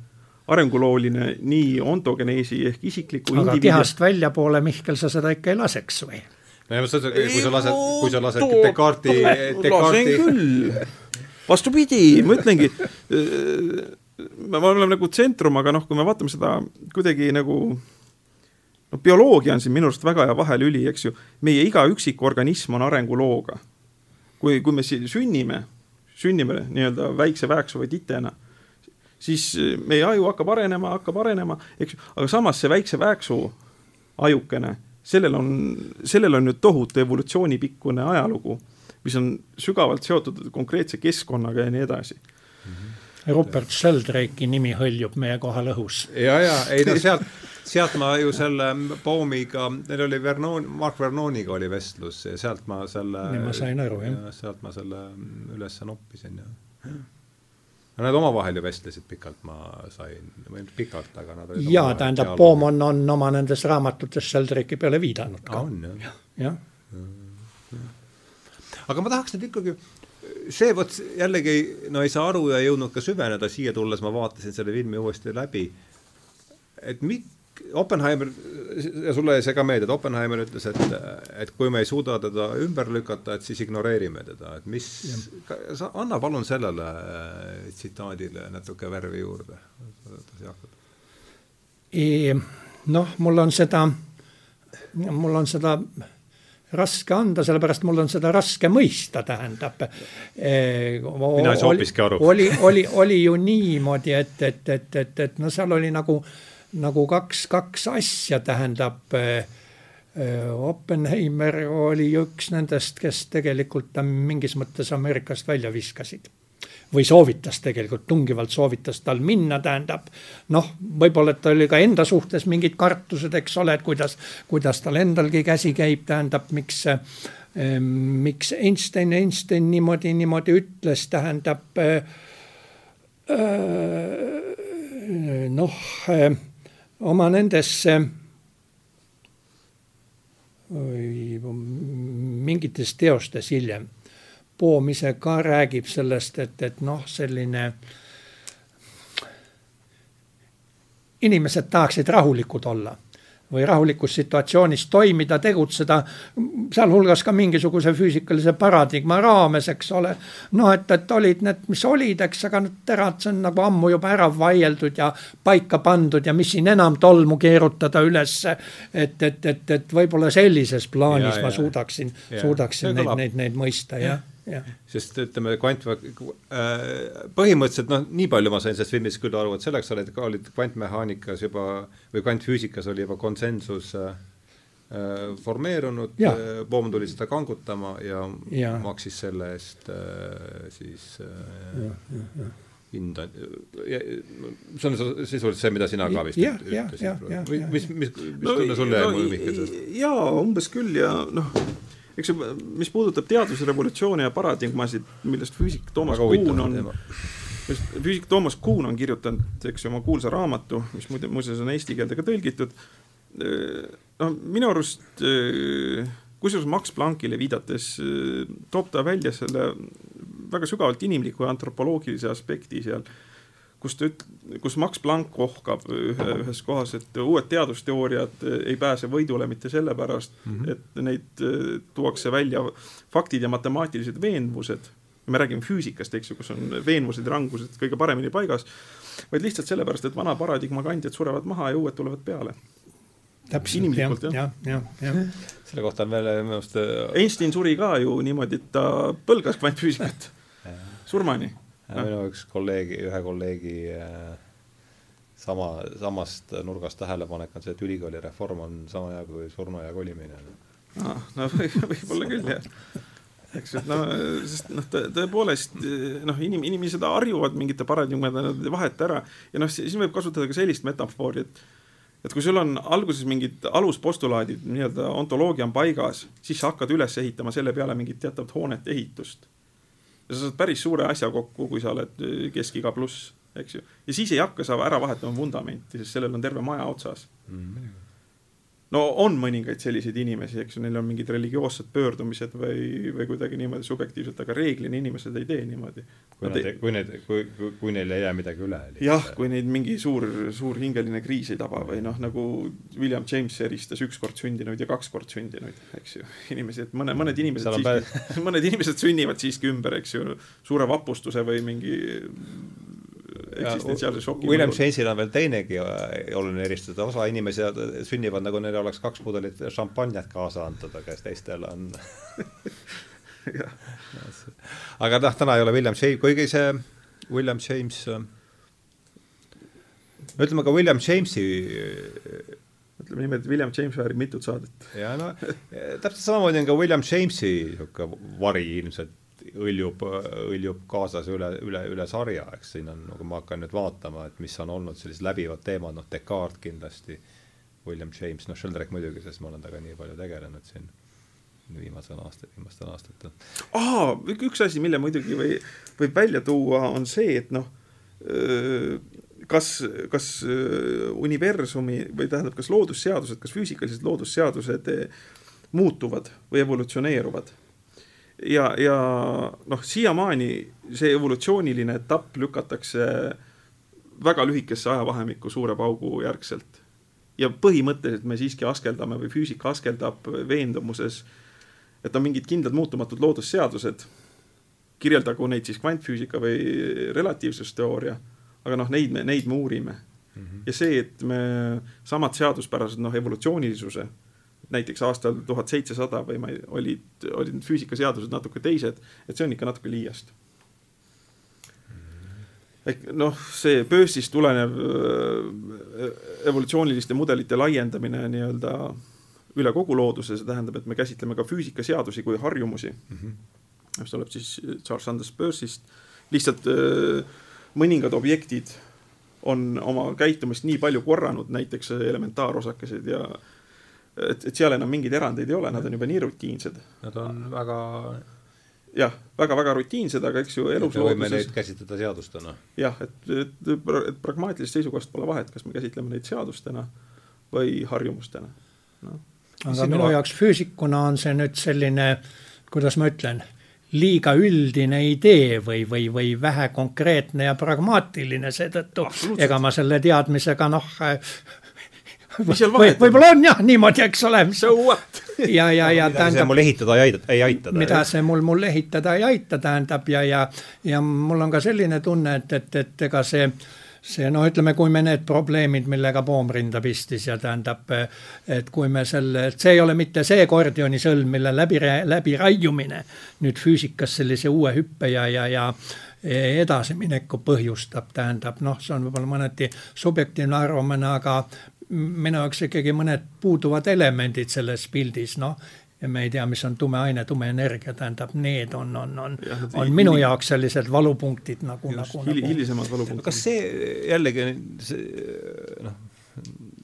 [SPEAKER 3] arengulooline nii ontogeneesi ehk isikliku
[SPEAKER 2] aga indiviidi... kehast väljapoole, Mihkel, sa seda ikka ei laseks või?
[SPEAKER 1] No ja ma mõtlen, kui sa lased, kui sa lased Descartes'i,
[SPEAKER 3] Descartes'i. vastupidi, ma ütlengi, me oleme nagu tsentrum, aga noh, kui me vaatame seda kuidagi nagu noh, bioloogia on siin minu arust väga hea vahelüli, eks ju. meie iga üksik organism on arengulooga. kui, kui me siin sünnime, sünnime nii-öelda väikse väeksuva titena, siis meie aju hakkab arenema, hakkab arenema, eks ju, aga samas see väikse vääksu ajukene, sellel on, sellel on ju tohutu evolutsioonipikkune ajalugu, mis on sügavalt seotud konkreetse keskkonnaga ja nii edasi mm.
[SPEAKER 2] -hmm. Rupert Sheldrake'i nimi hõljub meie kohal õhus.
[SPEAKER 1] ja, ja ei no sealt, sealt ma ju selle Baumiga, neil oli Vernon, Mark Vernoniga oli vestlus ja sealt ma selle.
[SPEAKER 2] nii ma sain aru, jah.
[SPEAKER 1] sealt ma selle üles noppisin ja Nad omavahel ju vestlesid pikalt, ma sain, või mitte pikalt, aga nad olid
[SPEAKER 2] jaa, tähendab, Poom on, oma nendes raamatutes Sheldrake'i peale viidanud ka.
[SPEAKER 1] on
[SPEAKER 2] jah? jah
[SPEAKER 1] ja. aga ma tahaks nüüd ikkagi, see vot jällegi, no ei saa aru ja ei jõudnud ka süveneda, siia tulles ma vaatasin selle filmi uuesti läbi, et mik-, Oppenheimer, ja sulle jäi see ka meelde, et Oppenheimer ütles, et, et kui me ei suuda teda ümber lükata, et siis ignoreerime teda, et mis, sa anna palun sellele äh, tsitaadile natuke värvi juurde.
[SPEAKER 2] noh, mul on seda, mul on seda raske anda, sellepärast mul on seda raske mõista, tähendab.
[SPEAKER 1] mina ei saa hoopiski aru.
[SPEAKER 2] oli, oli, oli ju niimoodi, et, et, et, et, et no seal oli nagu äh, nagu kaks, kaks asja, tähendab äh, Oppenheimer oli üks nendest, kes tegelikult ta mingis mõttes Ameerikast välja viskasid. või soovitas tegelikult, tungivalt soovitas tal minna, tähendab noh, võib-olla, tal oli ka enda suhtes mingid kartused, eks ole, et kuidas, kuidas tal endalgi käsi käib, tähendab, miks äh, miks Einstein, Einstein niimoodi, niimoodi ütles, tähendab äh, noh oma nendesse mingites teostes hiljem. Poom ise ka räägib sellest, et, et noh, selline inimesed tahaksid rahulikud olla või rahulikus situatsioonis toimida, tegutseda, sealhulgas ka mingisuguse füüsikalise paradigma raames, eks ole. noh, et, et olid need, mis olid, eks, aga need terad, see on nagu ammu juba ära vaieldud ja paika pandud ja mis siin enam tolmu keerutada ülesse. et, et, et, et võib-olla sellises plaanis ja, ma ja, suudaksin, suudaksin neid, neid, neid mõista, jah
[SPEAKER 1] sest ütleme, kvant-, äh, põhimõtteliselt noh, nii palju ma sain sellest filmist küll aru, et selleks olid, olid kvantmehaanikas juba või kvantfüüsikas oli juba konsensus äh, äh formeerunud, Bohm tuli seda kangutama ja, ja. maksis selle eest äh, siis äh, hinda, see on sisuliselt see, mida sina ka vist
[SPEAKER 2] ja, ütlesid.
[SPEAKER 1] või mis, mis, mis no, tunne sulle jäi no, Mihkel sellest?
[SPEAKER 3] jaa, umbes küll ja noh eks see, mis puudutab teadusrevolutsiooni ja paradigmasid, millest füüsik Toomas Kuhn on, füüsik Toomas Kuhn on kirjutanud, eks ju, oma kuulsa raamatu, mis muide, muuseas on eesti keelde ka tõlgitud. no minu arust, kusjuures Max Planckile viidates, toob ta välja selle väga sügavalt inimliku ja antropoloogilise aspekti seal kus ta üt-, kus Max Planck ohkab ühe, ühes kohas, et uued teadusteooriad ei pääse võidule mitte sellepärast mm, -hmm. et neid eh, tuuakse välja faktid ja matemaatilised veenvused, me räägime füüsikast, eks ju, kus on veenvused ja rangused kõige paremini paigas, vaid lihtsalt sellepärast, et vana paradigma kandjad surevad maha ja uued tulevad peale.
[SPEAKER 2] Täpselt, jah, jah, jah, jah.
[SPEAKER 1] selle kohta on veel minu arust
[SPEAKER 3] Einstein suri ka ju niimoodi, et ta põlgas kvantfüüsikat. Surmani
[SPEAKER 1] minu üks kolleegi, ühe kolleegi äh, sama, samast nurgast tähelepanek on see, et ülikooli reform on sama hea kui surnuaia kolimine.
[SPEAKER 3] no, no võib-olla küll jah eks et no sest noh, tõepoolest noh, inim-, inimesed harjuvad mingite paradigmade, nad ei vaheta ära ja noh, siis võib kasutada ka sellist metafoori, et et kui sul on alguses mingid aluspostulaadid, nii-öelda ontoloogia on paigas, siis sa hakkad üles ehitama selle peale mingit teatavat hoonete ehitust ja sa saad päris suure asja kokku, kui sa oled äh, keskiga pluss, eks ju. ja siis ei hakka sa ära vahetama vundamenti, sest sellel on terve maja otsas mm no on mõningaid selliseid inimesi, eks ju, neil on mingid religioossed pöördumised või, või kuidagi niimoodi subjektiivselt, aga reeglina inimesed ei tee niimoodi.
[SPEAKER 1] kui nad, kui need, kui, kui, kui neil ei jää midagi üle.
[SPEAKER 3] jah, kui neid mingi suur, suur hingeline kriis ei taba või noh, nagu William James eristas ükskord sündinuid ja kaks kord sündinuid, eks ju. inimesi, et mõne, mõned inimesed siiski, mõned inimesed sünnivad siiski ümber, eks ju, suure vapustuse või mingi eksistentsiaalse šoki.
[SPEAKER 1] William James'il on veel teinegi äh, oluline eristada, osa inimesi sünnivad nagu neil oleks kaks pudelit šampanjat kaasa antud, aga teistel on aga noh, täna ei ole William James, kuigi see William James äh, ütleme ka William Jamesi
[SPEAKER 3] ütleme niimoodi, et William James väärib mitut saadet.
[SPEAKER 1] ja no täpselt samamoodi on ka William Jamesi niisugune vari ilmselt õljub, õljub kaasas üle, üle, üle sarja, eks siin on, nagu ma hakkan nüüd vaatama, et mis on olnud sellised läbivad teemad, noh, Descartes kindlasti, William James, noh, Sheldrake muidugi, sest ma olen temaga nii palju tegelenud siin viimasel aastal, viimastel aastatel.
[SPEAKER 3] aa, üks asi, mille muidugi või, võib välja tuua, on see, et noh, kas, kas universumi või tähendab, kas loodusseadused, kas füüsikalised loodusseadused muutuvad või evolutsioneeruvad ja, ja noh, siiamaani see evolutsiooniline etapp lükatakse väga lühikesse ajavahemikku suure paugu järgselt. ja põhimõtteliselt me siiski askeldame või füüsika askeldab veendumuses, et on mingid kindlad muutumatud loodusseadused, kirjeldagu neid siis kvantfüüsika või relatiivsusteooria, aga noh, neid me, neid me uurime. -hmm. ja see, et me samad seaduspärased, noh, evolutsioonilisuse näiteks aastal tuhat seitsesada või ma ei, olid, olid need füüsikaseadused natuke teised, et see on ikka natuke liiast. ehk noh, see Böösist tulenev äh, evolutsiooniliste mudelite laiendamine nii-öelda üle kogu looduse, see tähendab, et me käsitleme ka füüsikaseadusi kui harjumusi mm, -hmm. mis tuleb siis Charles Sanders Böösist, lihtsalt äh, mõningad objektid on oma käitumist nii palju korranud, näiteks elementaarosakesed ja äh, et, et seal enam mingeid erandeid ei ole, nad on juba nii rutiinsed.
[SPEAKER 1] Nad on väga
[SPEAKER 3] jah, väga-väga rutiinsed, aga eks ju elus
[SPEAKER 1] me võime neid käsitleda seadustena.
[SPEAKER 3] jah, et, et, et pragmaatilisest seisukohast pole vahet, kas me käsitleme neid seadustena või harjumustena
[SPEAKER 2] no.. aga minu jaoks füüsikuna on see nüüd selline, kuidas ma ütlen, liiga üldine idee või, või, või vähe konkreetne ja pragmaatiline, seetõttu ega ma selle teadmisega noh, seal vahet on? võib-olla on jah niimoodi, eks ole.
[SPEAKER 3] So what?
[SPEAKER 2] ja, ja, ja
[SPEAKER 1] tähendab. mul ehitada ei aita, ei aita.
[SPEAKER 2] mida see mul, mul ehitada ei aita, tähendab ja, ja, ja mul on ka selline tunne, et, et, et ega see see noh, ütleme, kui me need probleemid, millega Poom rinda pistis ja tähendab, et kui me selle, et see ei ole mitte see Gordioni sõlm, mille läbi, läbiraiumine nüüd füüsikas sellise uue hüppe ja, ja, ja edasimineku põhjustab, tähendab noh, see on võib-olla mõneti subjektiivne arvamine, aga minu jaoks ikkagi mõned puuduvad elemendid selles pildis, noh ja me ei tea, mis on tume aine, tume energia, tähendab, need on, on, on, on minu jaoks sellised valupunktid nagu, nagu,
[SPEAKER 3] nagu. hilisemad valupunktid.
[SPEAKER 1] kas see jällegi see noh,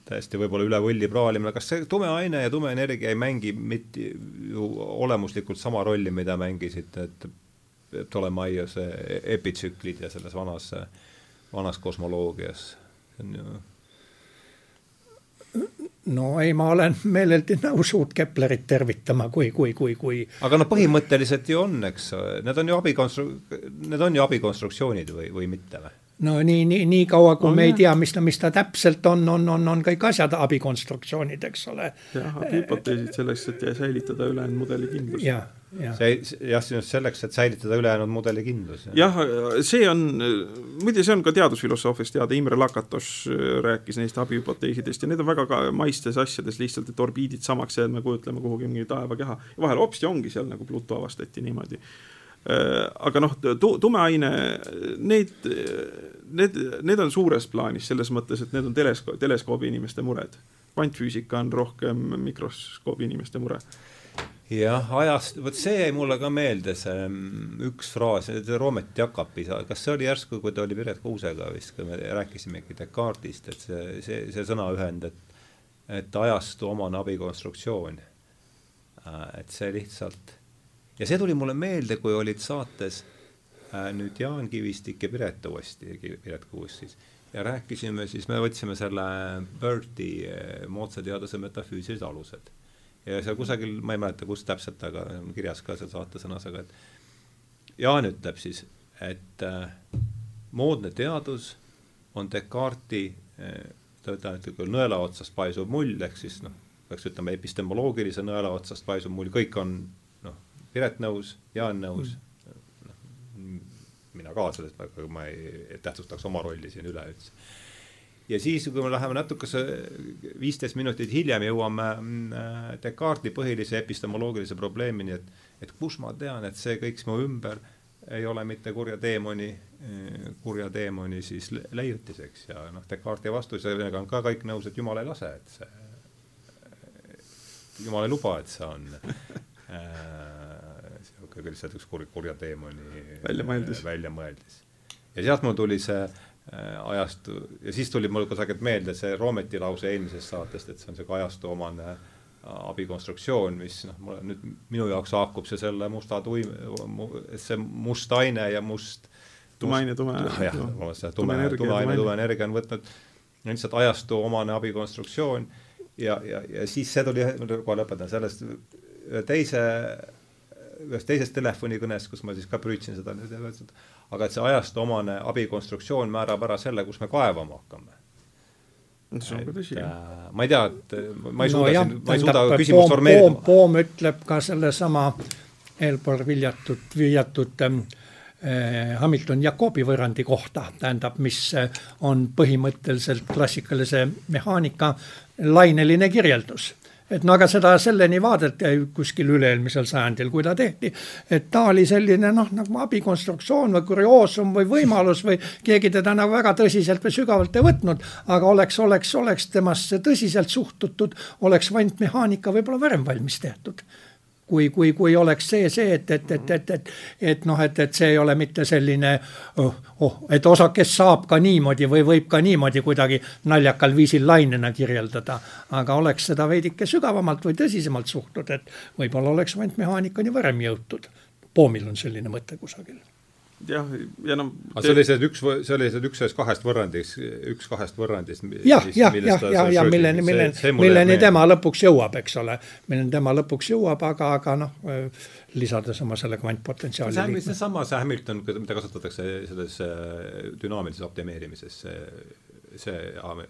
[SPEAKER 1] täiesti võib-olla üle võlli praalimine, kas see tume aine ja tume energia ei mängi mitte ju olemuslikult sama rolli, mida mängisid need Ptolemaiose epitsüklid ja selles vanas, vanas kosmoloogias, see on ju
[SPEAKER 2] no ei, ma olen meeleldi nõus uut Keplerit tervitama, kui, kui, kui, kui
[SPEAKER 1] aga noh, põhimõtteliselt ju on, eks, need on ju abikonstru-, need on ju abikonstruktsioonid või, või mitte või?
[SPEAKER 2] no nii, nii, nii kaua, kui on me ei tea, mis ta, mis ta täpselt on, on, on, on kõik asjad abikonstruktsioonid, eks ole.
[SPEAKER 3] jah, hüpoteesid selleks, et säilitada ülejäänud mudeli kindlust.
[SPEAKER 1] jah, see jah, just selleks, et säilitada ülejäänud mudeli kindlus.
[SPEAKER 3] jah, see on, muide, see on ka teadusfilosoofiast teada, Imre Lakatos äh, rääkis neist abihüpoteesidest ja need on väga ka maistes asjades lihtsalt, et orbiidid samaks jäävad, me kujutleme kuhugi mingi taevakeha ja vahel hopsti ongi seal nagu Pluto avastati niimoodi. Äh, aga noh, tumeaine, need, need, need on suures plaanis selles mõttes, et need on telesko-, teleskoobi inimeste mured. kvantfüüsika on rohkem mikroskoobi inimeste mure
[SPEAKER 1] jah, ajast, vot see jäi mulle ka meelde, see mm, üks fraas, Roomet Jakapi, kas see oli järsku, kui ta oli Piret Kuusega vist, kui me rääkisimegi Descartesist, et see, see, see sõnaühend, et et ajastu omane abikonstruktsioon. Äh, et see lihtsalt ja see tuli mulle meelde, kui olid saates äh, nüüd Jaan Kivistik ja Piret uuesti, Piret Kuus siis, ja rääkisime siis, me võtsime selle Berti äh, moodsa teaduse metafüüsilised alused ja seal kusagil, ma ei mäleta, kus täpselt, aga kirjas ka seal saatesõnas, aga et Jaan ütleb siis, et äh, moodne teadus on Descartesi äh, ta ütleb, et kui nõela otsast paisub mull, ehk siis noh, peaks ütlema epistemoloogilise nõela otsast paisub mull, kõik on noh, Piret nõus, Jaan nõus mm., noh, mina ka sellest, aga ma ei tähtsustaks oma rolli siin üleüldse ja siis, kui me läheme natukese viisteist minutit hiljem, jõuame äh, Descartesi põhilise epistemoloogilise probleemini, et, et kus ma tean, et see kõik mu ümber ei ole mitte kurja teemoni, kurja teemoni siis leiutiseks ja noh, Descartesi vastusega on ka kõik nõus, et Jumal ei lase, et see, Jumal ei luba, et see on niisugune lihtsalt üks kur-, kurja teemoni
[SPEAKER 3] väljamõeldis.
[SPEAKER 1] väljamõeldis. ja sealt mul tuli see ajastu ja siis tuli mul kusagilt meelde see Roometi lause eelmisest saatest, et see on niisugune ajastu omane äh, abikonstruktsioon, mis noh, mulle nüüd minu jaoks haakub see selle musta tuim-, see must aine ja must
[SPEAKER 3] tume aine, tume,
[SPEAKER 1] jah, tume, tume aine, tume energia on võtnud. Lihtsalt ajastu omane abikonstruktsioon. Ja, ja, ja siis see tuli, kohe lõpetan, sellest ühe teise, ühes teises telefonikõnes, kus ma siis ka püüdsin seda nüüd, aga et see ajastu omane abikonstruktsioon määrab ära selle, kus me kaevama hakkame
[SPEAKER 3] see on ka tõsi.
[SPEAKER 1] Äh, ma ei tea, et ma ei suuda no, siin, ma ei suuda küsimust formeerida.
[SPEAKER 2] Poom ütleb ka sellesama eelpool viljatud, viljatud ähm, äh, Hamilton Jacobi võrrandi kohta, tähendab, mis äh, on põhimõtteliselt klassikalise mehaanika laineline kirjeldus et no aga seda selleni vaadeldi kuskil üle-eelmisel sajandil, kui ta tehti, et ta oli selline noh, nagu abikonstruktsioon või kurioosum või võimalus või keegi teda nagu väga tõsiselt või sügavalt ei võtnud, aga oleks, oleks, oleks temasse tõsiselt suhtutud, oleks kvantmehaanika võib-olla varem valmis tehtud kui, kui, kui oleks see, see, et, et, et, et, et, et noh, et, et see ei ole mitte selline oh, oh, et osakest saab ka niimoodi või võib ka niimoodi kuidagi naljakal viisil lainena kirjeldada. aga oleks seda veidike sügavamalt või tõsisemalt suhtud, et võib-olla oleks kvantmehaanikani varem jõutud. Poomil on selline mõte kusagil
[SPEAKER 3] jah, ja noh
[SPEAKER 1] aga see oli see üks, see oli see üks ühest kahest võrrandist, üks kahest võrrandist.
[SPEAKER 2] jah, jah, jah, ja, ja milleni, milleni, milleni tema lõpuks jõuab, eks ole. milleni tema lõpuks jõuab, aga, aga noh, lisades oma selle kvantpotentsiaali.
[SPEAKER 1] see on seesama, see Hamilton, mida kasutatakse selles äh, dünaamilises optimeerimises, see, see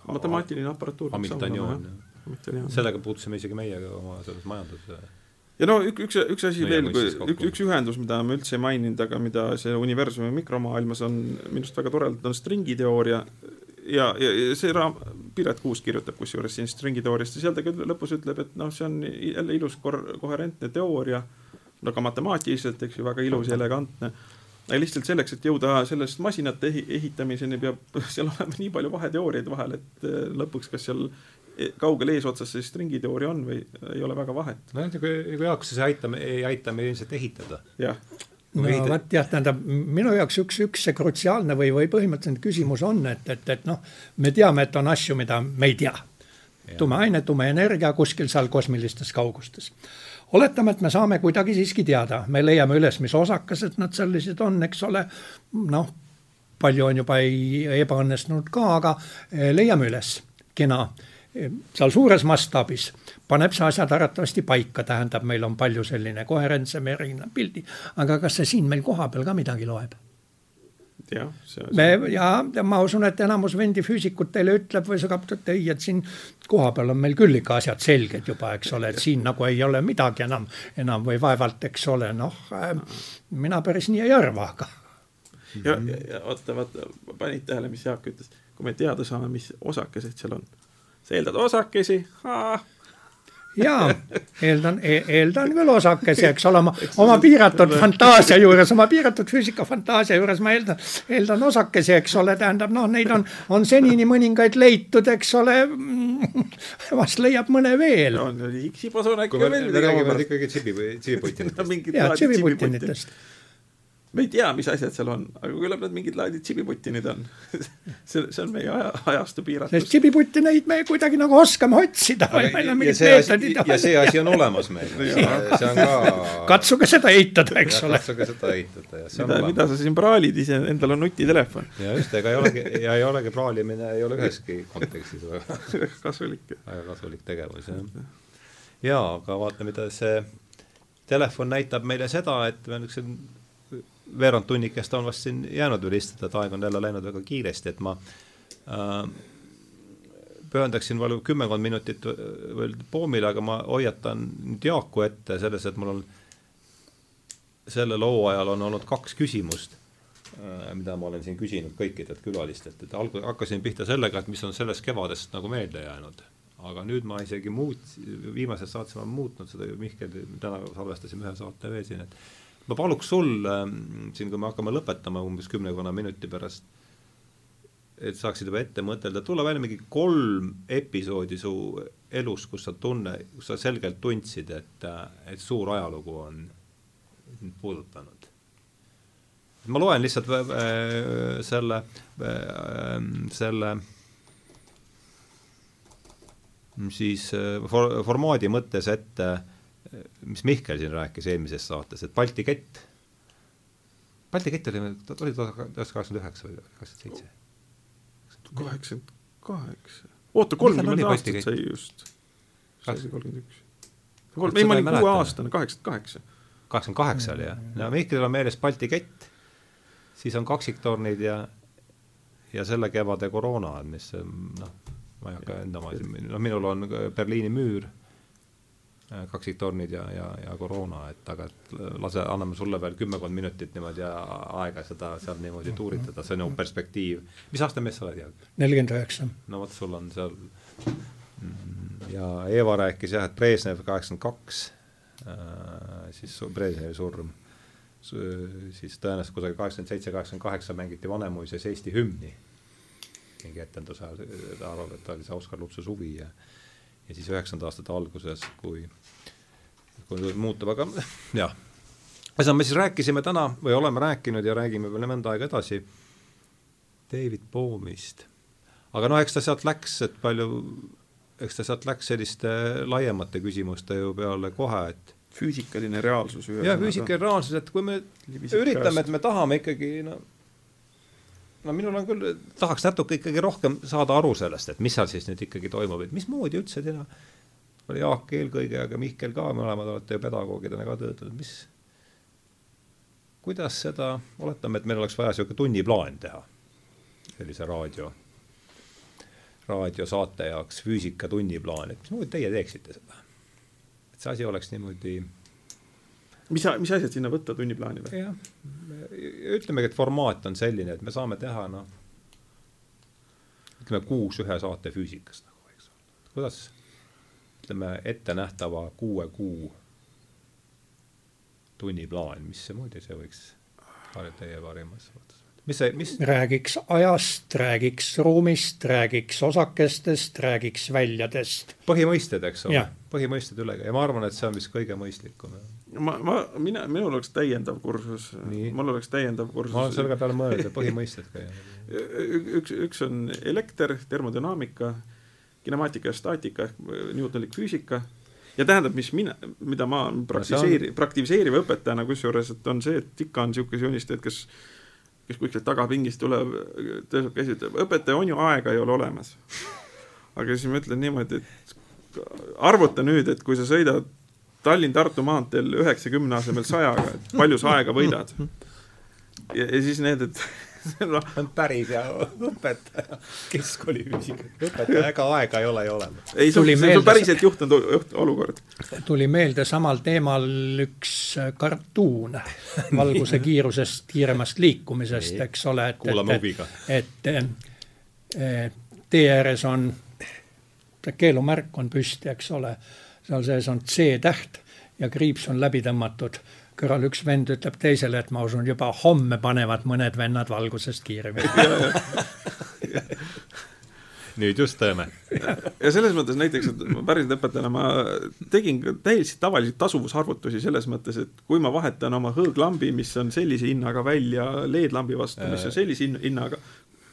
[SPEAKER 3] matemaatiline aparatuur.
[SPEAKER 1] Hamiltonioon, sellega puutusime isegi meie oma selles majanduses
[SPEAKER 3] ja no üks, üks, üks asi no, veel, üks, üks ühendus, mida ma üldse ei maininud, aga mida see universumi mikromaailmas on minu arust väga toredalt, on stringiteooria. ja, ja, ja see raam, Piret Kuusk kirjutab kusjuures siin stringiteooriast ja seal ta küll lõpus ütleb, et noh, see on jälle ilus kor-, koherentne teooria, no ka matemaatiliselt, eks ju, väga ilus ja elegantne. Aga lihtsalt selleks, et jõuda sellest masinate ehi-, ehitamiseni, peab seal olema nii palju vaheteooriaid vahel, et eh, lõpuks, kas seal kaugel eesotsas see stringiteooria on või ei ole väga vahet.
[SPEAKER 1] nojah, kui, jaoks see aitab, ei aita meil ilmselt ehitada.
[SPEAKER 3] jah
[SPEAKER 2] no vot jah, tähendab minu jaoks üks, üks see krutsiaalne või, või põhimõtteline küsimus on, et, et, et noh, me teame, et on asju, mida me ei tea. tume aine, tume energia kuskil seal kosmilistes kaugustes. oletame, et me saame kuidagi siiski teada, me leiame üles, mis osakesed nad sellised on, eks ole. noh, palju on juba ei, ebaõnnestunud ka, aga eh, leiame üles, kena seal suures mastaabis paneb see asjad arvatavasti paika, tähendab, meil on palju selline koherentsem erinev pildi, aga kas see siin meil kohapeal ka midagi loeb?
[SPEAKER 3] jah, see
[SPEAKER 2] on me ja, ja ma usun, et enamus vendi füüsikut teile ütleb või segab, et ei, et siin kohapeal on meil küll ikka asjad selged juba, eks ole, et siin nagu ei ole midagi enam, enam või vaevalt, eks ole, noh äh, mina päris nii ei arva, aga.
[SPEAKER 3] ja, ja, ja oota, vaata, panid tähele, mis Jaak ütles, kui me teada saame, mis osakesed seal on sa eeldad osakesi,
[SPEAKER 2] jaa, eeldan e, eeldan küll osakesi, eks ole, oma, oma piiratud fantaasia juures, oma piiratud füüsikafantaasia juures ma eeldan, eeldan osakesi, eks ole, tähendab noh, neid on, on senini mõningaid leitud, eks ole. vast leiab mõne veel.
[SPEAKER 3] no X-ibos on äkki
[SPEAKER 1] veel me räägime ikkagi tsibi, tsibiputinitest.
[SPEAKER 2] jaa, tsibiputinitest
[SPEAKER 3] me ei tea, mis asjad seal on, aga küllap need mingid laadid tšibiputtinid on see, see on meie aja, ajastu piiratus.
[SPEAKER 2] sest tšibiputtinaid me kuidagi nagu oskame otsida.
[SPEAKER 1] ja see asi, ja see asi on olemas meil see on ka.
[SPEAKER 2] katsuge seda eitada, eks ole.
[SPEAKER 1] katsuge seda eitada, jah.
[SPEAKER 3] mida, mida sa siin praalid ise, endal on nutitelefon.
[SPEAKER 1] ja just, ega ei olegi, ja ei olegi praalimine ei ole üheski kontekstis väga
[SPEAKER 3] kasulik.
[SPEAKER 1] väga kasulik tegevus, jah. jaa, aga vaata, mida see telefon näitab meile seda, et me niisugused veerand tunnikest on vast siin jäänud veel istuda, et aeg on jälle läinud väga kiiresti, et ma äh, pühendaksin veel kümmekond minutit veel poomile, aga ma hoiatan nüüd Jaaku ette selles, et mul on sellel hooajal on olnud kaks küsimust äh,, mida ma olen siin küsinud kõikidelt külalistelt, et alg-, hakkasin pihta sellega, et mis on sellest kevadest nagu meelde jäänud. aga nüüd ma isegi muut-, viimases saates ma olen muutnud seda, Mihkel, täna salvestasime ühe saate veel siin, et ma paluks sul ähm, siin, kui me hakkame lõpetama umbes kümnekonna minuti pärast, et saaksid juba ette mõtelda, tulla välja mingi kolm episoodi su elus, kus sa tunne, kus sa selgelt tundsid, et, et suur ajalugu on puudutanud. ma loen lihtsalt äh, selle, äh, selle siis äh, for-, formaadi mõttes ette, mis Mihkel siin rääkis eelmises saates, et Balti kett, Balti kett oli, oli tuhat kaheksakümmend üheksa või kaheksakümmend seitse?
[SPEAKER 3] kaheksakümmend kaheksa. oota, kolmkümmend aastat sai just. sai kolmkümmend üks. ei, ma olin kuueaastane, kaheksakümmend kaheksa.
[SPEAKER 1] kaheksakümmend kaheksa oli jah, no Mihkelil on meeles Balti kett, siis on kaksiktornid ja ja selle kevade koroona, mis noh, ma ei hakka enda oma, noh, minul on Berliini müür, kaksiktornid ja, ja, ja koroona, et aga et lase, anname sulle veel kümmekond minutit niimoodi aega seda seal niimoodi tuuritada, see on nagu perspektiiv. mis aasta mees sa oled, Jaak?
[SPEAKER 2] nelikümmend üheksa.
[SPEAKER 1] no vot, sul on seal ja Eva rääkis jah, et Brežnev kaheksakümmend kaks, äh, siis Brežnevi surm, siis tõenäoliselt kusagil kaheksakümmend seitse, kaheksakümmend kaheksa mängiti Vanemuises Eesti hümni mingi etenduse ajal, ta arvab, et ta oli see Oskar Lutsu suvi ja ja siis üheksakümnenda aastate alguses, kui, kui muutub, aga jah. ühesõnaga, me siis rääkisime täna või oleme rääkinud ja räägime veel mõnda aega edasi David Bohmist. aga noh, eks ta sealt läks, et palju, eks ta sealt läks selliste laiemate küsimuste ju peale kohe, et
[SPEAKER 3] füüsikaline reaalsus.
[SPEAKER 1] jah, füüsikaline reaalsus, et kui me üritame, et me tahame ikkagi no no minul on küll, tahaks natuke ikkagi rohkem saada aru sellest, et mis seal siis nüüd ikkagi toimub, et mismoodi üldse teha, oli Jaak eelkõige, aga Mihkel ka, mõlemad olete ju pedagoogidena ka töötanud, mis, kuidas seda, oletame, et meil oleks vaja niisugune tunniplaan teha, sellise raadio, raadiosaate jaoks, füüsika tunniplaan, et mismoodi teie teeksite seda? et see asi oleks niimoodi
[SPEAKER 3] mis, mis asjad sinna võtta tunniplaani või?
[SPEAKER 1] jah, ütlemegi, et formaat on selline, et me saame teha noh, ütleme kuus ühe saate füüsikast nagu, eks ole. kuidas ütleme, ettenähtava kuue kuu tunniplaan, mismoodi see võiks teie parimas suhtes mis see, mis?
[SPEAKER 2] räägiks ajast, räägiks ruumist, räägiks osakestest, räägiks väljadest.
[SPEAKER 1] põhimõisted, eks ole, põhimõisted üle ja ma arvan, et see on vist kõige mõistlikum
[SPEAKER 3] ma, ma, mina, minul oleks täiendav kursus, mul oleks täiendav kursus.
[SPEAKER 1] ma olen selle peale mõelnud, põhimõisted ka
[SPEAKER 3] üks, üks on elekter, termodünaamika, kinemaatika ja staatika ehk Newtonlik füüsika ja tähendab, mis mina, mida ma praktiseeri- no, on... praktiseeriva õpetajana kusjuures, et on see, et ikka on niisuguseid unistajaid, kes kes kuskilt tagapingist tuleb, tõuseb käsi, ütleb, õpetaja, on ju aega ei ole olemas. aga siis ma ütlen niimoodi, et arvuta nüüd, et kui sa sõidad Tallinn-Tartu maanteel üheksakümne asemel sajaga, et palju sa aega võidad. ja, ja siis need, et
[SPEAKER 1] noh. on päris hea õpetaja, keskkoolifüüsika õpetaja, ega aega ei ole ju olemas.
[SPEAKER 3] ei, see on, see on päriselt juhtunud juht, olukord.
[SPEAKER 2] tuli meelde samal teemal üks kartuun valguse kiirusest, kiiremast liikumisest, eks ole,
[SPEAKER 1] et, et,
[SPEAKER 2] et, et tee ääres on, keelumärk on püsti, eks ole seal sees on C-täht ja kriips on läbi tõmmatud. kõrval üks vend ütleb teisele, et ma usun, juba homme panevad mõned vennad valgusest kiiremini
[SPEAKER 1] nüüd just teeme.
[SPEAKER 3] ja selles mõttes näiteks, et päriselt õpetajana ma tegin täiesti tavalisi tasuvusarvutusi selles mõttes, et kui ma vahetan oma hõõglambi, mis on sellise hinnaga välja LED-lambi vastu, mis on sellise hinnaga,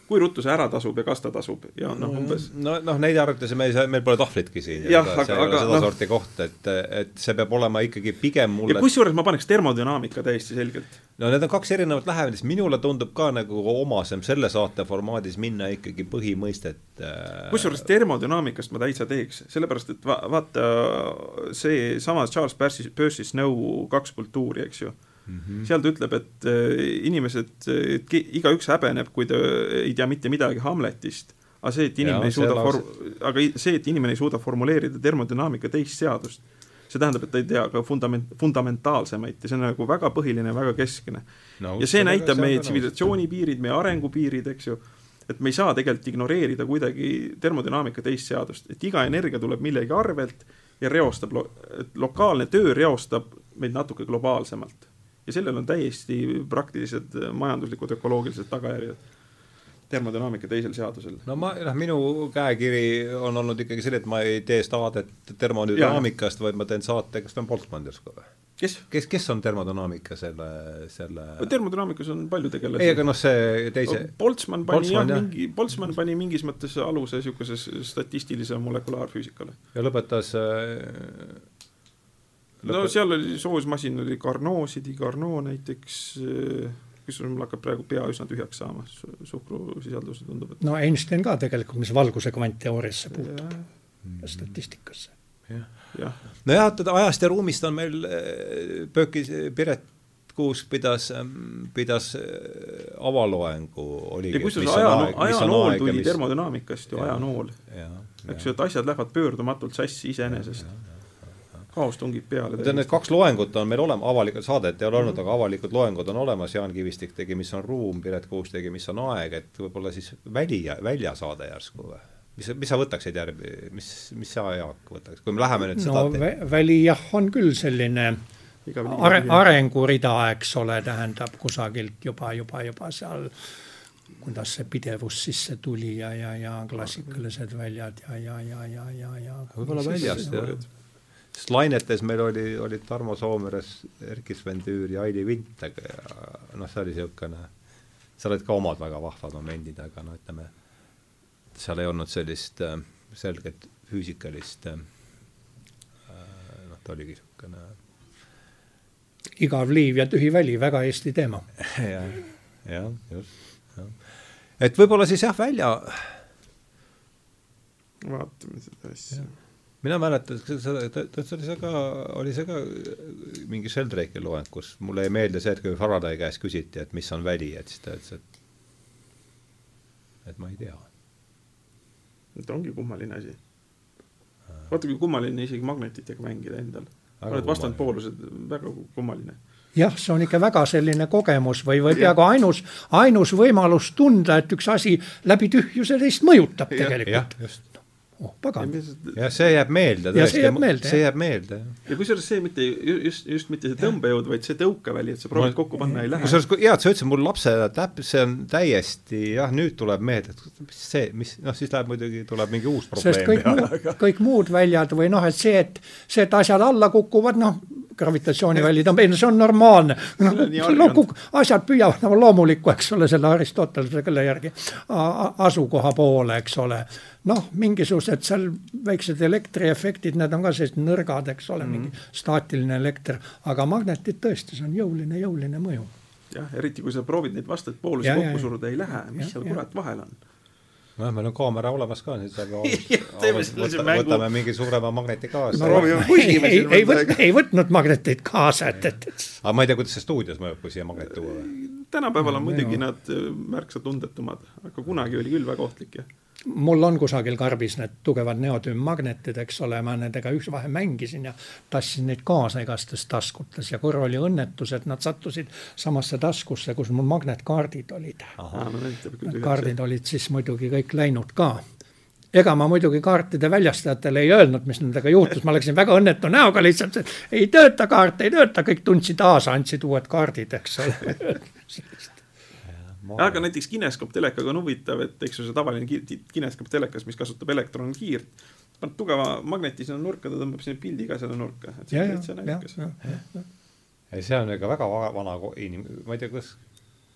[SPEAKER 3] kui ruttu see ära tasub ja kas ta tasub ja noh, umbes.
[SPEAKER 1] no noh, neid arvutusi me ei saa, meil pole tahvlitki siin.
[SPEAKER 3] jah, aga, aga
[SPEAKER 1] sedasorti no. koht, et, et see peab olema ikkagi pigem mulle.
[SPEAKER 3] ja kusjuures ma paneks termodünaamika täiesti selgelt.
[SPEAKER 1] no need on kaks erinevat lähenemist, minule tundub ka nagu omasem selle saate formaadis minna ikkagi põhimõistet
[SPEAKER 3] äh.... kusjuures termodünaamikast ma täitsa teeks, sellepärast et va vaata seesama Charles Percy, Percy Snow kaks kultuuri, eks ju Mm -hmm. seal ta ütleb, et äh, inimesed, igaüks häbeneb, kui ta ei tea mitte midagi Hamletist, aga see, et inimene ja, ei suuda for-, aga see, et inimene ei suuda formuleerida termodünaamika teist seadust, see tähendab, et ta ei tea ka fundament, fundamentaalsemaid ja see on nagu väga põhiline, väga keskne. No,. ja see näitab meie tsivilisatsiooni piirid, meie arengupiirid, eks ju, et me ei saa tegelikult ignoreerida kuidagi termodünaamika teist seadust, et iga energia tuleb millegi arvelt ja reostab lo-, lokaalne töö reostab meid natuke globaalsemalt ja sellel on täiesti praktilised majanduslikud, ökoloogilised tagajärjed termodünaamika teisel seadusel.
[SPEAKER 1] no ma, noh, minu käekiri on olnud ikkagi selline, et ma ei tee saadet termodünaamikast, vaid ma teen saate, kas ta on Boltzmann järsku või?
[SPEAKER 3] kes?
[SPEAKER 1] kes, kes on termodünaamika selle, selle
[SPEAKER 3] termodünaamikas on palju tegelasi.
[SPEAKER 1] ei, aga noh, see teise
[SPEAKER 3] Boltzmann pani Boltzmann, jah, mingi, Boltzmann pani mingis mõttes aluse niisuguses statistilise molekulaarfüüsikale.
[SPEAKER 1] ja lõpetas äh.
[SPEAKER 3] No seal oli soosmasin, oli Carnot, Sidi Carnot näiteks äh, kusjuures mul hakkab praegu pea üsna tühjaks saama, suhkrusisaldus tundub,
[SPEAKER 2] et no Einstein ka tegelikult, mis valguse kvantteooriasse puutub ja, ja statistikasse.
[SPEAKER 1] jah ja. nojah, et ajast ja ruumist on meil Pöökis, Piret Kuusk pidas, ähm, pidas äh, avaloengu.
[SPEAKER 3] kusjuures ajanool, ajanool tuli mis... termodünaamikast ju, ajanool. eks ju, et asjad lähevad pöördumatult sassi iseenesest kaos tungib peale.
[SPEAKER 1] Need kaks loengut on meil olema, avalikud, saadet ei ole olnud mm, -hmm. aga avalikud loengud on olemas, Jaan Kivistik tegi Mis on ruum, Piret Kuus tegi Mis on aeg, et võib-olla siis väli, väljasaade järsku või? mis, mis sa võtaksid järgi, mis, mis sa, Jaak, võtaks, kui me läheme nüüd
[SPEAKER 2] no vä väli jah, on küll selline are, arengurida, eks ole, tähendab kusagilt juba, juba, juba seal kuidas see pidevus sisse tuli ja, ja, ja klassikalised väljad ja, ja, ja, ja, ja, ja.
[SPEAKER 1] võib-olla väljast jah. Sest lainetes meil oli, olid Tarmo Soomeres, Erkki Sven Tüür ja Aili Vintag ja noh, see oli niisugune, seal olid ka omad väga vahvad momendid, aga no ütleme seal ei olnud sellist äh, selget füüsikalist äh, noh, ta oligi niisugune
[SPEAKER 2] igav liiv ja tühi väli, väga Eesti teema
[SPEAKER 1] ja,. jah, jah, just, jah. et võib-olla siis jah, välja
[SPEAKER 3] vaatame seda asja.
[SPEAKER 1] Mina mäletan, seda, see oli see ka, oli see ka mingi Sheldrake'i loeng, kus mulle jäi meelde see, et kui Faraday käest küsiti, et mis on väli, et siis ta ütles, et et ma ei tea
[SPEAKER 3] et ongi kummaline asi. vaata, kui kummaline isegi magnetitega mängida endal. oled vastandpoolused, väga kummaline
[SPEAKER 2] jah, see on ikka väga selline kogemus või, või peaaegu ainus, ainus võimalus tunda, et üks asi läbi tühjuse teist mõjutab ja, tegelikult. Oh pagan.
[SPEAKER 1] ja see jääb meelde
[SPEAKER 2] tõesti,
[SPEAKER 1] see jääb meelde.
[SPEAKER 3] ja kusjuures see mitte just, just mitte see tõmbejõud, vaid see tõukeväli, et sa proovid ma, kokku panna, ei lähe.
[SPEAKER 1] kusjuures hea, et sa ütlesid mul lapsena täp-, see on täiesti jah, nüüd tuleb meelde, et mis see, mis noh, siis läheb muidugi, tuleb mingi uus probleem.
[SPEAKER 2] sest kõik, muu, kõik muud väljad või noh, et see, et see, et asjad alla kukuvad, noh, gravitatsiooniväljad on, ei no see on normaalne. noh, asjad püüavad nagu loomulikku, eks ole, selle Aristotelese kelle järgi asukoha poole, eks ole noh, mingisugused seal väiksed elektriefektid, need on ka sellised nõrgad, eks ole mm, -hmm. mingi staatiline elekter, aga magnetid tõesti, see on jõuline, jõuline mõju.
[SPEAKER 3] jah, eriti kui sa proovid neid vastaseid poolusi kokku suruda, ei lähe, mis ja, seal kurat vahel on
[SPEAKER 1] nojah, meil on kaamera olemas ka, nüüd saab võtame, võtame mingi suurema magneti kaasa.
[SPEAKER 2] no proovime, kuigime ei, ei, võt, ei võtnud magneteid kaasa, et, et, et.
[SPEAKER 1] aga ma ei tea, kuidas see stuudios mõjub, kui siia magnet tuua või?
[SPEAKER 3] tänapäeval on muidugi nad märksa tundetumad, aga kunagi oli küll väga ohtlik, jah
[SPEAKER 2] mul on kusagil karbis need tugevad neotüümmagnetid, eks ole, ma nendega üks vahe mängisin ja tassisin neid kaasa igastes taskutes ja korra oli õnnetus, et nad sattusid samasse taskusse, kus mul magnetkaardid olid. kaardid olid siis muidugi kõik läinud ka ega ma muidugi kaartide väljastajatele ei öelnud, mis nendega juhtus, ma läksin väga õnnetu näoga lihtsalt, ei tööta kaart, ei tööta, kõik tundsid aasa, andsid uued kaardid, eks ole.
[SPEAKER 3] aga näiteks kineskooptelekaga on huvitav, et eks ju see tavaline kineskooptelekas, mis kasutab elektronkiirt, paned tugeva magneti sinna nurka, ta tõmbab sinna pildi ka sinna nurka, et see on täitsa naljakas.
[SPEAKER 1] ei, see on ikka väga vana inim-, ma ei tea, kas,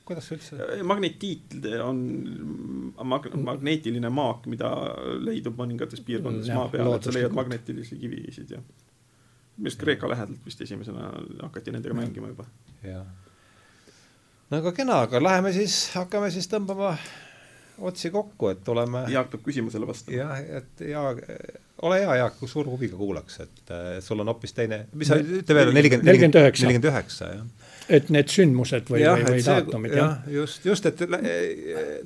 [SPEAKER 1] kuidas üldse?
[SPEAKER 3] magnetiit on mag-, magneetiline maak, mida leidub mõningates piirkondades maa peal, et sa leiad magnetilisi kivisid ja minu arust Kreeka lähedalt vist esimesena hakati nendega mängima juba.
[SPEAKER 1] jah no aga kena, aga läheme siis, hakkame siis tõmbama otsi kokku, et oleme.
[SPEAKER 3] Jaak peab küsimusele vastama.
[SPEAKER 1] jah, et ja ole hea, Jaak, suure huviga kuulaks, et sul on hoopis teine, mis sa ütle veel, nelikümmend,
[SPEAKER 2] nelikümmend üheksa,
[SPEAKER 1] nelikümmend üheksa, jah
[SPEAKER 2] et need sündmused või, või, või daatumid, jah?
[SPEAKER 1] just, just, et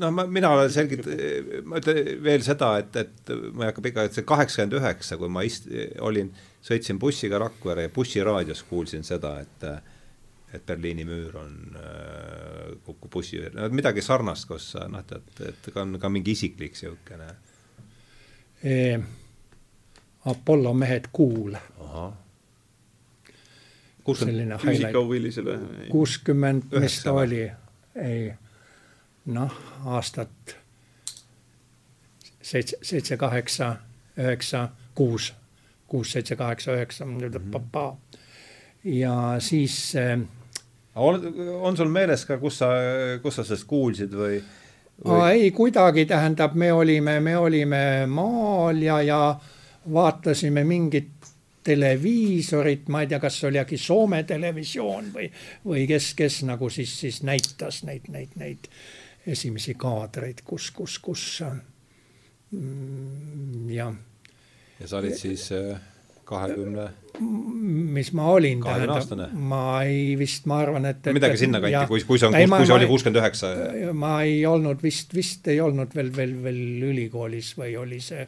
[SPEAKER 1] noh, ma, mina olen selgelt, ma ütlen veel seda, et, et ma ei hakka pikalt, et see kaheksakümmend üheksa, kui ma ist-, olin, sõitsin bussiga Rakvere ja bussiraadios kuulsin seda, et et Berliini müür on äh,, kukub bussi, no midagi sarnast, kus noh, et, et ka on ka mingi isiklik niisugune
[SPEAKER 2] e,. Apollo mehed kuul. selline
[SPEAKER 3] füüsikahuvilisele.
[SPEAKER 2] kuuskümmend, mis ta oli, ei noh, aastat seitse, seitse, kaheksa, üheksa, kuus, kuus, seitse, kaheksa, üheksa,
[SPEAKER 1] Mhm.
[SPEAKER 2] papa. ja siis äh,
[SPEAKER 1] on, on sul meeles ka, kus sa, kus sa sellest kuulsid või,
[SPEAKER 2] või...? ei, kuidagi, tähendab, me olime, me olime maal ja, ja vaatasime mingit televiisorit, ma ei tea, kas see oli äkki Soome televisioon või, või kes, kes nagu siis, siis näitas neid, neid, neid esimesi kaadreid, kus, kus, kus mm, jah.
[SPEAKER 1] ja sa olid siis äh, kahekümne
[SPEAKER 2] mis ma olin,
[SPEAKER 1] tähendab,
[SPEAKER 2] ma ei vist, ma arvan, et, et
[SPEAKER 1] midagi sinnakanti, kui, kui see on, kui see oli kuuskümmend üheksa.
[SPEAKER 2] ma ei olnud vist, vist ei olnud veel, veel, veel ülikoolis või oli see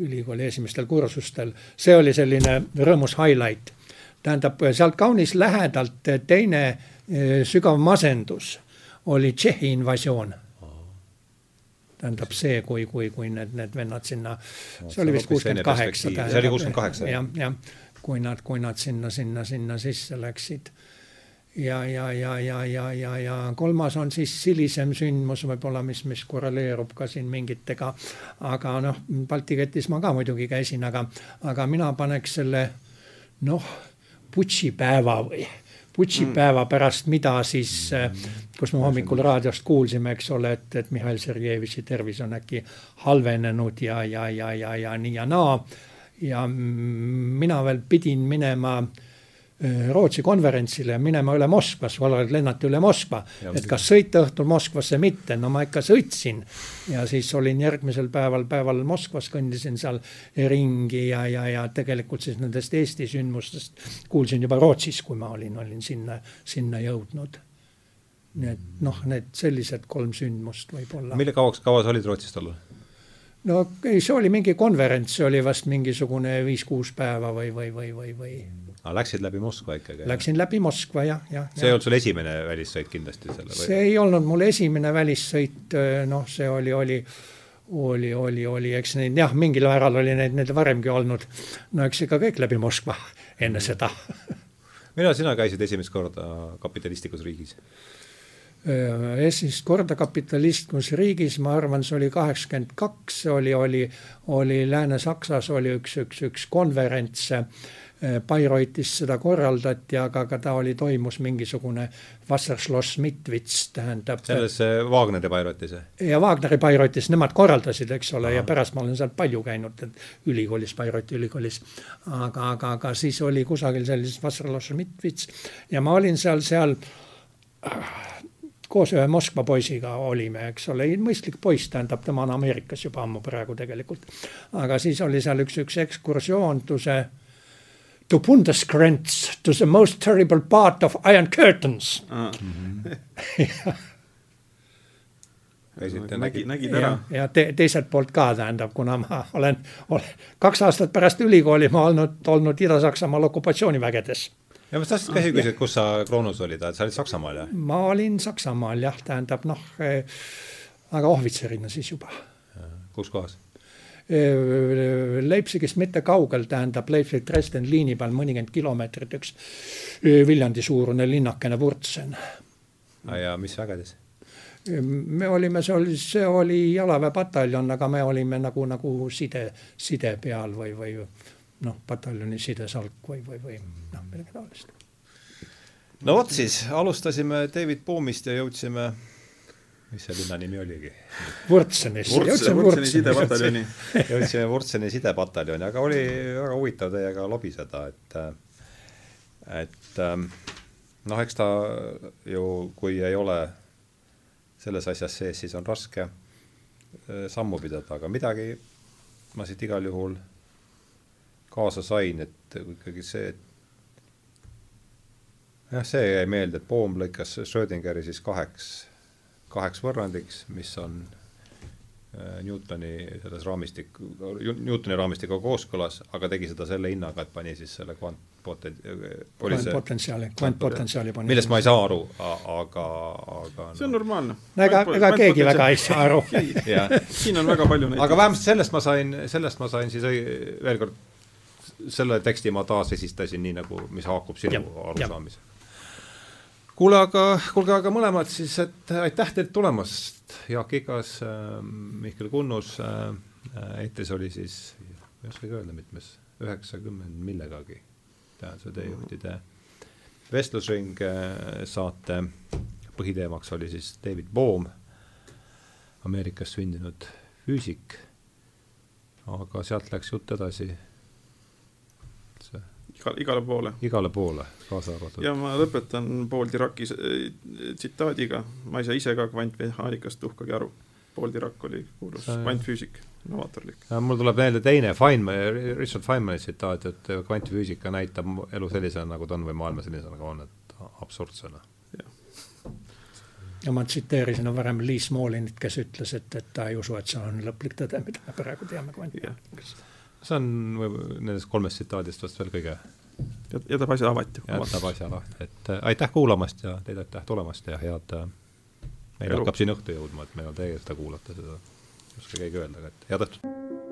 [SPEAKER 2] ülikooli esimestel kursustel. see oli selline rõõmus highlight. tähendab, sealt kaunis lähedalt teine eh, sügav masendus oli Tšehhi invasioon tähendab see, kui, kui, kui need, need vennad sinna, see oli vist kuuskümmend kaheksa.
[SPEAKER 1] see oli kuuskümmend kaheksa.
[SPEAKER 2] jah, jah, kui nad, kui nad sinna, sinna, sinna sisse läksid. ja, ja, ja, ja, ja, ja, ja kolmas on siis hilisem sündmus võib-olla, mis, mis korreleerub ka siin mingitega. aga noh, Balti ketis ma ka muidugi käisin, aga, aga mina paneks selle noh, putšipäeva või putšipäeva pärast, mida siis, kus me hommikul raadiost kuulsime, eks ole, et, et Mihhail Sergejevitši tervis on äkki halvenenud ja, ja, ja, ja, ja nii ja naa. ja mina veel pidin minema Rootsi konverentsile, minema üle Moskvasse, valvelt lennati üle Moskva, et kas sõita õhtul Moskvasse, mitte, no ma ikka sõitsin. ja siis olin järgmisel päeval, päeval Moskvas, kõndisin seal ringi ja, ja, ja tegelikult siis nendest Eesti sündmustest kuulsin juba Rootsis, kui ma olin, olin sinna, sinna jõudnud. nii et noh, need sellised kolm sündmust võib-olla.
[SPEAKER 1] mille kauaks, kaua sa olid Rootsis tollal?
[SPEAKER 2] no ei, see oli mingi konverents, see oli vast mingisugune viis-kuus päeva või, või, või, või, või
[SPEAKER 1] aga läksid läbi Moskva ikkagi?
[SPEAKER 2] Läksin läbi Moskva jah, jah.
[SPEAKER 1] see ei olnud sul esimene välissõit kindlasti selle
[SPEAKER 2] või? see ei olnud mul esimene välissõit, noh, see oli, oli, oli, oli, oli, eks neid jah, mingil määral oli neid, neid varemgi olnud. no eks ikka kõik läbi Moskva enne seda
[SPEAKER 1] millal sina käisid esimest korda kapitalistlikus riigis?
[SPEAKER 2] Esimest korda kapitalistlikus riigis, ma arvan, see oli kaheksakümmend kaks, oli, oli, oli Lääne-Saksas oli üks, üks, üks konverents Bayreuthes seda korraldati, aga ka ta oli, toimus mingisugune Wasserschloss Mitwitz, tähendab.
[SPEAKER 1] selles Wagneri Bayreuthis?
[SPEAKER 2] ja Wagneri Bayreuthis, nemad korraldasid, eks ole, ja pärast ma olen seal palju käinud, ülikoolis, Bayreuthi ülikoolis. aga, aga, aga siis oli kusagil sellises Wasserschloss Mitwitz ja ma olin seal, seal koos ühe Moskva poisiga olime, eks ole, mõistlik poiss, tähendab, tema on Ameerikas juba ammu praegu tegelikult. aga siis oli seal üks, üks ekskursioon, tu see to Bundesgrenz, to the most terrible part of Iron Curtains ah.
[SPEAKER 3] nägi, nägid ära.
[SPEAKER 2] ja te, teiselt poolt ka tähendab, kuna ma olen, olen kaks aastat pärast ülikooli ma olnud, olnud Ida-Saksamaal okupatsioonivägedes.
[SPEAKER 1] Ja ma tahtsin ka küsida, kus sa Kroonus olid, sa olid Saksamaal jah?
[SPEAKER 2] ma olin Saksamaal jah, tähendab noh, aga ohvitserina siis juba.
[SPEAKER 1] kus kohas?
[SPEAKER 2] Leipzigist mitte kaugel, tähendab Leipzig-Dresden liini peal mõnikümmend kilomeetrit üks Viljandi suurune linnakene Wurtsen.
[SPEAKER 1] ja mis vägedes?
[SPEAKER 2] me olime, see oli, see oli jalaväepataljon, aga me olime nagu, nagu side, side peal või, või noh, pataljoni sidesalk või, või, või noh, midagi taolist.
[SPEAKER 1] no vot siis, alustasime David Boomist ja jõudsime mis see linna nimi oligi?
[SPEAKER 2] Wurtsenis.
[SPEAKER 3] Wurtseni sidepataljoni.
[SPEAKER 1] jõudsime Wurtseni sidepataljoni, aga oli väga huvitav teiega lobiseda, et et noh, eks ta ju, kui ei ole selles asjas sees, siis on raske sammu pidada, aga midagi ma siit igal juhul kaasa sain, et ikkagi see, et jah, see jäi meelde, et Poom lõikas Schrödingeri siis kaheks kaheks võrrandiks, mis on äh, Newtoni selles raamistik, Newtoni raamistikuga kooskõlas, aga tegi seda selle hinnaga, et pani siis selle kvantpoten-.
[SPEAKER 2] kvantpotentsiaali, kvantpotentsiaali pani.
[SPEAKER 1] millest ma ei saa aru, aga, aga
[SPEAKER 3] see on normaalne.
[SPEAKER 2] no ega, ega keegi väga ei saa aru
[SPEAKER 3] siin on väga palju neid.
[SPEAKER 1] aga vähemalt sellest ma sain, sellest ma sain siis veel kord selle teksti ma taasesistasin nii, nagu, mis haakub sinu arusaamisega. kuule, aga kuulge, aga mõlemad siis, et aitäh teilt tulemast, Jaak Igas äh,, Mihkel Kunnus äh,, eetris oli siis, ei oskagi öelda, mitmes, üheksakümmend millegagi, tähenduse teejuhtide vestlusring äh, saate. Põhiteemaks oli siis David Bohm, Ameerikas sündinud füüsik, aga sealt läks jutt edasi
[SPEAKER 3] iga, igale poole.
[SPEAKER 1] igale poole, kaasa arvatud.
[SPEAKER 3] ja ma lõpetan Paul Diraki tsitaadiga, ma ei saa ise ka kvantmehaanikast tuhkagi aru. Paul Dirac oli kuulus kvantfüüsik, novaatorlik.
[SPEAKER 1] mul tuleb meelde teine Feynman, Richard Feynmani tsitaat, et kvantfüüsika näitab elu sellisena, nagu ta on või maailma sellisena, nagu on, et absurdsena.
[SPEAKER 2] ja ma tsiteerisin varem Lee Smallinit, kes ütles, et, et ta ei usu, et see on lõplik tõde, mida me praegu teame kvantmehaanikast
[SPEAKER 1] see on nendest kolmest tsitaadist vast veel kõige
[SPEAKER 3] jätab asja avati.
[SPEAKER 1] jätab asja lahti, et äh, aitäh kuulamast ja teile aitäh tulemast ja head äh, meil Elu. hakkab siin õhtu jõudma, et meil on teie seda kuulata, seda ei oska keegi öelda, aga et head õhtut!